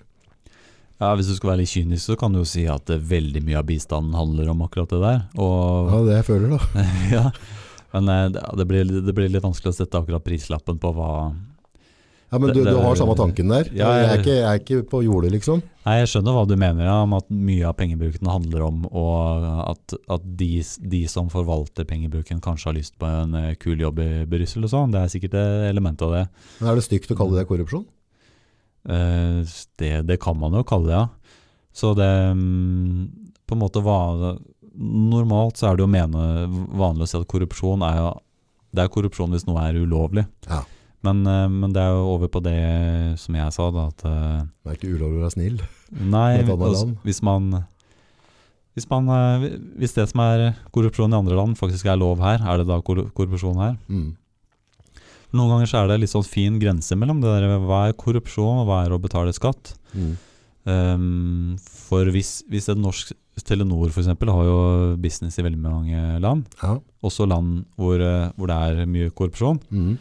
ja, Hvis du skal være litt kynisk, så kan du jo si at eh, veldig mye av bistanden handler om akkurat det der. Og Ja, det jeg føler da. ja, men eh, det, det, blir, det blir litt vanskelig å sette akkurat prislappen på hva, Ja, men du, du har samme tanken der. Ja, jeg, er ikke, jeg er ikke på jordet, liksom. Nei, Jeg skjønner hva du mener, ja, om at mye av pengebruken handler om og at, at de, de som forvalter pengebruken, kanskje har lyst på en eh, kul jobb i Brussel og sånn. Det er sikkert et element av det. Men er det stygt å kalle det korrupsjon? Eh, det. Det kan man jo kalle det, ja. Så det mm, På en måte var Normalt så er det jo mene, vanlig å si at korrupsjon er jo Det er korrupsjon hvis noe er ulovlig. Ja. Men, eh, men det er jo over på det som jeg sa, da, at eh, Det er ikke ulovlig å være snill. Nei, annet altså, hvis man hvis, man eh, hvis det som er korrupsjon i andre land, faktisk er lov her, er det da korru- korrupsjon her? Mm. Noen ganger så er det litt sånn fin grense mellom det der, hva er korrupsjon, og hva er å betale skatt. Mm. Um, for hvis, hvis et norsk Telenor f.eks. har jo business i veldig mange land, Ja. også land hvor, hvor det er mye korrupsjon. Mm.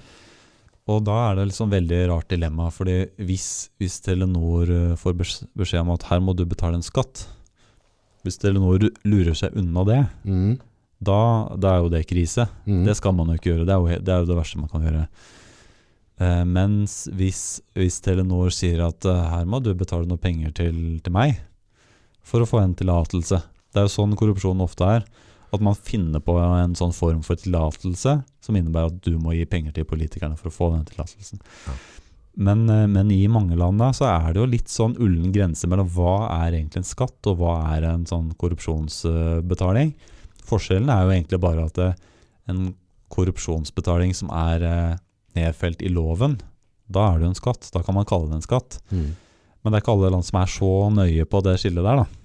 Og da er det liksom veldig rart dilemma, fordi hvis, hvis Telenor eh, får beskjed om at her må du betale en skatt Hvis Telenor lurer seg unna det, Mm. da, da er jo det krise. Mm. Det skal man jo ikke gjøre, det er jo, det, er jo det verste man kan gjøre. Eh, mens hvis, hvis Telenor sier at eh, her må du betale noe penger til, til meg for å få en tillatelse Det er jo sånn korrupsjon ofte er. At man finner på en sånn form for tillatelse som innebærer at du må gi penger til politikerne for å få den tillatelsen. Ja. Men, eh, men i mange land da, så er det jo litt sånn ullen grense mellom hva er egentlig en skatt, og hva er en sånn korrupsjonsbetaling. Forskjellen er jo egentlig bare at det, en korrupsjonsbetaling som er eh, nedfelt i loven, da er det jo en skatt. Da kan man kalle det en skatt. Mm. Men det er ikke alle land som er så nøye på det skillet der, da.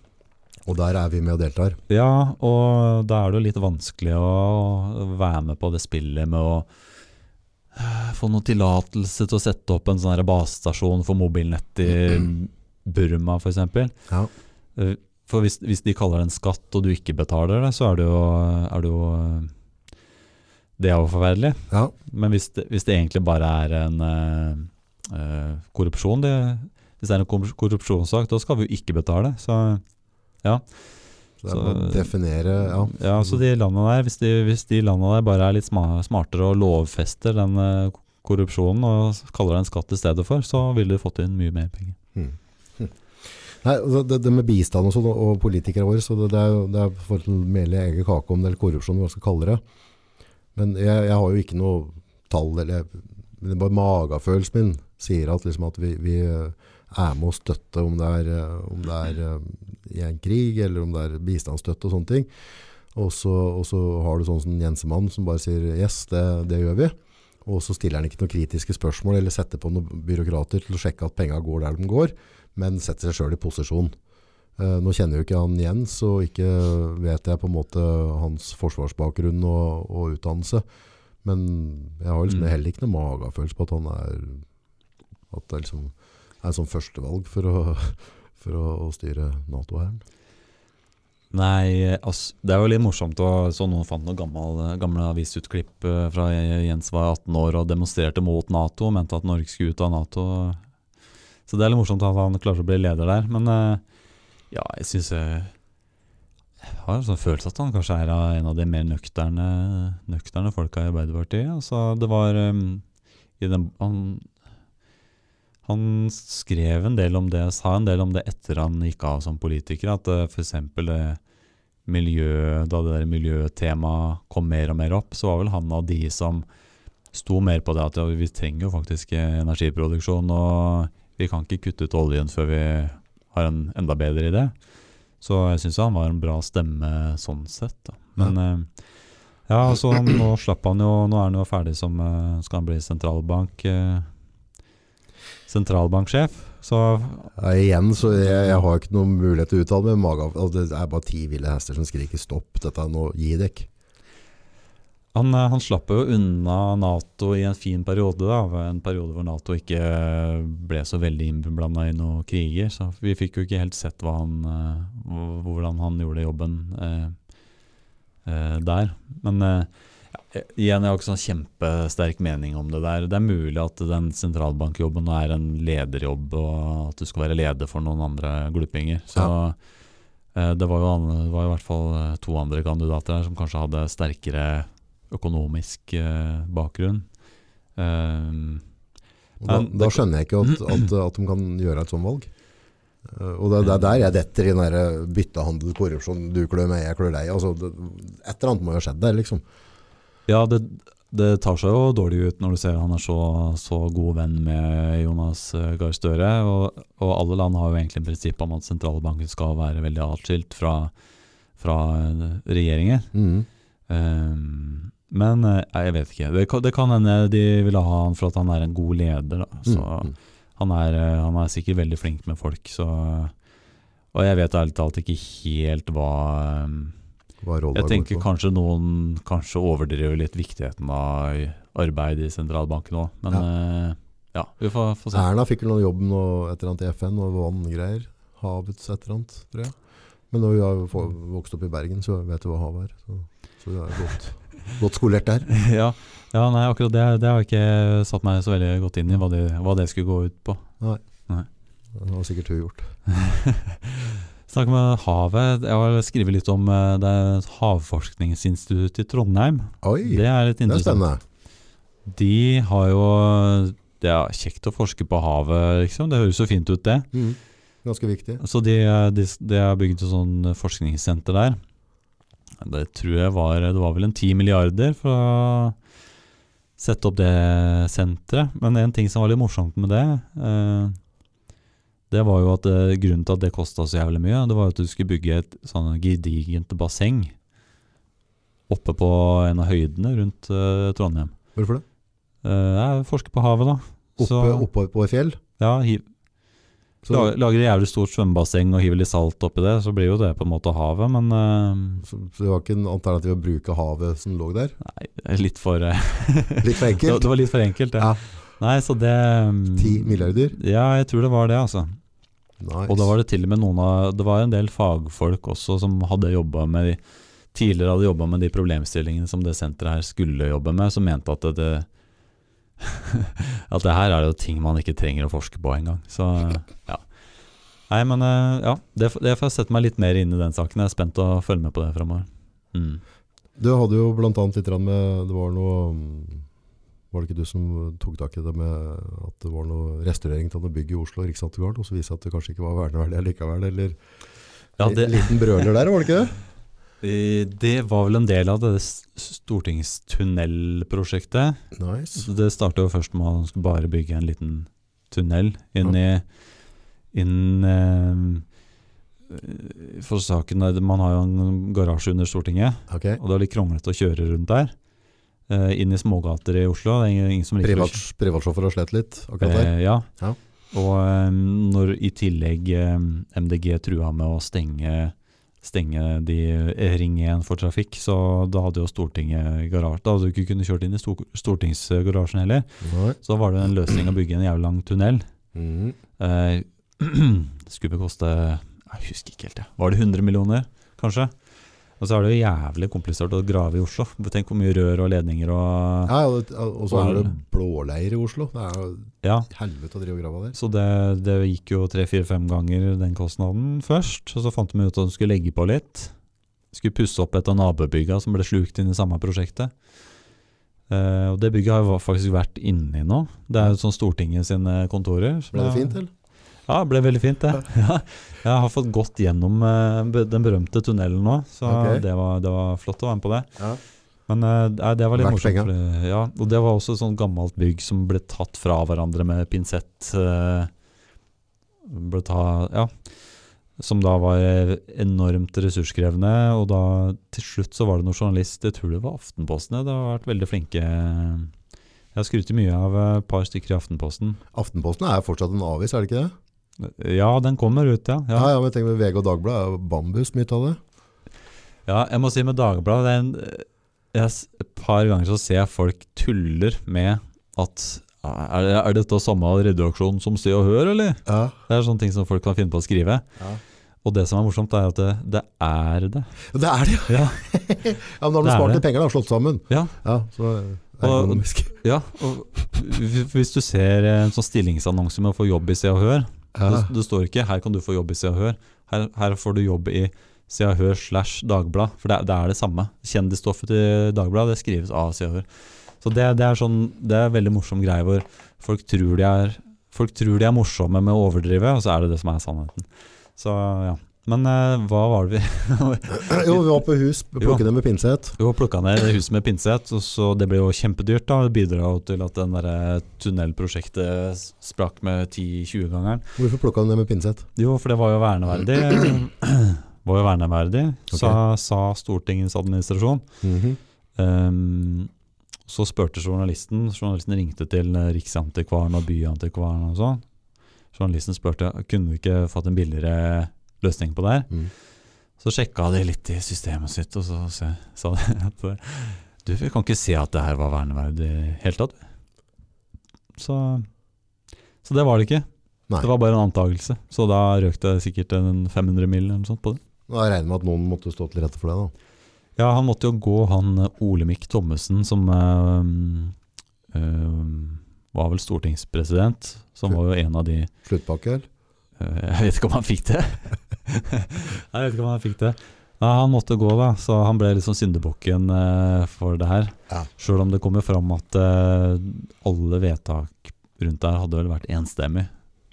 Og der er vi med og deltar. Ja, og da er det jo litt vanskelig å være med på det spillet med å eh, få noen tillatelse til å sette opp en sånn basestasjon for mobilnett i Burma f.eks. Ja. Eh, For hvis, hvis de kaller det en skatt, og du ikke betaler det, så er det jo, er det, jo eh, det er jo forferdelig. ja. Men hvis det, hvis det egentlig bare er en uh, korrupsjon det, Hvis det er en korrupsjonssak, da skal vi jo ikke betale. Så ja. Så det er Så- å definere ja. Ja, så de landene der, hvis de, hvis de landene der bare er litt smartere og lovfester den eh, korrupsjonen og kaller det en skatt i stedet for, så ville de fått inn mye mer penger. Mm. Hm. Nei, altså, det, det med bistand og sånn, og politikere våre, så det, det er jo det er for å mele egen kake om det, eller korrupsjon, hva man skal kalle det. Men jeg, jeg har jo ikke noe tall, eller men det er bare magefølelsen min sier at, liksom, at vi, vi eh, er med å støtte om det er, eh, om det er eh, i en krig, eller om det er bistandsstøtte og sånne ting. Og så, og så har du sånn som Jensemann som bare sier yes, det, det gjør vi. Og så stiller han ikke noen kritiske spørsmål eller setter på noen byråkrater til å sjekke at penga går der de går, men setter seg sjøl i posisjon. Eh, nå kjenner jo ikke han Jens, og ikke vet jeg på en måte hans forsvarsbakgrunn og, og utdannelse. Men jeg har liksom Mm. heller ikke noe magefølelse på at han er at det liksom er sånn førstevalg for å, for å, styre Nato-hæren. Nei, altså, det er jo litt morsomt å så noen fant noen gamle, gamle avisutklipp eh, fra Jens var 18 år og demonstrerte mot Nato, og mente at Norge skulle ut av Nato. Så det er litt morsomt at han klarer å bli leder der. Men eh, ja, jeg syns jeg jeg har en sånn følelse at han kanskje er en av de mer nøkterne, nøkterne folka i Arbeiderpartiet. Altså, det var um, i den, han, han skrev en del om det, sa en del om det etter han gikk av som politiker. At uh, f.eks. det miljø, da det der miljøtemaet kom mer og mer opp, så var vel han av de som sto mer på det at ja, vi trenger jo faktisk energiproduksjon, og vi kan ikke kutte ut oljen før vi har en enda bedre idé. Så jeg syns han var en bra stemme sånn sett. Da. Men ja, ja, så nå slapp han jo Nå er han jo ferdig som eh, Skal han bli sentralbank eh, sentralbanksjef. Så Ja, igjen, så jeg, jeg har ikke noen mulighet til å uttale meg. men altså, det er bare ti ville hester som skriker stopp, dette er nå, gi dekk. han, eh, han slapp jo unna Nato i en fin periode. da En periode hvor Nato ikke eh, ble så veldig innblanda i noen kriger. Så vi fikk jo ikke helt sett han, eh, hvordan han gjorde jobben eh, eh, der. Men eh, ja, igjen, jeg har ikke sånn kjempesterk mening om det der. Det er mulig at den sentralbankjobben er en lederjobb, og at du skal være leder for noen andre gluppinger. Så eh, det var, jo, an- det var i hvert fall eh, to andre kandidater her som kanskje hadde sterkere økonomisk eh, bakgrunn. Um, da, Men da skjønner jeg ikke at, at, at de kan gjøre et sånt valg. Og det, det er der jeg detter i den byttehandel, korrupsjon, du klør meg, jeg klør deg. Altså, det, et eller annet må jo ha skjedd der, liksom. Ja, det, det tar seg jo dårlig ut når du ser han er så, så god venn med Jonas eh, Gahr Støre. Og, og alle land har jo egentlig en prinsipp om at sentralbanken skal være veldig atskilt fra, fra eh, regjeringer. Mm. Um, men jeg vet ikke. Det kan, det kan hende de ville ha han for at han er en god leder. Da. Så mm. han, er, han er sikkert veldig flink med folk. Så, og jeg vet ærlig talt ikke helt hva Jeg tenker kanskje noen kanskje overdriver litt viktigheten av arbeid i sentralbanken òg, men eh, ja, vi får, får se. Erna fikk vel noen jobb nå, et eller annet i FN, og vanngreier. Havets et eller annet, tror jeg. Men når vi har vokst opp i Bergen, så vet vi hva havet er. Så, så vi er godt, godt skolert der. ja, ja, nei, akkurat det, det har jeg ikke satt meg så veldig godt inn i, hva det, hva det skulle gå ut på. Nei, Det har sikkert hun gjort. Snakk om havet. Jeg har skrevet litt om eh, det Havforskningsinstituttet havforskningsinstitutt i Trondheim. Oi, Det er litt er interessant. spennende. De har jo Det er kjekt å forske på havet, liksom. Det høres jo fint ut, det. Mm, Ganske viktig. Så de, de, de har bygd et sånn forskningssenter der. Det tror jeg var Det var vel en ti milliarder for å sette opp det senteret. Men en ting som var litt morsomt med det, eh, det var jo at eh, grunnen til at det kosta så jævlig mye, det var at du skulle bygge et sånn gedigent basseng oppe på en av høydene rundt eh, Trondheim. Hvorfor det? Eh, jeg forsker på havet, da. Oppe, Så- oppe på et fjell? Ja, hiv, Så, lager, Lager et jævlig stort svømmebasseng og hiver litt salt oppi det, så blir jo det på en måte havet, men eh, så, så det var ikke en alternativ å bruke havet som lå der? Nei, litt for Litt for enkelt? det var litt for enkelt, ja. Ja. Nei, så det mm, Ti milliarder? Ja, jeg tror det var det, altså. Nice. Og da var det til og med noen av Det var en del fagfolk også som hadde jobba med de Tidligere hadde jobba med de problemstillingene som det senteret her skulle jobbe med, som mente at det, det At det her er jo ting man ikke trenger å forske på engang. Så ja. Nei, men eh, ja, det, det får jeg sette meg litt mer inn i den saken. Jeg er spent å følge med på det framover. Mm. Du hadde jo blant annet litt med Det var noe Var det ikke du som tok tak i det med at det var noe restaurering til noe bygg i Oslo, Riksantikvaren, og så viste det at det kanskje ikke var verneverdig likevel, eller Ja, en det, liten brøler der, var det ikke det? eh, det var vel en del av det stortingstunnelprosjektet. Nice. Det starta jo først med at man skulle bare bygge en liten tunnel inn i inn, eh, For saken Man har jo en garasje under Stortinget, okay. og det er litt kronglete å kjøre rundt der. Eh, inn i smågater i Oslo. Det er ingen, som liker Privat, privatsjåfør har slett litt akkurat der. Eh, ja. Ja. Og eh, når i tillegg MDG trua med å stenge, stenge de Ring 1 for trafikk, så da hadde jo Stortinget garasje Da hadde du ikke kunnet kjørt inn i stortingsgarasjen heller. Nei. Så var det en løsning å bygge en jævlig lang tunnel. Mm. Eh, skulle koste Jeg husker ikke helt, jeg. Var det 100 millioner, kanskje? Og så er det jo jævlig komplisert å grave i Oslo. Tenk hvor mye rør og ledninger og Ja, og og så er det blåleir i Oslo. Det er jo Ja. helvete å drive og grave der. Så det, det gikk jo tre-fire-fem ganger den kostnaden først. Og så fant de ut at de skulle legge på litt. Skulle pusse opp et av nabobygga som ble slukt inn i samme prosjektet. Uh, og Det bygget har jo faktisk vært inni nå. Det er jo sånn Stortinget sine kontorer. Ble det fint, eller? Ja, det ble veldig fint, det. Ja, jeg har fått gått gjennom eh, den berømte tunnelen nå, så okay. det, var, det var flott å være med på det. Ja. Men eh, nei, det var litt morsomt. penga. Ja, og det var også et sånt gammelt bygg som ble tatt fra hverandre med pinsett. eh, ble ta, ja, som da var enormt ressurskrevende. Og da til slutt så var det noen journalist, jeg tror det var Aftenposten, det har vært veldig flinke. Jeg har skrytt mye av et par stykker i Aftenposten. Aftenposten er fortsatt en avis, er det ikke det? Ja, den kommer ut, ja. Ja, ja. ja, men jeg tenker med VG og Dagbladet er bambus mye av det. Ja, jeg må si med Dagbladet det en, jeg, Et par ganger så ser jeg folk tuller med at er, det- er dette samme redaksjon som Se og Hør, eller? Ja. Det er sånne ting som folk kan finne på å skrive. Ja. Og det som er morsomt, er at det, det er det. Det er det, ja. Ja, ja men da har du spart litt penger, da. Slått sammen. ja, Ja, så og, ja og Hvis du ser en sånn stillingsannonse med å få jobb i Se og Hør, Ja. det, det står ikke 'her kan du få jobb i Se og Hør'. Her, her får du jobb i Se og Hør slash Dagblad, for det, det er det samme. Kjendisstoffet til Dagbladet det skrives av Se og Hør. Så det, det er sånn Det er en veldig morsom greie hvor folk tror de er Folk tror de er morsomme med å overdrive, og så er det det som er sannheten. Så ja. Men uh, hva var det vi Jo, vi var på hus, plukket ned med pinsett. Vi var plukka ned huset med pinsett, og så det ble jo kjempedyrt. da Det bidro til at den der tunnelprosjektet sprakk med 10-20-gangeren. Hvorfor plukka du ned med pinsett? Jo, for det var jo verneverdig. var jo verneverdig, sa, sa Stortingets administrasjon. Mm -hmm. um, så spurte journalisten Journalisten ringte til eh, Riksantikvaren og Byantikvaren og sånn. Journalisten spurte kunne vi ikke fått en billigere løsning på det her. Mm. Så sjekka de litt i systemet sitt, og så sa de at du, vi kan ikke se at det her var verneverdig i det hele tatt. Så, så det var det ikke. Nei. Det var bare en antakelse. Så da røk det sikkert en 500 mill. eller noe sånt på det. Da regner med at noen måtte stå til rette for det. da. Ja, han måtte jo gå, han eh, Olemic Thommessen, som øh, øh, var vel stortingspresident, som var jo en av de Sluttpakke, eller? Eh, Jeg vet ikke om han fikk det. jeg vet ikke om han fikk det. Ja, han måtte gå, da, så han ble liksom syndebukken eh, for det her. Ja. Sjøl om det kommer fram at eh, alle vedtak rundt der hadde vel vært enstemmig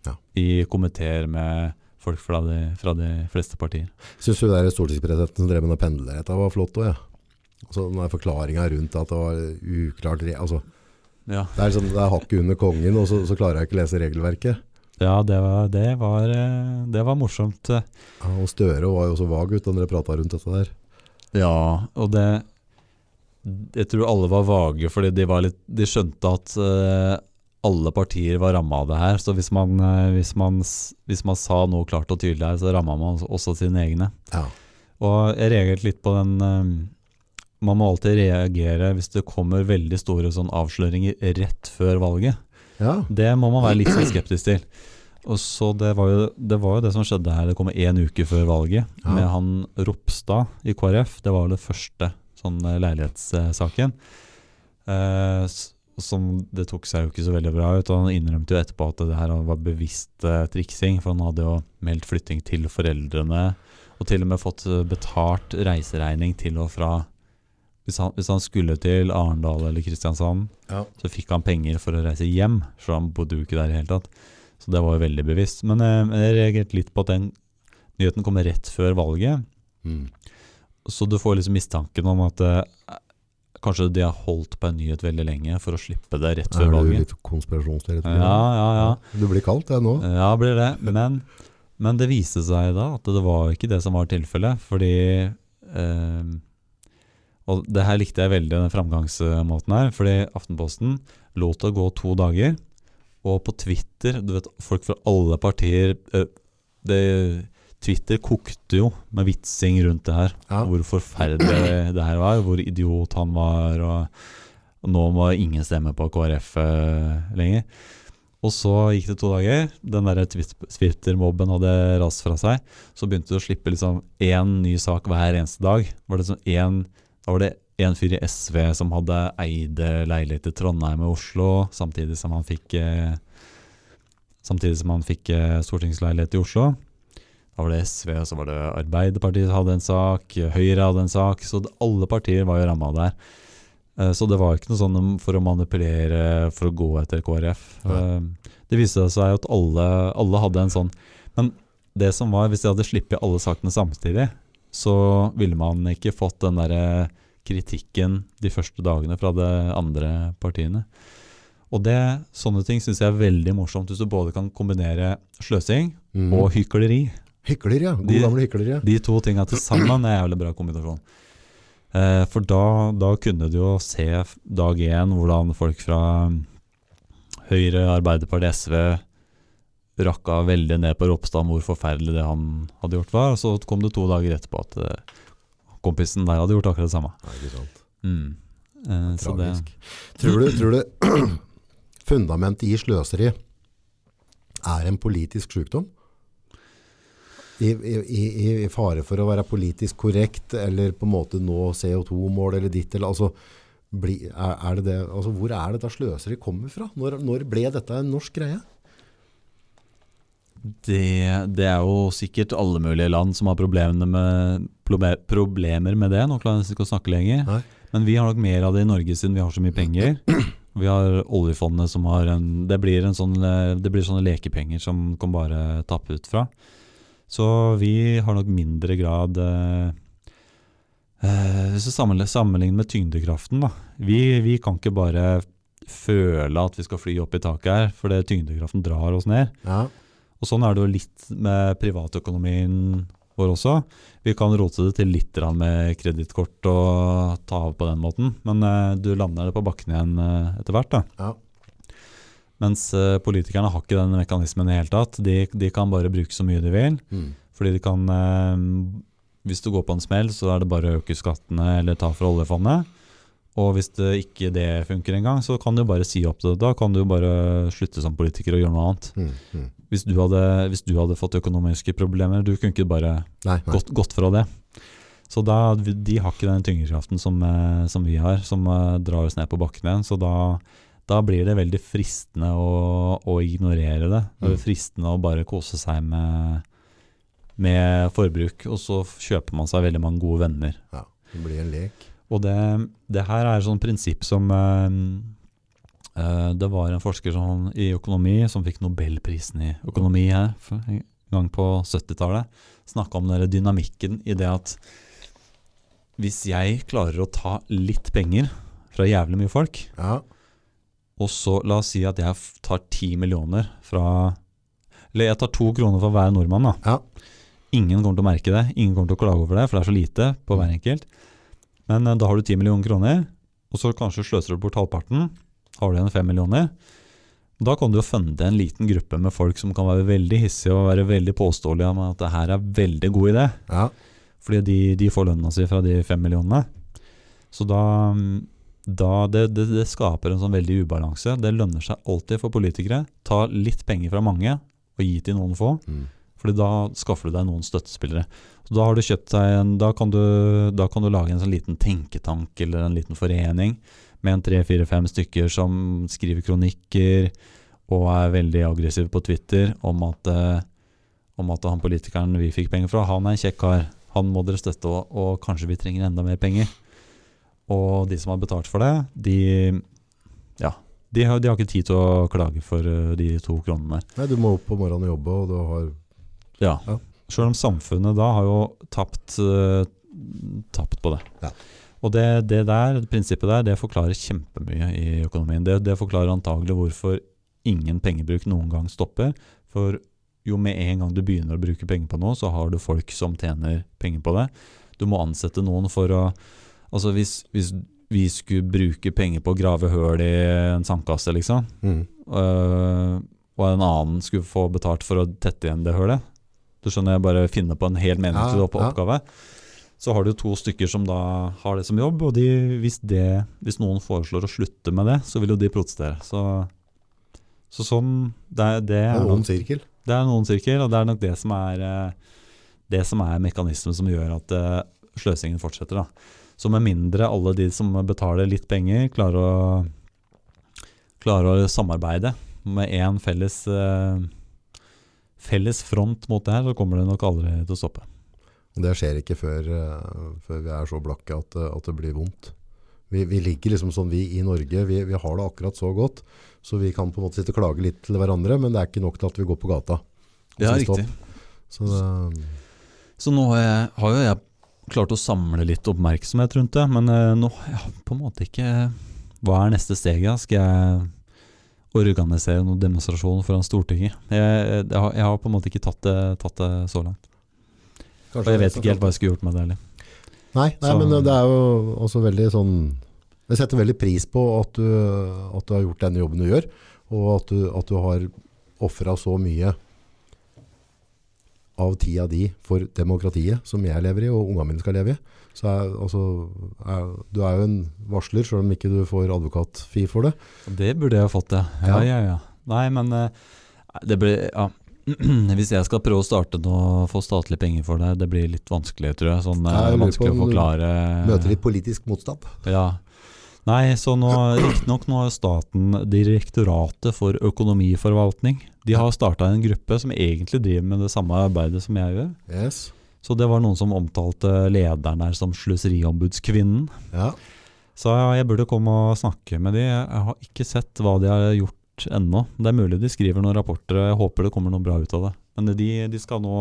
Ja. i komiteer med folk fra de, fra de fleste partier. Syns du der stortingspresidenten som drev med pendlerretta var flott òg, ja. Altså, den forklaringa rundt at det var uklart re- altså, Ja, Det er liksom, det er hakket under kongen, og så, så klarer jeg ikke å lese regelverket. Ja det, var, det, var, eh, det var morsomt. Ja, og Støre var jo også vag ut da dere prata rundt dette der. Ja, og det Jeg tror alle var vage, fordi de, var litt, de skjønte at eh, alle partier var ramma av det her. Så hvis man, eh, hvis, man, hvis man sa noe klart og tydelig her, så ramma man også sine egne. Ja. Og jeg reagerte litt på den Man må alltid reagere hvis det kommer veldig store sånn avsløringer rett før valget. Ja. Det må man være litt skeptisk til. Og så det var, jo, det var jo det som skjedde her. Det kom én uke før valget Ja. med han Ropstad i KrF. Det var jo det første sånn eh, leilighetssaken. Eh, som det tok seg jo ikke så veldig bra ut. Og han innrømte jo etterpå at det her var bevisst eh, triksing. For han hadde jo meldt flytting til foreldrene, og til og med fått eh, betalt reiseregning til og fra. Hvis han, hvis han skulle til Arendal eller Kristiansand, Ja. så fikk han penger for å reise hjem, så han bodde jo ikke der i hele tatt. Så det var jo veldig bevisst. Men eh, jeg reagerte litt på at den nyheten kom rett før valget, Mm. så du får liksom mistanken om at eh, kanskje de har holdt på en nyhet veldig lenge for å slippe det rett før valget. Er du valget. litt konspirasjonsteoretiker? Ja, ja, ja. Du blir kaldt, det nå. Ja, blir det. Men, men det viste seg da at det var ikke det som var tilfellet, fordi eh, Og det her likte jeg veldig, den framgangsmåten her, fordi Aftenposten lot det gå to dager, og på Twitter Du vet, folk fra alle partier eh, det, Twitter kokte jo med vitsing rundt det her. Ja. Hvor forferdelig det her var, hvor idiot han var, og, og nå må ingen stemme på KrF eh, lenger. Og så gikk det to dager, den der Twitter-mobben hadde rast fra seg. Så begynte det å slippe liksom én ny sak hver eneste dag. Var det sånn en, da var det en fyr i SV som hadde eide leilighet i Trondheim og Oslo, samtidig som han fikk eh, Samtidig som han fikk eh, stortingsleilighet i Oslo. Da var det SV, og så var det Arbeiderpartiet som hadde en sak, Høyre hadde en sak. Så det, alle partier var jo ramma der. Eh, Så det var ikke noe sånn for å manipulere for å gå etter KrF. Ja. Det viste seg at alle, alle hadde en sånn Men det som var, hvis de hadde sluppet alle sakene samtidig, så ville man ikke fått den der kritikken de første dagene fra de andre partiene. Og det, sånne ting syns jeg er veldig morsomt, hvis du både kan kombinere sløsing Mm. og hykleri. Hykler, ja. God De- gamle hykler, ja. De to tinga til sammen er jævlig bra kombinasjon. Eh, for da, da kunne du jo se dag én hvordan folk fra Høyre, Arbeiderpartiet, SV rakka veldig ned på Ropstad om hvor forferdelig det han hadde gjort var. Og så kom det to dager etterpå at eh, kompisen der hadde gjort akkurat det samme. Ja, ikke sant. Mm. Eh, så det, Tragisk. Tror du, tror du fundamentet i sløseri er en politisk sykdom? I, i, i, I fare for å være politisk korrekt, eller på en måte nå CO2-mål, eller ditt, eller altså, bli, er, er det det, altså Hvor er det da sløseri kommer fra? Når, når ble dette en norsk greie? det, det er jo sikkert alle mulige land som har problemer med, problemer med det. Nå klarer jeg ikke å snakke lenger. Nei. Men vi har nok mer av det i Norge siden vi har så mye penger. Vi har oljefondet som har en Det blir, en sånn, eh, det blir sånne lekepenger som kan bare tappe ut fra. Så vi har nok mindre grad eh, eh, Hvis du sammenligner, sammenligner med tyngdekraften, da. Vi, vi kan ikke bare føle at vi skal fly opp i taket her, for det tyngdekraften drar oss ned. Ja. Og sånn er det jo litt med privatøkonomien vår også. Vi kan rote det til litt med kredittkort og ta av på den måten, men eh, du lander det på bakken igjen eh, etter hvert. Ja. Mens eh, politikerne har ikke den mekanismen i det hele tatt. De, de kan bare bruke så mye de vil. Mm. Fordi de kan Hvis du går på en smell, så er det bare å øke skattene eller ta fra oljefondet. Og hvis det ikke det funker engang, så kan du bare si opp det. Da kan du bare slutte som politiker og gjøre noe annet. Mm. Mm. Hvis du hadde, hvis du hadde fått økonomiske problemer, du kunne ikke bare Nei, nei. gått, gått fra det. Så da, de har ikke den tyngdekraften som, eh, som vi har, som eh, drar oss ned på bakken igjen. Så da, da blir det veldig fristende å, å ignorere det. Det Mm. er fristende å bare kose seg med, med forbruk, og så kjøper man seg veldig mange gode venner. Ja, det blir en lek. Og det, det her er et sånt prinsipp som eh, eh, Det var en forsker som, i økonomi som fikk nobelprisen i økonomi her for en gang på 70-tallet. Snakka om den dynamikken i det at hvis jeg klarer å ta litt penger fra jævlig mye folk, Ja. og så la oss si at jeg tar ti millioner fra Eller jeg tar to kroner for hver nordmann, da. Ja. Ingen kommer til å merke det, ingen kommer til å klage over det, for det er så lite på hver enkelt. Men eh, da har du 10 millioner kroner, og så kanskje sløser du bort halvparten. Har du igjen 5 millioner. Da kan du jo funde en liten gruppe med folk som kan være veldig hissige og være veldig påståelige om at det her er veldig god idé. Ja. Fordi de, de får lønna si fra de 5 millionene. Så da, da det, det, det skaper en sånn veldig ubalanse. Det lønner seg alltid for politikere. Ta litt penger fra mange og gi til noen få. Mm. Fordi da skaffer du deg noen støttespillere. Da en, da kan du, da kan du lage en sånn liten tenketank eller en liten forening med en tre, fire, fem stykker som skriver kronikker og er veldig aggressive på Twitter om at, eh, om at han politikeren vi fikk penger fra, han er en kjekk kar. Han må dere støtte, og, og kanskje vi trenger enda mer penger. Og de som har betalt for det, de ja, de har, de har ikke tid til å klage for eh, de to kronene. Nei, du må opp på morgenen og jobbe, og du har Ja. Ja. Selv om samfunnet da har jo tapt, uh, tapt på det. Ja. Og det, det der, det prinsippet der, det forklarer kjempemye i økonomien. Det, det forklarer antagelig hvorfor ingen pengebruk noen gang stopper. For jo med en gang du begynner å bruke penger på noe, så har du folk som tjener penger på det. Du må ansette noen for å Altså hvis, hvis vi skulle bruke penger på å grave høl i en sandkasse, liksom, mm. øh, og en annen skulle få betalt for å tette igjen det hølet. Du skjønner, jeg bare finner på en hel Ja, opp ja. oppgave. Så har du to stykker som da har det som jobb, og de, hvis, det, hvis noen foreslår å slutte med det, så vil jo de protestere. Så, så sånn det, det, er noen nok, sirkel. det er noen sirkel, og det er nok det som er eh, det som er mekanismen som gjør at eh, sløsingen fortsetter. Da. Så med mindre alle de som betaler litt penger, klarer å, klarer å samarbeide med én felles, eh, felles front mot det her, så kommer det nok aldri til å stoppe. Det skjer ikke før, eh, før vi er så blakke at, det- at det blir vondt. Vi, vi ligger liksom sånn, vi i Norge, vi, vi har det akkurat så godt, så vi kan på en måte sitte og klage litt til hverandre, men det er ikke nok til at vi går på gata. Ja, riktig. Så det, Så nå har, jeg, har jo jeg klart å samle litt oppmerksomhet rundt det, men eh, nå jeg på en måte ikke Hva er neste steg? Skal jeg organisere noen demonstrasjon foran Stortinget? Jeg, jeg, har, jeg har på en måte ikke tatt det, tatt det så langt. Og jeg vet ikke helt hva jeg skulle gjort med det heller. Nei, nei Så- men det er jo også veldig sånn Jeg setter veldig pris på at du, at du har gjort denne jobben du gjør, og at du, at du har ofra så mye av tida di for demokratiet som jeg lever i, og ungene mine skal leve i. Så er, altså, er, du er jo en varsler, selv om ikke du får advokatfi for det. Det burde jeg ha fått, ja. Ja, Ja. ja. Nei, men eh, det blir Ja. Hvis jeg skal prøve å starte noe, få statlige penger for det, det blir litt vanskelig, tror jeg. Sånn eh, Jeg vanskelig å forklare. Møter litt politisk motstand. Ja. Nei, så nå, riktignok nå har staten Direktoratet for økonomiforvaltning. De har starta en gruppe som egentlig driver med det samme arbeidet som jeg gjør. Yes. Så det var noen som omtalte lederen der som sløseriombudskvinnen. Ja. Så jeg burde komme og snakke med de. Jeg har ikke sett hva de har gjort ennå. Det er mulig de skriver noen rapporter, jeg håper det kommer noe bra ut av det. Men de, de skal nå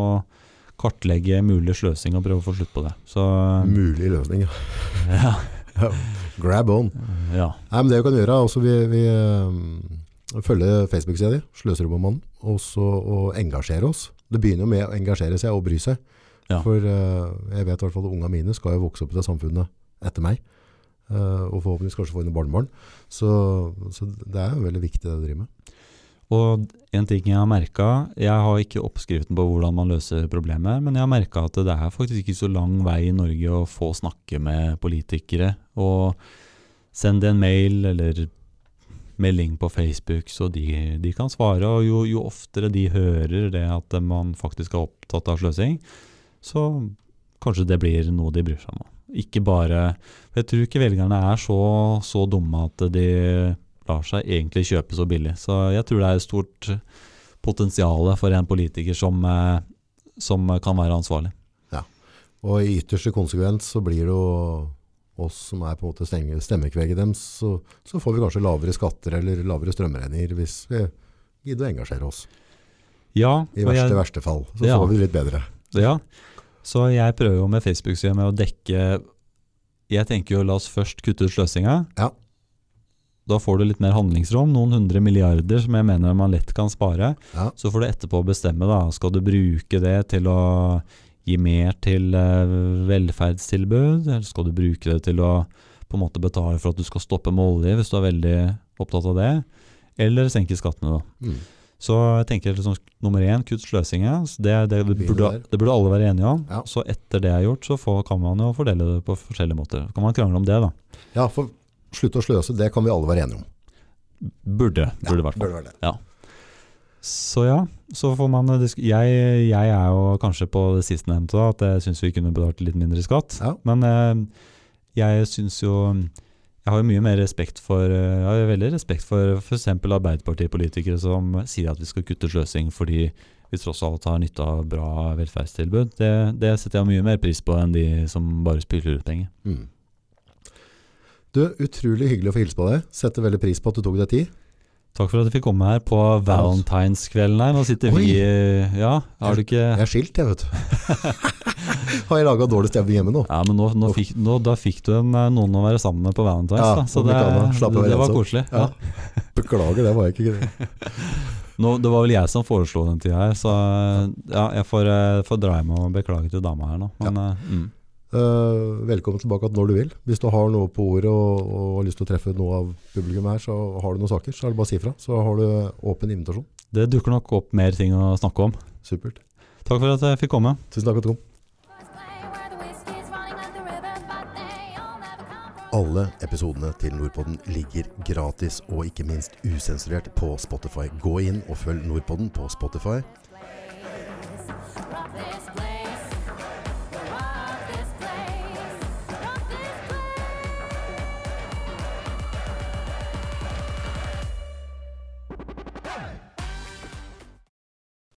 kartlegge mulig sløsing og prøve å få slutt på det. Så Mulig løsning, ja. ja. Grab on. ja. Nei, men det vi kan gjøre, er vi, vi eh, følge Facebook-sida di, Sløserommannen, og så og engasjere oss. Det begynner jo med å engasjere seg og bry seg. Ja. For uh, jeg vet i hvert fall at unga mine skal jo vokse opp i det samfunnet etter meg. Uh, og forhåpentligvis kanskje få inn barnebarn. Så, så det er jo veldig viktig det du driver med. Og en ting jeg har merka Jeg har ikke oppskriften på hvordan man løser problemet, men jeg har merka at det er faktisk ikke så lang vei i Norge å få snakke med politikere. Og sende en mail eller melding på Facebook, så de, de kan svare. Og jo, jo oftere de hører det at man faktisk er opptatt av sløsing, så kanskje det blir noe de bryr seg om. Ikke bare Jeg tror ikke velgerne er så, så dumme at de lar seg egentlig kjøpe så billig. Så jeg tror det er et stort potensial for en politiker som, eh, som kan være ansvarlig. Ja, Og i ytterste konsekvens så blir det jo oss som er på en måte stenge- stemmekveget deres, så, så får vi kanskje lavere skatter eller lavere strømregninger hvis vi gidder å engasjere oss. Ja, I verste, jeg, verste fall. Så Ja. får vi det litt bedre. ja. Så jeg prøver jo med Facebook-sida med å dekke Jeg tenker jo la oss først kutte ut sløsinga. Ja. Da får du litt mer handlingsrom, noen hundre milliarder som jeg mener man lett kan spare. Ja. Så får du etterpå bestemme, da. Skal du bruke det til å gi mer til eh, velferdstilbud, eller skal du bruke det til å på en måte betale for at du skal stoppe med olje, hvis du er veldig opptatt av det, eller senke skattene, da. Mm. Så jeg tenker liksom, nummer én, kutt sløsinga. Det, det, det, burde, det burde alle være enige om. Ja. Så etter det er gjort, så får, kan man jo fordele det på forskjellige måter. Så Kan man krangle om det, da? ja, for slutt å sløse, det kan vi alle være enige om. Burde. Burde i hvert fall. burde det. Så ja, så får man disk jeg, jeg er jo kanskje på det sistnevnte, at jeg syns vi kunne betalt litt mindre skatt. Ja. Men eh, jeg syns jo Jeg har jo mye mer respekt for eh, Jeg har jo veldig respekt for f.eks. Arbeiderpartipolitikere som sier at vi skal kutte sløsing fordi vi tross alt har nytte av bra velferdstilbud. Det, det setter jeg mye mer pris på enn de som bare spiller ut penger. Mm. Du, utrolig hyggelig å få hilse på deg. Setter veldig pris på at du tok deg tid. Takk for at jeg fikk komme her på valentineskvelden her. Nå sitter vi eh, Ja, har du ikke Jeg er skilt, jeg, vet du. Har jeg laga dårlig stemning hjemme nå? Ja, men nå, nå fikk, nå, da fikk du en, eh, noen å være sammen med på Valentine's, Ja, da. Så det, det, det var koselig. Ja. Ja. Beklager, det var jeg ikke. Nå, det var vel jeg som foreslo den tida her, så eh, ja, jeg får, får dra hjem og beklage til dama her nå. Men ja. mm. Eh, velkommen tilbake når du vil. Hvis du har noe på ordet og, og har lyst til å treffe noe av publikum her, så har du noen saker, så er det bare å si fra. Så har du åpen invitasjon. det dukker nok opp mer ting å snakke om. Supert. Takk for at jeg fikk komme. Tusen takk for at du kom. Alle episodene til Nordpodden ligger gratis og ikke minst usensurert på Spotify. Gå inn og følg Nordpodden på Spotify.